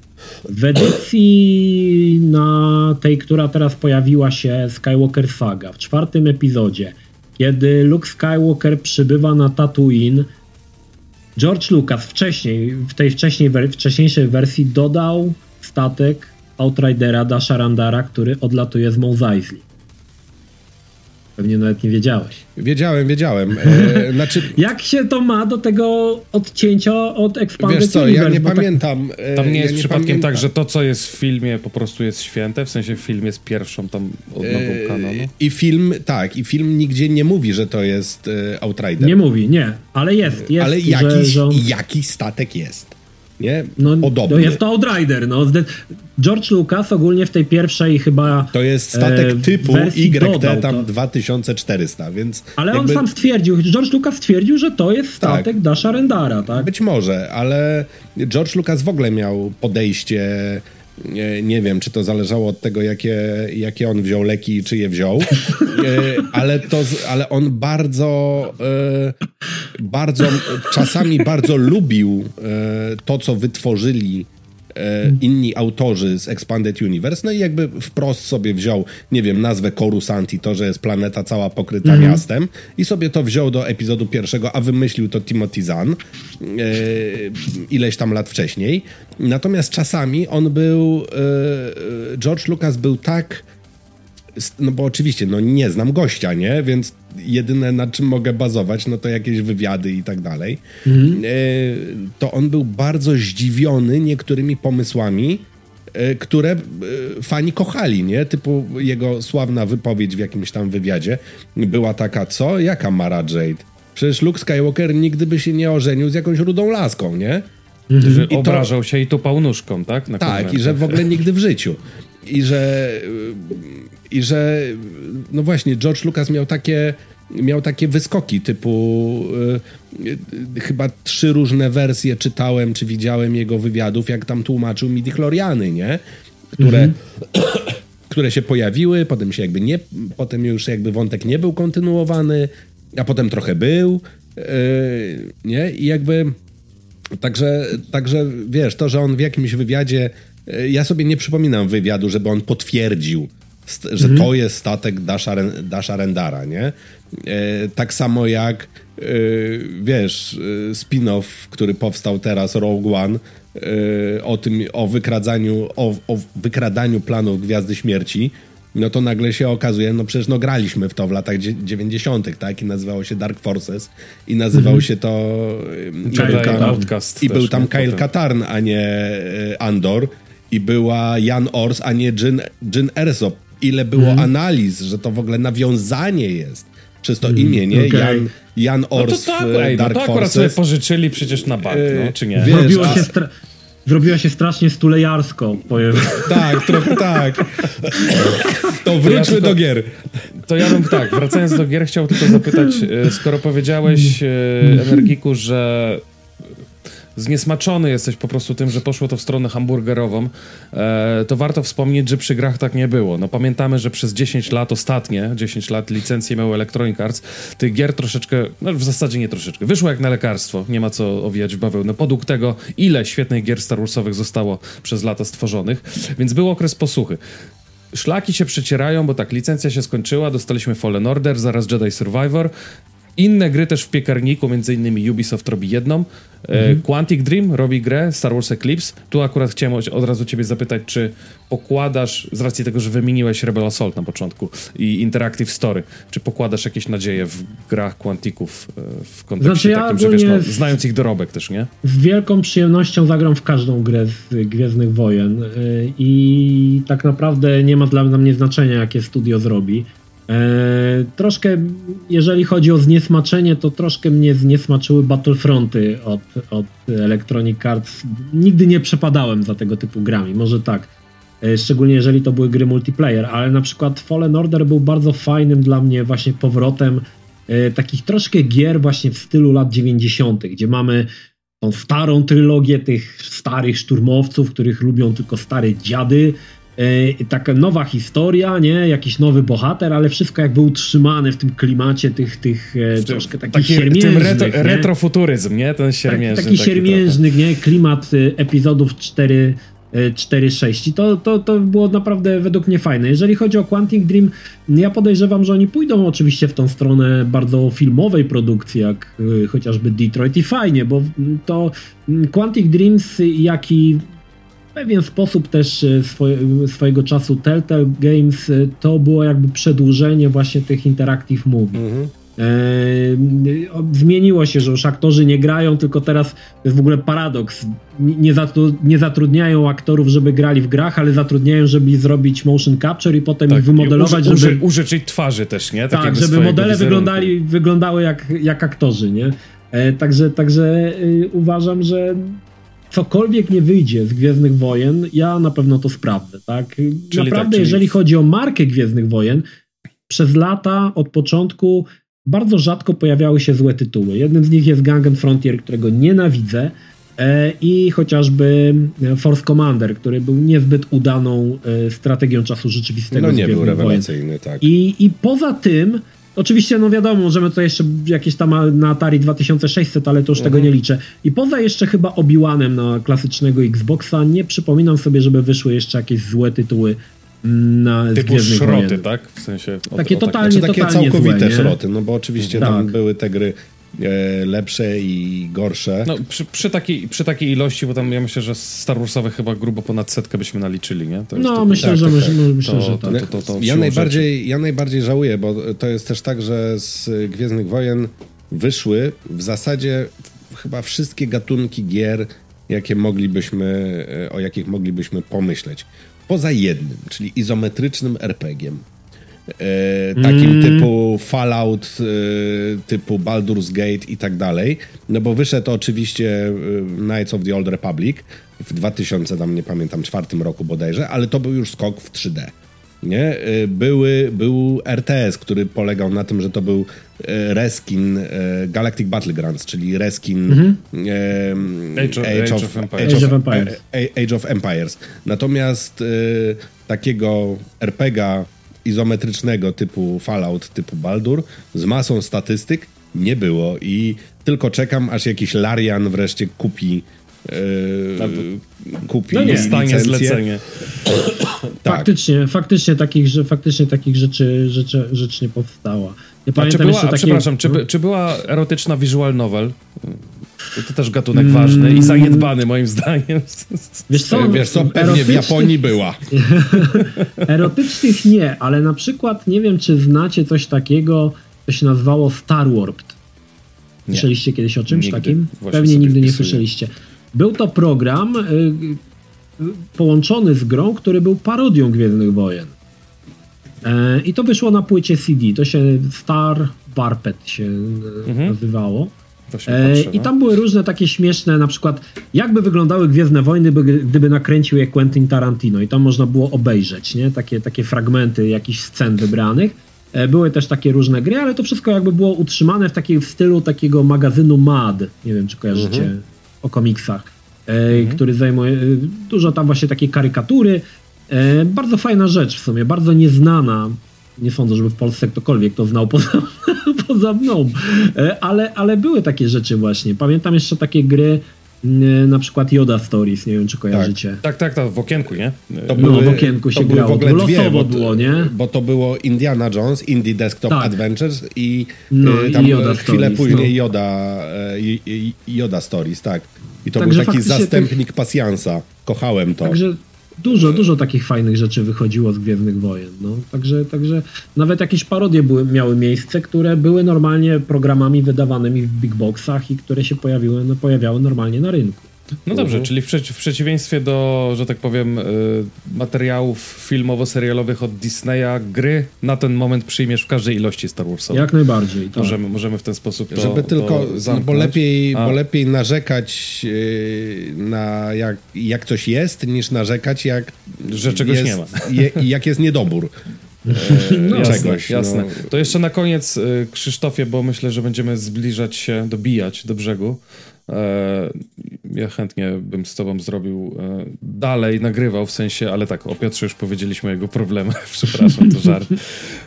w edycji na tej, która teraz pojawiła się Skywalker Saga, w czwartym epizodzie, kiedy Luke Skywalker przybywa na Tatooine, George Lucas wcześniej, w tej wcześniej, wcześniejszej wersji dodał statek Outridera Dasha Randara, który odlatuje z Mos Eisley. Pewnie nawet nie wiedziałeś. Wiedziałem, wiedziałem. E, znaczy... Jak się to ma do tego odcięcia od Expanded Wiesz co, Universe, ja nie tak- pamiętam. Tak... Tam nie jest ja przypadkiem pamiętam. tak, że to, co jest w filmie, po prostu jest święte, w sensie film jest pierwszą tam odnową e, kanonu. I film, tak, i film nigdzie nie mówi, że to jest e, Outrider. Nie mówi, nie, ale jest. jest ale jakiś, że, że on... jakiś statek jest nie? No, Podobnie. No jest to Outrider, no. George Lucas ogólnie w tej pierwszej chyba To jest statek e, typu YT tam to. 2400, więc... Ale jakby... on sam stwierdził, George Lucas stwierdził, że to jest statek tak. Dasha Rendara, tak? Być może, ale George Lucas w ogóle miał podejście nie, nie, wiem, czy to zależało od tego, jakie, jakie on wziął leki i czy je wziął, e, ale, to, ale on bardzo, e, bardzo, czasami bardzo lubił e, to, co wytworzyli inni autorzy z Expanded Universe, no i jakby wprost sobie wziął, nie wiem, nazwę Coruscanti, to, że jest planeta cała pokryta mm. miastem i sobie to wziął do epizodu pierwszego, a wymyślił to Timothy Zahn ileś tam lat wcześniej. Natomiast czasami on był, e, e, George Lucas był tak, no bo oczywiście, no nie znam gościa, nie? Więc jedyne na czym mogę bazować, no to jakieś wywiady i tak dalej. Mhm. E, to on był bardzo zdziwiony niektórymi pomysłami, które fani kochali, nie? Typu jego sławna wypowiedź w jakimś tam wywiadzie była taka, co? Jaka Mara Jade? Przecież Luke Skywalker nigdy by się nie ożenił z jakąś rudą laską, nie? Mhm. Że I obrażał to... się i tupał nóżką, tak? Na tak, i że w ogóle nigdy w życiu. I że, I że, no właśnie, George Lucas miał takie, miał takie wyskoki typu y, chyba trzy różne wersje czytałem, czy widziałem jego wywiadów, jak tam tłumaczył midi nie? Które, mhm. które się pojawiły, potem się jakby nie, potem już jakby wątek nie był kontynuowany, a potem trochę był, yy, nie? I jakby Także, także wiesz, to, że on w jakimś wywiadzie, ja sobie nie przypominam wywiadu, żeby on potwierdził, że mhm. to jest statek Dasha, Dasha Rendara, nie? E, tak samo jak, e, wiesz, spin-off, który powstał teraz, Rogue One, o tym, o wykradzaniu, o, o wykradaniu planów Gwiazdy Śmierci, no to nagle się okazuje, no przecież no graliśmy w to w latach 90., tak? I nazywało się Dark Forces i nazywał mm -hmm. się to... I był tam, Outcast i był tam Kyle Katarn, a nie e, Andor i była Jan Ors, a nie Jyn, Jyn Ersop. Ile było mm -hmm. analiz, że to w ogóle nawiązanie jest przez to mm, imię, nie? Okay. Jan, Jan Ors no to, to, ej, Dark no to akurat Forces. sobie pożyczyli przecież na bank, no, czy nie? Wiesz, Robiło się Zrobiła się strasznie stulejarsko, powiem. Tak, trochę tak. To wróćmy ja do gier. To ja bym tak, wracając do gier, chciał tylko zapytać, e, skoro powiedziałeś, e, Energiku, że zniesmaczony jesteś po prostu tym, że poszło to w stronę hamburgerową, e, to warto wspomnieć, że przy grach tak nie było. No pamiętamy, że przez 10 lat, ostatnie 10 lat licencje miały Electronic Arts, tych gier troszeczkę, no w zasadzie nie troszeczkę, wyszło jak na lekarstwo, nie ma co owijać w bawełnę. Podług tego, ile świetnych gier Star Warsowych zostało przez lata stworzonych, więc był okres posłuchy. Szlaki się przecierają, bo tak, licencja się skończyła, dostaliśmy Fallen Order, zaraz Jedi Survivor, Inne gry też w piekarniku, między innymi Ubisoft robi jedną. E, mhm. Quantic Dream robi grę Star Wars Eclipse. Tu akurat chciałem od razu ciebie zapytać, czy pokładasz, z racji tego, że wymieniłeś Rebel Assault na początku i Interactive Story, czy pokładasz jakieś nadzieje w grach Quanticów e, w kontekście znaczy ja takim, że wiesz, no, znając ich dorobek też, nie? Z wielką przyjemnością zagram w każdą grę z Gwiezdnych Wojen e, i tak naprawdę nie ma dla mnie znaczenia, jakie studio zrobi. E, troszkę, jeżeli chodzi o zniesmaczenie, to troszkę mnie zniesmaczyły Battlefronty od, od Electronic Arts. Nigdy nie przepadałem za tego typu grami, może tak. E, szczególnie jeżeli to były gry multiplayer, ale na przykład Fallen Order był bardzo fajnym dla mnie właśnie powrotem e, takich troszkę gier właśnie w stylu lat 90., gdzie mamy tą starą trylogię tych starych szturmowców, których lubią tylko stare dziady, taka nowa historia, nie? Jakiś nowy bohater, ale wszystko jakby utrzymane w tym klimacie tych, tych e, troszkę takich taki, siermiężnych. Retro, nie? retrofuturyzm, nie? Ten siermiężny. Tak, taki, taki siermiężny, nie? Klimat e, epizodów 4 4-6 i to, to, to było naprawdę według mnie fajne. Jeżeli chodzi o Quantic Dream, ja podejrzewam, że oni pójdą oczywiście w tą stronę bardzo filmowej produkcji, jak chociażby Detroit i fajnie, bo to Quantic Dreams, jak i pewien sposób też e, swoje, swojego czasu Telltale Games e, to było jakby przedłużenie właśnie tych interactive movie. Mhm. E, zmieniło się, że już aktorzy nie grają, tylko teraz to jest w ogóle paradoks. Nie, zatru, nie, zatrudniają aktorów, żeby grali w grach, ale zatrudniają, żeby zrobić motion capture i potem tak, ich wymodelować, uży, żeby... Użyczyć twarzy też, nie? Tak, tak żeby modele wyglądali, wyglądały jak, jak aktorzy, nie? E, także, także y, uważam, że cokolwiek nie wyjdzie z Gwiezdnych Wojen, ja na pewno to sprawdzę, tak? Czyli Naprawdę, tak, jeżeli chodzi o markę Gwiezdnych Wojen, przez lata, od początku bardzo rzadko pojawiały się złe tytuły. Jednym z nich jest Gang Frontier, którego nienawidzę e, i chociażby Force Commander, który był niezbyt udaną e, strategią czasu rzeczywistego. No nie był rewelacyjny, Wojen. tak. I, I poza tym Oczywiście, no wiadomo, możemy to jeszcze jakieś tam na Atari 2600, ale to już mhm. tego nie liczę. I poza jeszcze chyba Obi-Wanem na klasycznego Xboxa, nie przypominam sobie, żeby wyszły jeszcze jakieś złe tytuły na Typu szroty, wojen. tak? W sensie... Od, takie totalnie, znaczy, takie totalnie całkowite złe, szroty, no bo oczywiście tak. tam były te gry lepsze i gorsze. No, przy, przy, takiej, przy takiej ilości, bo tam ja myślę, że Star Warsowe chyba grubo ponad setkę byśmy naliczyli, nie? no, myślę, tak, że, tak, myślę, tak. myślę, że to, to, to, ja, najbardziej, ja najbardziej żałuję, bo to jest też tak, że z Gwiezdnych Wojen wyszły w zasadzie chyba wszystkie gatunki gier, jakie moglibyśmy, e, o jakich moglibyśmy pomyśleć. Poza jednym, czyli izometrycznym RPG-iem. E, takim mm. typu Fallout, e, typu Baldur's Gate i tak dalej. No bo wyszedł oczywiście e, Knights of the Old Republic w 2000, tam nie pamiętam, czwartym roku bodajże, ale to był już skok w 3D. Nie? Były, był RTS, który polegał na tym, że to był reskin Galactic Battlegrounds, czyli reskin mm -hmm. Age, of, Age, of, Empires. Age, of, Empires. Age of Empires. Natomiast takiego RPGa izometrycznego typu Fallout, typu Baldur z masą statystyk nie było i tylko czekam, aż jakiś Larian wreszcie kupi Yy, kupi no nie, stanie zlecenie. tak. Faktycznie, faktycznie takich, że, faktycznie takich rzeczy, rzeczy, rzeczy nie powstała. Nie pamiętam czy była, takie... Przepraszam, czy, by, czy była erotyczna visual novel? To też gatunek mm. ważny i zaniedbany moim zdaniem. Wiesz co, Wiesz co pewnie w Japonii była. Erotycznych nie, ale na przykład nie wiem, czy znacie coś takiego, co się nazywało Star Warped. Słyszeliście kiedyś o czymś nigdy. takim? Właśnie Pewnie nigdy nie słyszeliście. Był to program y, y, połączony z grą, który był parodią Gwiezdnych Wojen. E, I to wyszło na płycie CD. To się Star Warped się e, mhm. nazywało. E, I tam były różne takie śmieszne, na przykład jakby wyglądały Gwiezdne Wojny, gdyby nakręcił je Quentin Tarantino i tam można było obejrzeć, nie? Takie, takie fragmenty jakichś scen wybranych. E, były też takie różne gry, ale to wszystko jakby było utrzymane w takim stylu takiego magazynu MAD, nie wiem czy kojarzycie mhm. o komiksach, e, mhm. który zajmuje dużo tam właśnie takiej karykatury. Bardzo fajna rzecz w sumie, bardzo nieznana nie sądzę, żeby w Polsce ktokolwiek to znał poza, poza mną, e, ale, ale były takie rzeczy właśnie. Pamiętam jeszcze takie gry, na przykład Yoda Stories, nie wiem czy kojarzycie. Tak, tak, tak, w okienku, nie? To no, były, w okienku się grało, w ogóle to dwie, bo, było, nie? Bo to było Indiana Jones, Indie Desktop tak. Adventures i no, y, tam i Yoda chwilę Stories, później no. Yoda, Yoda Stories, tak. I to Także był taki zastępnik tych... pasjansa. Kochałem to. Także dużo, dużo takich fajnych rzeczy wychodziło z Gwiezdnych Wojen. No. Także, także nawet jakieś parodie były, miały miejsce, które były normalnie programami wydawanymi w big boxach i które się pojawiły, no, pojawiały normalnie na rynku. No dobrze, mhm. czyli w, przeci w, przeciwieństwie do, że tak powiem, y, materiałów filmowo-serialowych od Disneya, gry na ten moment przyjmiesz w każdej ilości Star Warsowej. Jak najbardziej. Tak. Możemy, możemy w ten sposób to, Żeby tylko, to no, bo, lepiej, bo lepiej narzekać yy, na jak, jak coś jest, niż narzekać jak... Że czegoś jest, nie ma. Je, jak jest niedobór. no, jasne, czegoś. Jasne. No. To jeszcze na koniec, y, Krzysztofie, bo myślę, że będziemy zbliżać się, dobijać do brzegu. E, ja chętnie bym z tobą zrobił e, dalej, nagrywał w sensie, ale tak, o Piotrze już powiedzieliśmy o jego problemach, przepraszam, to żart.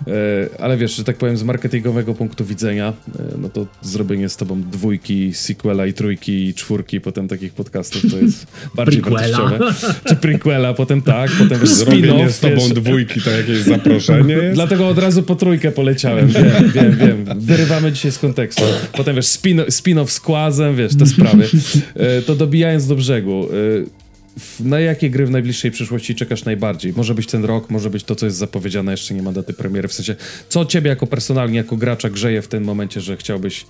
E, ale wiesz, że tak powiem, z marketingowego punktu widzenia, no to zrobienie z tobą dwójki, sequela i trójki i czwórki potem takich podcastów to jest bardziej wartościowe. Czy prequela, potem tak, potem wiesz, Zrobienie z tobą wiesz. dwójki to jakieś zaproszenie jest? Dlatego od razu po trójkę poleciałem, wiem, wiem, wiem. Wyrywamy dzisiaj z kontekstu. Potem wiesz, spin-off spin z Kłazem, wiesz, te sprawy. To dobijając do brzegu, na jakie gry w najbliższej przyszłości czekasz najbardziej? Może być ten rok, może być to, co jest zapowiedziane, jeszcze nie ma daty premiery. W sensie, co ciebie jako personalnie, jako gracza grzeje w tym momencie, że chciałbyś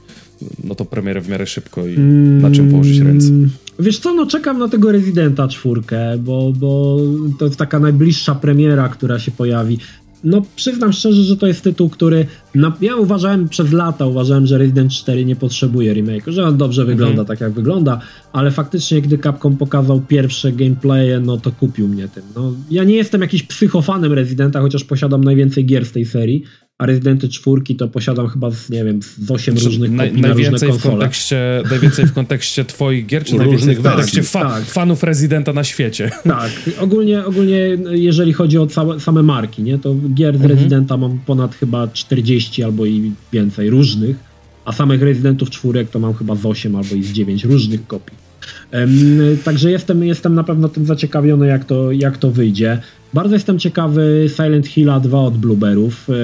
no to premierę w miarę szybko i na czym położyć ręce? Mm, wiesz co, no czekam na tego Residenta czwórkę, bo, bo to jest taka najbliższa premiera, która się pojawi. No, przyznam szczerze, że to jest tytuł, który. No, ja uważałem przez lata, uważałem, że Resident 4 nie potrzebuje remake, że on dobrze wygląda mhm. tak, jak wygląda, ale faktycznie, gdy Capcom pokazał pierwsze gameplaye, no to kupił mnie tym. No, ja nie jestem jakiś psychofanem Residenta, chociaż posiadam najwięcej gier z tej serii, a Rezydenty czwórki to posiadam chyba z, nie wiem, z 8 znaczy, różnych kopii najwięcej na w kontekście, Najwięcej w kontekście twoich gier, czy różnych w kontekście fa tak. fanów Rezydenta na świecie? Tak, ogólnie, ogólnie jeżeli chodzi o całe, same marki, nie, to gier z mhm. Rezydenta mam ponad chyba 40 albo i więcej różnych, a samych Rezydentów czwórek to mam chyba z 8 albo i z 9 różnych kopii. Um, także jestem, jestem na pewno tym zaciekawiony, jak to, jak to wyjdzie. Bardzo jestem ciekawy Silent Hilla 2 od Blueberów. E,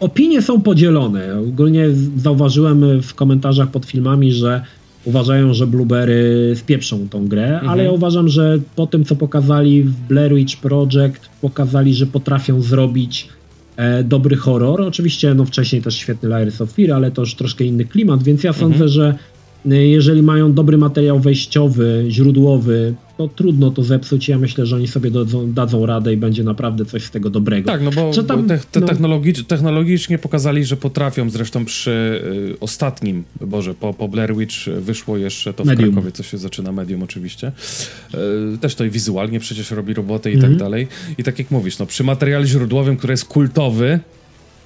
opinie są podzielone. Ogólnie zauważyłem w komentarzach pod filmami, że uważają, że Blueberry spieprzą tą grę, mhm. ale ja uważam, że po tym, co pokazali w Blair Witch Project, pokazali, że potrafią zrobić e, dobry horror. Oczywiście, no wcześniej też świetny Layers of Fear, ale to już troszkę inny klimat, więc ja mhm. sądzę, że jeżeli mają dobry materiał wejściowy, źródłowy, to trudno to zepsuć. Ja myślę, że oni sobie dadzą, dadzą radę i będzie naprawdę coś z tego dobrego. Tak, no bo, tam, te, te no... Technologicz, technologicznie pokazali, że potrafią. Zresztą przy y, ostatnim, Boże, po, po Blair Witch wyszło jeszcze to w medium. Krakowie, co się zaczyna, medium oczywiście. Y, też to i wizualnie przecież robi roboty i tak mhm. dalej. I tak jak mówisz, no, przy materiale źródłowym, który jest kultowy,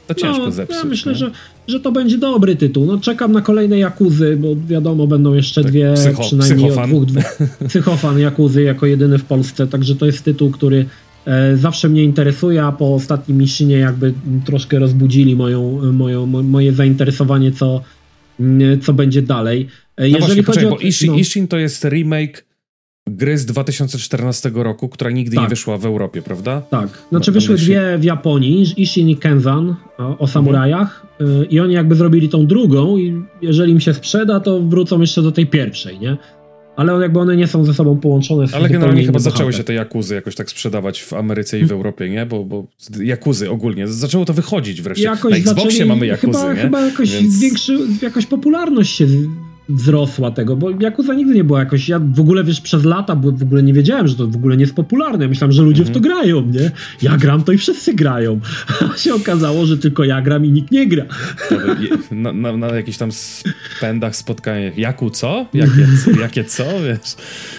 to ciężko no, zepsuć. Ja myślę, że, że to będzie dobry tytuł. No, czekam na kolejne Jakuzy, bo wiadomo, będą jeszcze tak, dwie, psycho, przynajmniej psychofan. dwóch, dwóch. Psychofan Jakuzy jako jedyny w Polsce, także to jest tytuł, który e, zawsze mnie interesuje, a po ostatnim Mishinie jakby troszkę rozbudzili moją, moją, moje zainteresowanie, co, co będzie dalej. E, no Jeżeli właśnie, chodzi poczekaj, o... bo Ishin, no. Ishin to jest remake gry z 2014 roku, która nigdy tak. nie wyszła w Europie, prawda? Tak. Znaczy wyszły dwie w Japonii, Ishin i Kenzan o, o samurajach mhm. i oni jakby zrobili tą drugą i jeżeli im się sprzeda, to wrócą jeszcze do tej pierwszej, nie? Ale jakby one nie są ze sobą połączone. Ale generalnie chyba zaczęły się te jakuzy jakoś tak sprzedawać w Ameryce i w Europie, nie? Bo, bo jakuzy ogólnie, zaczęło to wychodzić wreszcie. Jakoś Na Xboxie zaczęli, mamy jakuzy, chyba, nie? Chyba jakoś Więc... większy, jakoś popularność się wzrosła tego, bo Yakuza nigdy nie była jakoś, ja w ogóle wiesz, przez lata w ogóle nie wiedziałem, że to w ogóle nie jest popularne, myślałem, że ludzie mm -hmm. w to mhm. grają, nie? Ja gram, to i wszyscy grają, a się okazało, że tylko ja gram i nikt nie gra. Na, na, na jakichś tam spędach, spotkaniach, Jaku co? Jakie, jakie co, wiesz?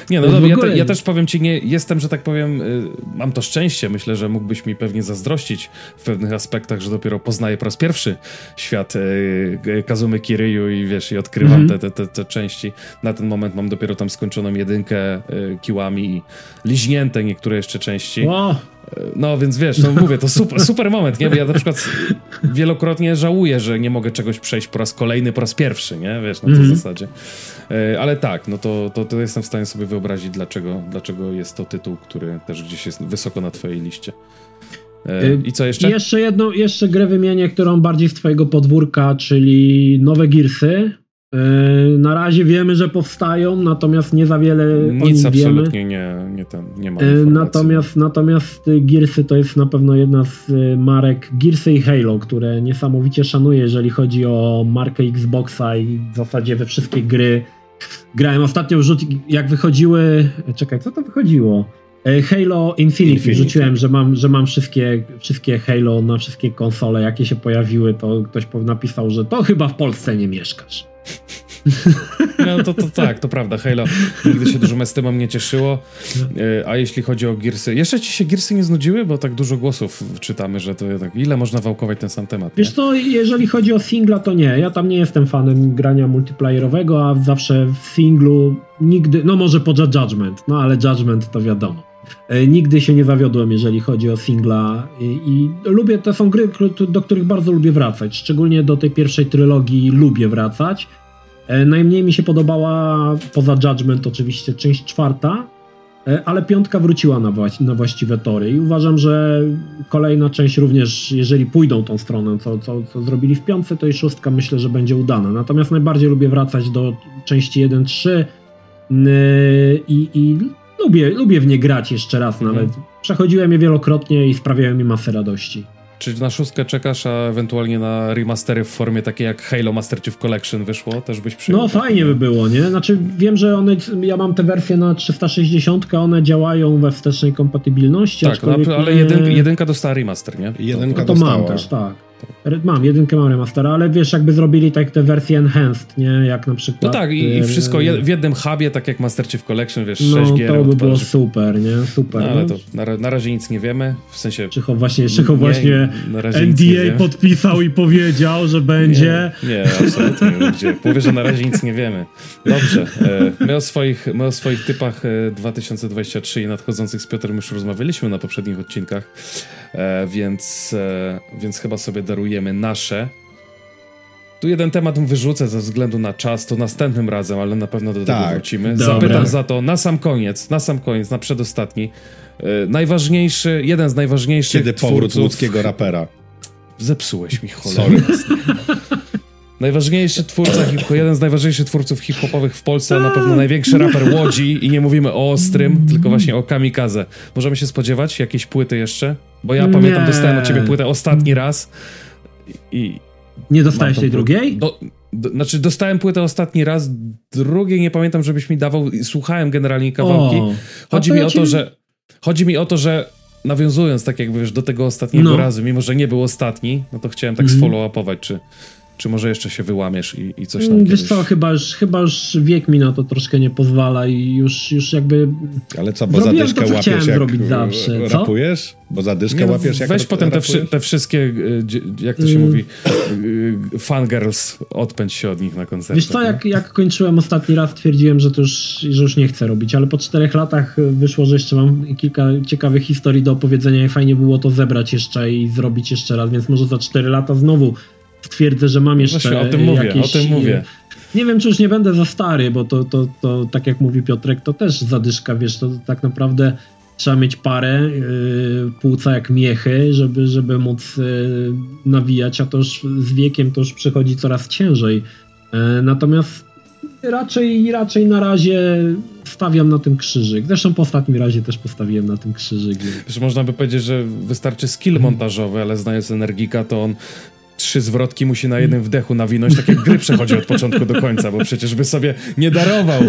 Nie, no, no ja, te, ja, też powiem ci, nie, jestem, że tak powiem, y, mam to szczęście, myślę, że mógłbyś mi pewnie zazdrościć w pewnych aspektach, że dopiero poznaję po raz pierwszy świat y, Kazumy Kiryu i wiesz, i odkrywam mm -hmm. te, te te, te, części. Na ten moment mam dopiero tam skończoną jedynkę y, kiłami i liźnięte niektóre jeszcze części. No więc wiesz, no mówię, to super, super moment, nie? Bo ja na przykład wielokrotnie żałuję, że nie mogę czegoś przejść po raz kolejny, po raz pierwszy, nie? Wiesz, na tej mm -hmm. zasadzie. E, ale tak, no to, to, to, jestem w stanie sobie wyobrazić, dlaczego, dlaczego jest to tytuł, który też gdzieś jest wysoko na twojej liście. E, I co jeszcze? Jeszcze jedną, jeszcze grę wymienię, którą bardziej z twojego podwórka, czyli nowe Gearsy. E, na razie wiemy, że powstają, natomiast nie za wiele Nic absolutnie nie, nie, ten, nie ma informacji. Natomiast, natomiast Gearsy to jest na pewno jedna z marek Gearsy i Halo, które niesamowicie szanuję, jeżeli chodzi o markę Xboxa i w zasadzie we wszystkie gry. Grałem ostatnio rzut, jak wychodziły. Czekaj, co to wychodziło? E, Halo Infinity, Infinity. rzuciłem, że mam, że mam wszystkie, wszystkie Halo na wszystkie konsole, jakie się pojawiły, to ktoś napisał, że to chyba w Polsce nie mieszkasz. No to, to tak, to prawda. Halo nigdy się dużo z nie cieszyło. E, a jeśli chodzi o Gearsy, jeszcze ci się Gearsy nie znudziły? Bo tak dużo głosów czytamy, że to tak, ile można wałkować ten sam temat. Wiesz co, jeżeli chodzi o singla, to nie. Ja tam nie jestem fanem grania multiplayerowego, a zawsze w singlu nigdy, no może poza Judgment, no ale Judgment to wiadomo. E, nigdy się nie zawiodłem, jeżeli chodzi o singla. I, i, lubię, to są gry, do których bardzo lubię wracać, szczególnie do tej pierwszej trylogii lubię wracać. E, najmniej mi się podobała, poza Judgment oczywiście, część czwarta, e, ale piątka wróciła na, na właściwe tory. I uważam, że kolejna część również, jeżeli pójdą tą stronę, co, co, co zrobili w piątce, to i szóstka myślę, że będzie udana. Natomiast najbardziej lubię wracać do części 1-3 i, i lubię, lubię w nie grać jeszcze raz mhm. nawet. Przechodziłem je wielokrotnie i sprawiają mi masę radości. Czy na szóstkę czekasz, a ewentualnie na remastery w formie takiej jak Halo Master Chief Collection wyszło? Też byś przyjął? No fajnie by było, nie? Znaczy wiem, że one, ja mam te wersje na 360, one działają we wstecznej kompatybilności. Tak, no, ale jedynka, jedynka dostała remaster, nie? Jedynka to, to mam też, tak. Mam, jedynkę mam remastera, ale wiesz, jakby zrobili tak te wersje enhanced, nie? Jak na przykład... No tak, i, i wszystko w jednym hubie, tak jak Master Chief Collection, wiesz, no, 6 gier. to by było super, nie? Super. No, ale to na, na, razie nic nie wiemy, w sensie... Czycho właśnie, Czycho właśnie NDA podpisał i powiedział, że będzie... Nie, nie absolutnie nie będzie. Powie, że na razie nic nie wiemy. Dobrze, e, my o swoich, my o swoich typach 2023 e, i nadchodzących z Piotrem już rozmawialiśmy na poprzednich odcinkach, e, więc, więc chyba sobie darujemy nasze. Tu jeden temat wyrzucę ze względu na czas, to następnym razem, ale na pewno do tego tak, wrócimy. Dobra. Zapytam za to na sam koniec, na sam koniec, na przedostatni. Yy, najważniejszy, jeden z najważniejszych Kiedy twórców... powrót łódzkiego rapera. Zepsułeś mi cholerę. Najważniejszy twórca, jeden z najważniejszych twórców hip-hopowych w Polsce, a na pewno największy raper Łodzi i nie mówimy o Ostrym, tylko właśnie o Kamikaze. Możemy się spodziewać jakiejś płyty jeszcze? Bo ja pamiętam, nie. dostałem od ciebie płytę ostatni raz i... Nie dostałeś tej drugiej? Do, do, znaczy dostałem płytę ostatni raz, drugiej nie pamiętam, żebyś mi dawał, słuchałem generalnie kawałki. O, chodzi mi ja o to, że... Chodzi mi o to, że nawiązując tak jakby wiesz, do tego ostatniego no. razu, mimo że nie był ostatni, no to chciałem tak mm. sfollow-upować, czy, czy może jeszcze się wyłamiesz i, i coś tam Wiesz co, chyba już, chyba już wiek mi na to troszkę nie pozwala i już, już jakby... Ale co, bo zadyszkę to, łapiesz jak zrobić zawsze, rapujesz? Bo zadyszkę nie, no, łapiesz jak Weź potem te, wszy, te, wszystkie, y, jak to się mm. mówi, y, fangirls, odpędź się od nich na koncercie. Wiesz co, jak, jak kończyłem ostatni raz, twierdziłem, że to już, że już nie chcę robić, ale po czterech latach wyszło, że jeszcze mam kilka ciekawych historii do opowiedzenia i fajnie było to zebrać jeszcze i zrobić jeszcze raz, więc może za cztery lata znowu stwierdzę, że mam jeszcze Właśnie, o tym mówię, jakieś, o tym mówię. Nie wiem, czy już nie będę za stary, bo to, to, to tak jak mówi Piotrek, to też zadyszka, wiesz, to tak naprawdę trzeba mieć parę, yy, płuca jak miechy, żeby, żeby móc yy, nawijać, a to już z wiekiem to już przychodzi coraz ciężej. Yy, natomiast raczej, raczej na razie stawiam na tym krzyżyk. Zresztą po ostatnim razie też postawiłem na tym krzyżyk. Wiesz, można by powiedzieć, że wystarczy skill montażowy, ale znając Energika, to on trzy zwrotki musi na jednym wdechu nawinąć, tak jak gry przechodzi od początku do końca, bo przecież by sobie nie darował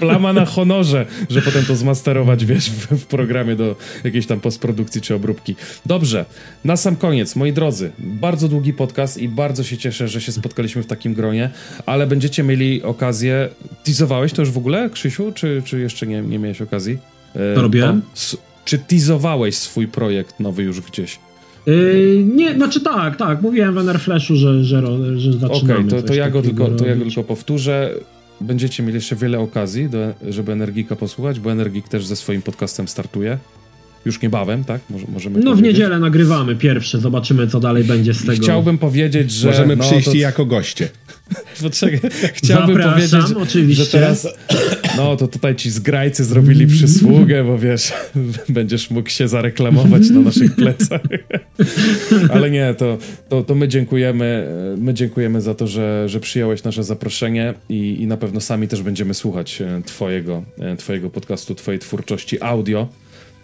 plama na honorze, że potem to zmasterować, wiesz, w, w, programie do jakiejś tam postprodukcji czy obróbki. Dobrze, na sam koniec, moi drodzy, bardzo długi podcast i bardzo się cieszę, że się spotkaliśmy w takim gronie, ale będziecie mieli okazję, teasowałeś to już w ogóle, Krzysiu, czy, czy jeszcze nie, nie miałeś okazji? E, to robiłem. czy teasowałeś swój projekt nowy już gdzieś? Yy, nie, znaczy tak, tak, mówiłem w Enerflashu, że, że, że zaczynamy. Okej, okay, to, to, ja go tylko, to ja go tylko powtórzę. Będziecie mieli jeszcze wiele okazji, do, żeby Energika posłuchać, bo Energik też ze swoim podcastem startuje. Już niebawem, tak? Może, możemy no powiedzieć. w niedzielę nagrywamy pierwszy, zobaczymy co dalej będzie z tego. Chciałbym powiedzieć, że... Możemy no, przyjść to... jako goście. Poczekaj, chciałbym Zapraszam, powiedzieć, oczywiście. że teraz no to tutaj ci zgrajcy zrobili przysługę, bo wiesz, będziesz mógł się zareklamować na naszych plecach. Ale nie, to, to, to my dziękujemy, my dziękujemy za to, że, że przyjąłeś nasze zaproszenie i, i na pewno sami też będziemy słuchać e, twojego, e, twojego podcastu, twojej twórczości audio.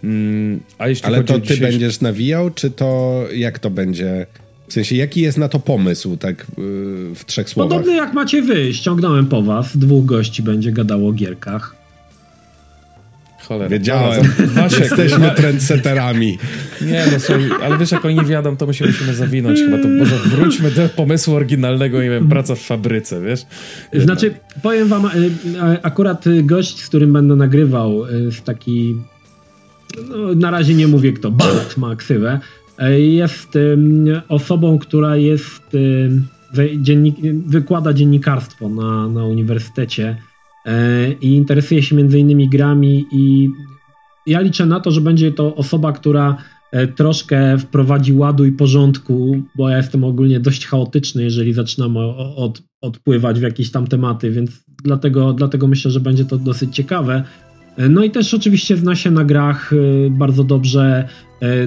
Mm, a jeśli Ale to ty dzisiejszy... będziesz nawijał, czy to jak to będzie? W sensie, jaki jest na to pomysł, tak yy, w trzech słowach? Podobny jak macie wy, ściągnąłem po was, dwóch gości będzie gadało o gierkach. Cholera. Wiedziałem, Wasiek, jesteśmy trendsetterami. Nie, no słuchaj, ale wiesz, jak oni wiadą, to my się musimy zawinąć chyba. To może wróćmy do pomysłu oryginalnego, nie wiem, praca w fabryce, wiesz? Znaczy, powiem wam, y, y, akurat y, gość, z którym będę nagrywał, z taki, no, na razie nie mówię kto, Bart ma ksywę, jest osobą, która jest, dziennik, wykłada dziennikarstwo na, na uniwersytecie i interesuje się między innymi grami i ja liczę na to, że będzie to osoba, która troszkę wprowadzi ładu i porządku, bo ja jestem ogólnie dość chaotyczny, jeżeli zaczynam od, odpływać w jakieś tam tematy, więc dlatego, dlatego myślę, że będzie to dosyć ciekawe. No i też oczywiście zna się na grach bardzo dobrze,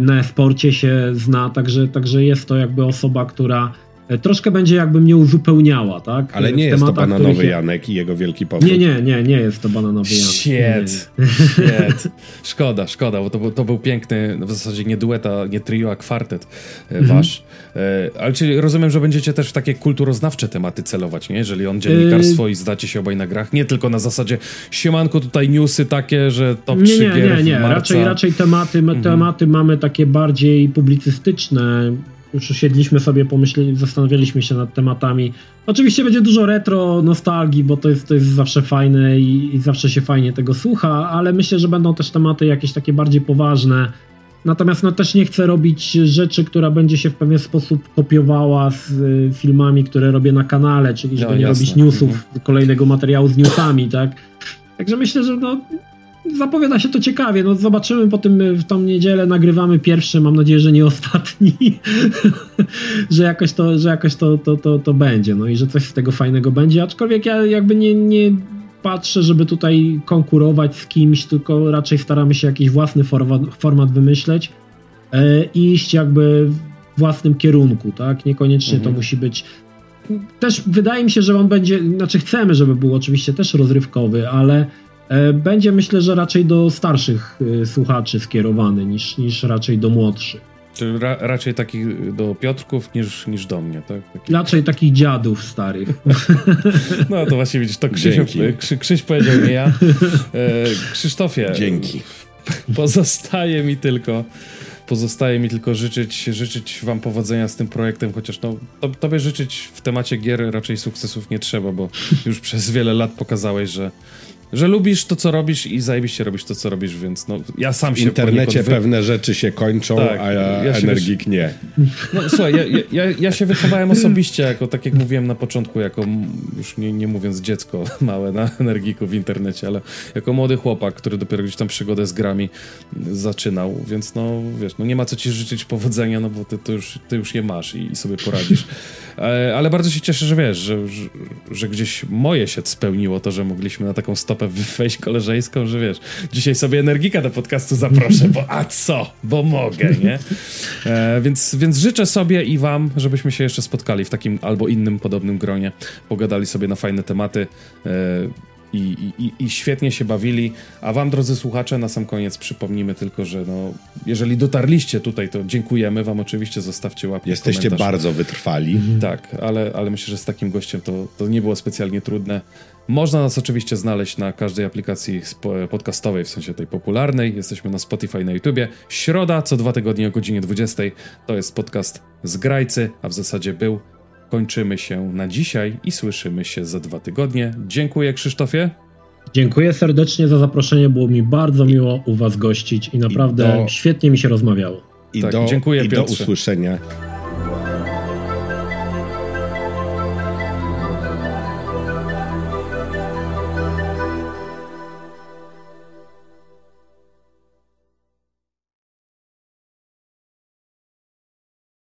na e-sporcie się zna, także, także jest to jakby osoba, która troszkę będzie jakby mnie uzupełniała, tak? Ale nie jest to bananowy Janek i jego wielki powrót. Nie, nie, nie, nie jest to bananowy Janek. Shit, shit. Szkoda, szkoda, bo to był, to był piękny, w zasadzie nie dueta, nie trio, a kwartet mhm. wasz. Ale czyli rozumiem, że będziecie też w takie kulturoznawcze tematy celować, nie? Jeżeli on dziennikarstwo i zdacie się obaj na grach, nie tylko na zasadzie siemanko tutaj newsy takie, że top nie, 3 nie, gier nie, nie, raczej, raczej tematy, mhm. tematy mamy takie bardziej publicystyczne, już usiedliśmy sobie, pomyśleli, zastanawialiśmy się nad tematami. Oczywiście będzie dużo retro, nostalgii, bo to jest, to jest zawsze fajne i, i, zawsze się fajnie tego słucha, ale myślę, że będą też tematy jakieś takie bardziej poważne. Natomiast no, też nie chcę robić rzeczy, która będzie się w pewien sposób kopiowała z y, filmami, które robię na kanale, czyli żeby no, nie robić newsów, mhm. kolejnego materiału z newsami, tak? Także myślę, że no, zapowiada się to ciekawie. No zobaczymy po tym w tą niedzielę nagrywamy pierwszy, mam nadzieję, że nie ostatni, że jakoś, to, że jakoś to, to, to, to będzie, no i że coś z tego fajnego będzie, aczkolwiek ja jakby nie, nie patrzę, żeby tutaj konkurować z kimś, tylko raczej staramy się jakiś własny format, format wymyśleć e, i iść jakby w własnym kierunku, tak? Niekoniecznie mhm. to musi być też wydaje mi się, że on będzie, znaczy chcemy, żeby był oczywiście też rozrywkowy, ale będzie myślę, że raczej do starszych e, słuchaczy skierowany niż, niż raczej do młodszych. Czyli ra, raczej takich do Piotrków niż, niż do mnie, tak? Taki... Raczej takich dziadów starych. No to właśnie widzisz, to Krzysiu, Krzy, Krzyś powiedział nie ja. E, Krzysztofie. Dzięki. Pozostaje mi tylko pozostaje mi tylko życzyć, życzyć wam powodzenia z tym projektem, chociaż no, to, tobie życzyć w temacie gier raczej sukcesów nie trzeba, bo już przez wiele lat pokazałeś, że że lubisz to, co robisz i zajebiście robisz to, co robisz, więc no, ja sam się W internecie pewne rzeczy się kończą, tak, a ja, ja energik nie. No słuchaj, ja, ja, ja, się wychowałem osobiście jako, tak jak mówiłem na początku, jako, już nie, nie mówiąc dziecko małe na energiku w internecie, ale jako młody chłopak, który dopiero gdzieś tam przygodę z grami zaczynał, więc no, wiesz, no nie ma co ci życzyć powodzenia, no bo ty, ty, już, ty już je masz i, i sobie poradzisz. E, ale bardzo się cieszę, że wiesz, że, że, że gdzieś moje się spełniło to, że mogliśmy na taką stopę wejść koleżeńską, że wiesz, dzisiaj sobie energika do podcastu zaproszę, bo a co, bo mogę, nie? E, więc, więc życzę sobie i wam, żebyśmy się jeszcze spotkali w takim albo innym podobnym gronie, pogadali sobie na fajne tematy. E, i, i, i, świetnie się bawili. A wam, drodzy słuchacze, na sam koniec przypomnimy tylko, że no, jeżeli dotarliście tutaj, to dziękujemy wam oczywiście, zostawcie łapkę. Jesteście komentarz. bardzo wytrwali. Mhm. Tak, ale, ale myślę, że z takim gościem to, to nie było specjalnie trudne. Można nas oczywiście znaleźć na każdej aplikacji podcastowej, w sensie tej popularnej. Jesteśmy na Spotify, na YouTubie. Środa, co dwa tygodnie o godzinie 20. To jest podcast z Grajcy, a w zasadzie był kończymy się na dzisiaj i słyszymy się za dwa tygodnie. Dziękuję Krzysztofie. Dziękuję serdecznie za zaproszenie, było mi bardzo miło u Was gościć i naprawdę I do... świetnie mi się rozmawiało. I, tak, do, dziękuję, i do usłyszenia.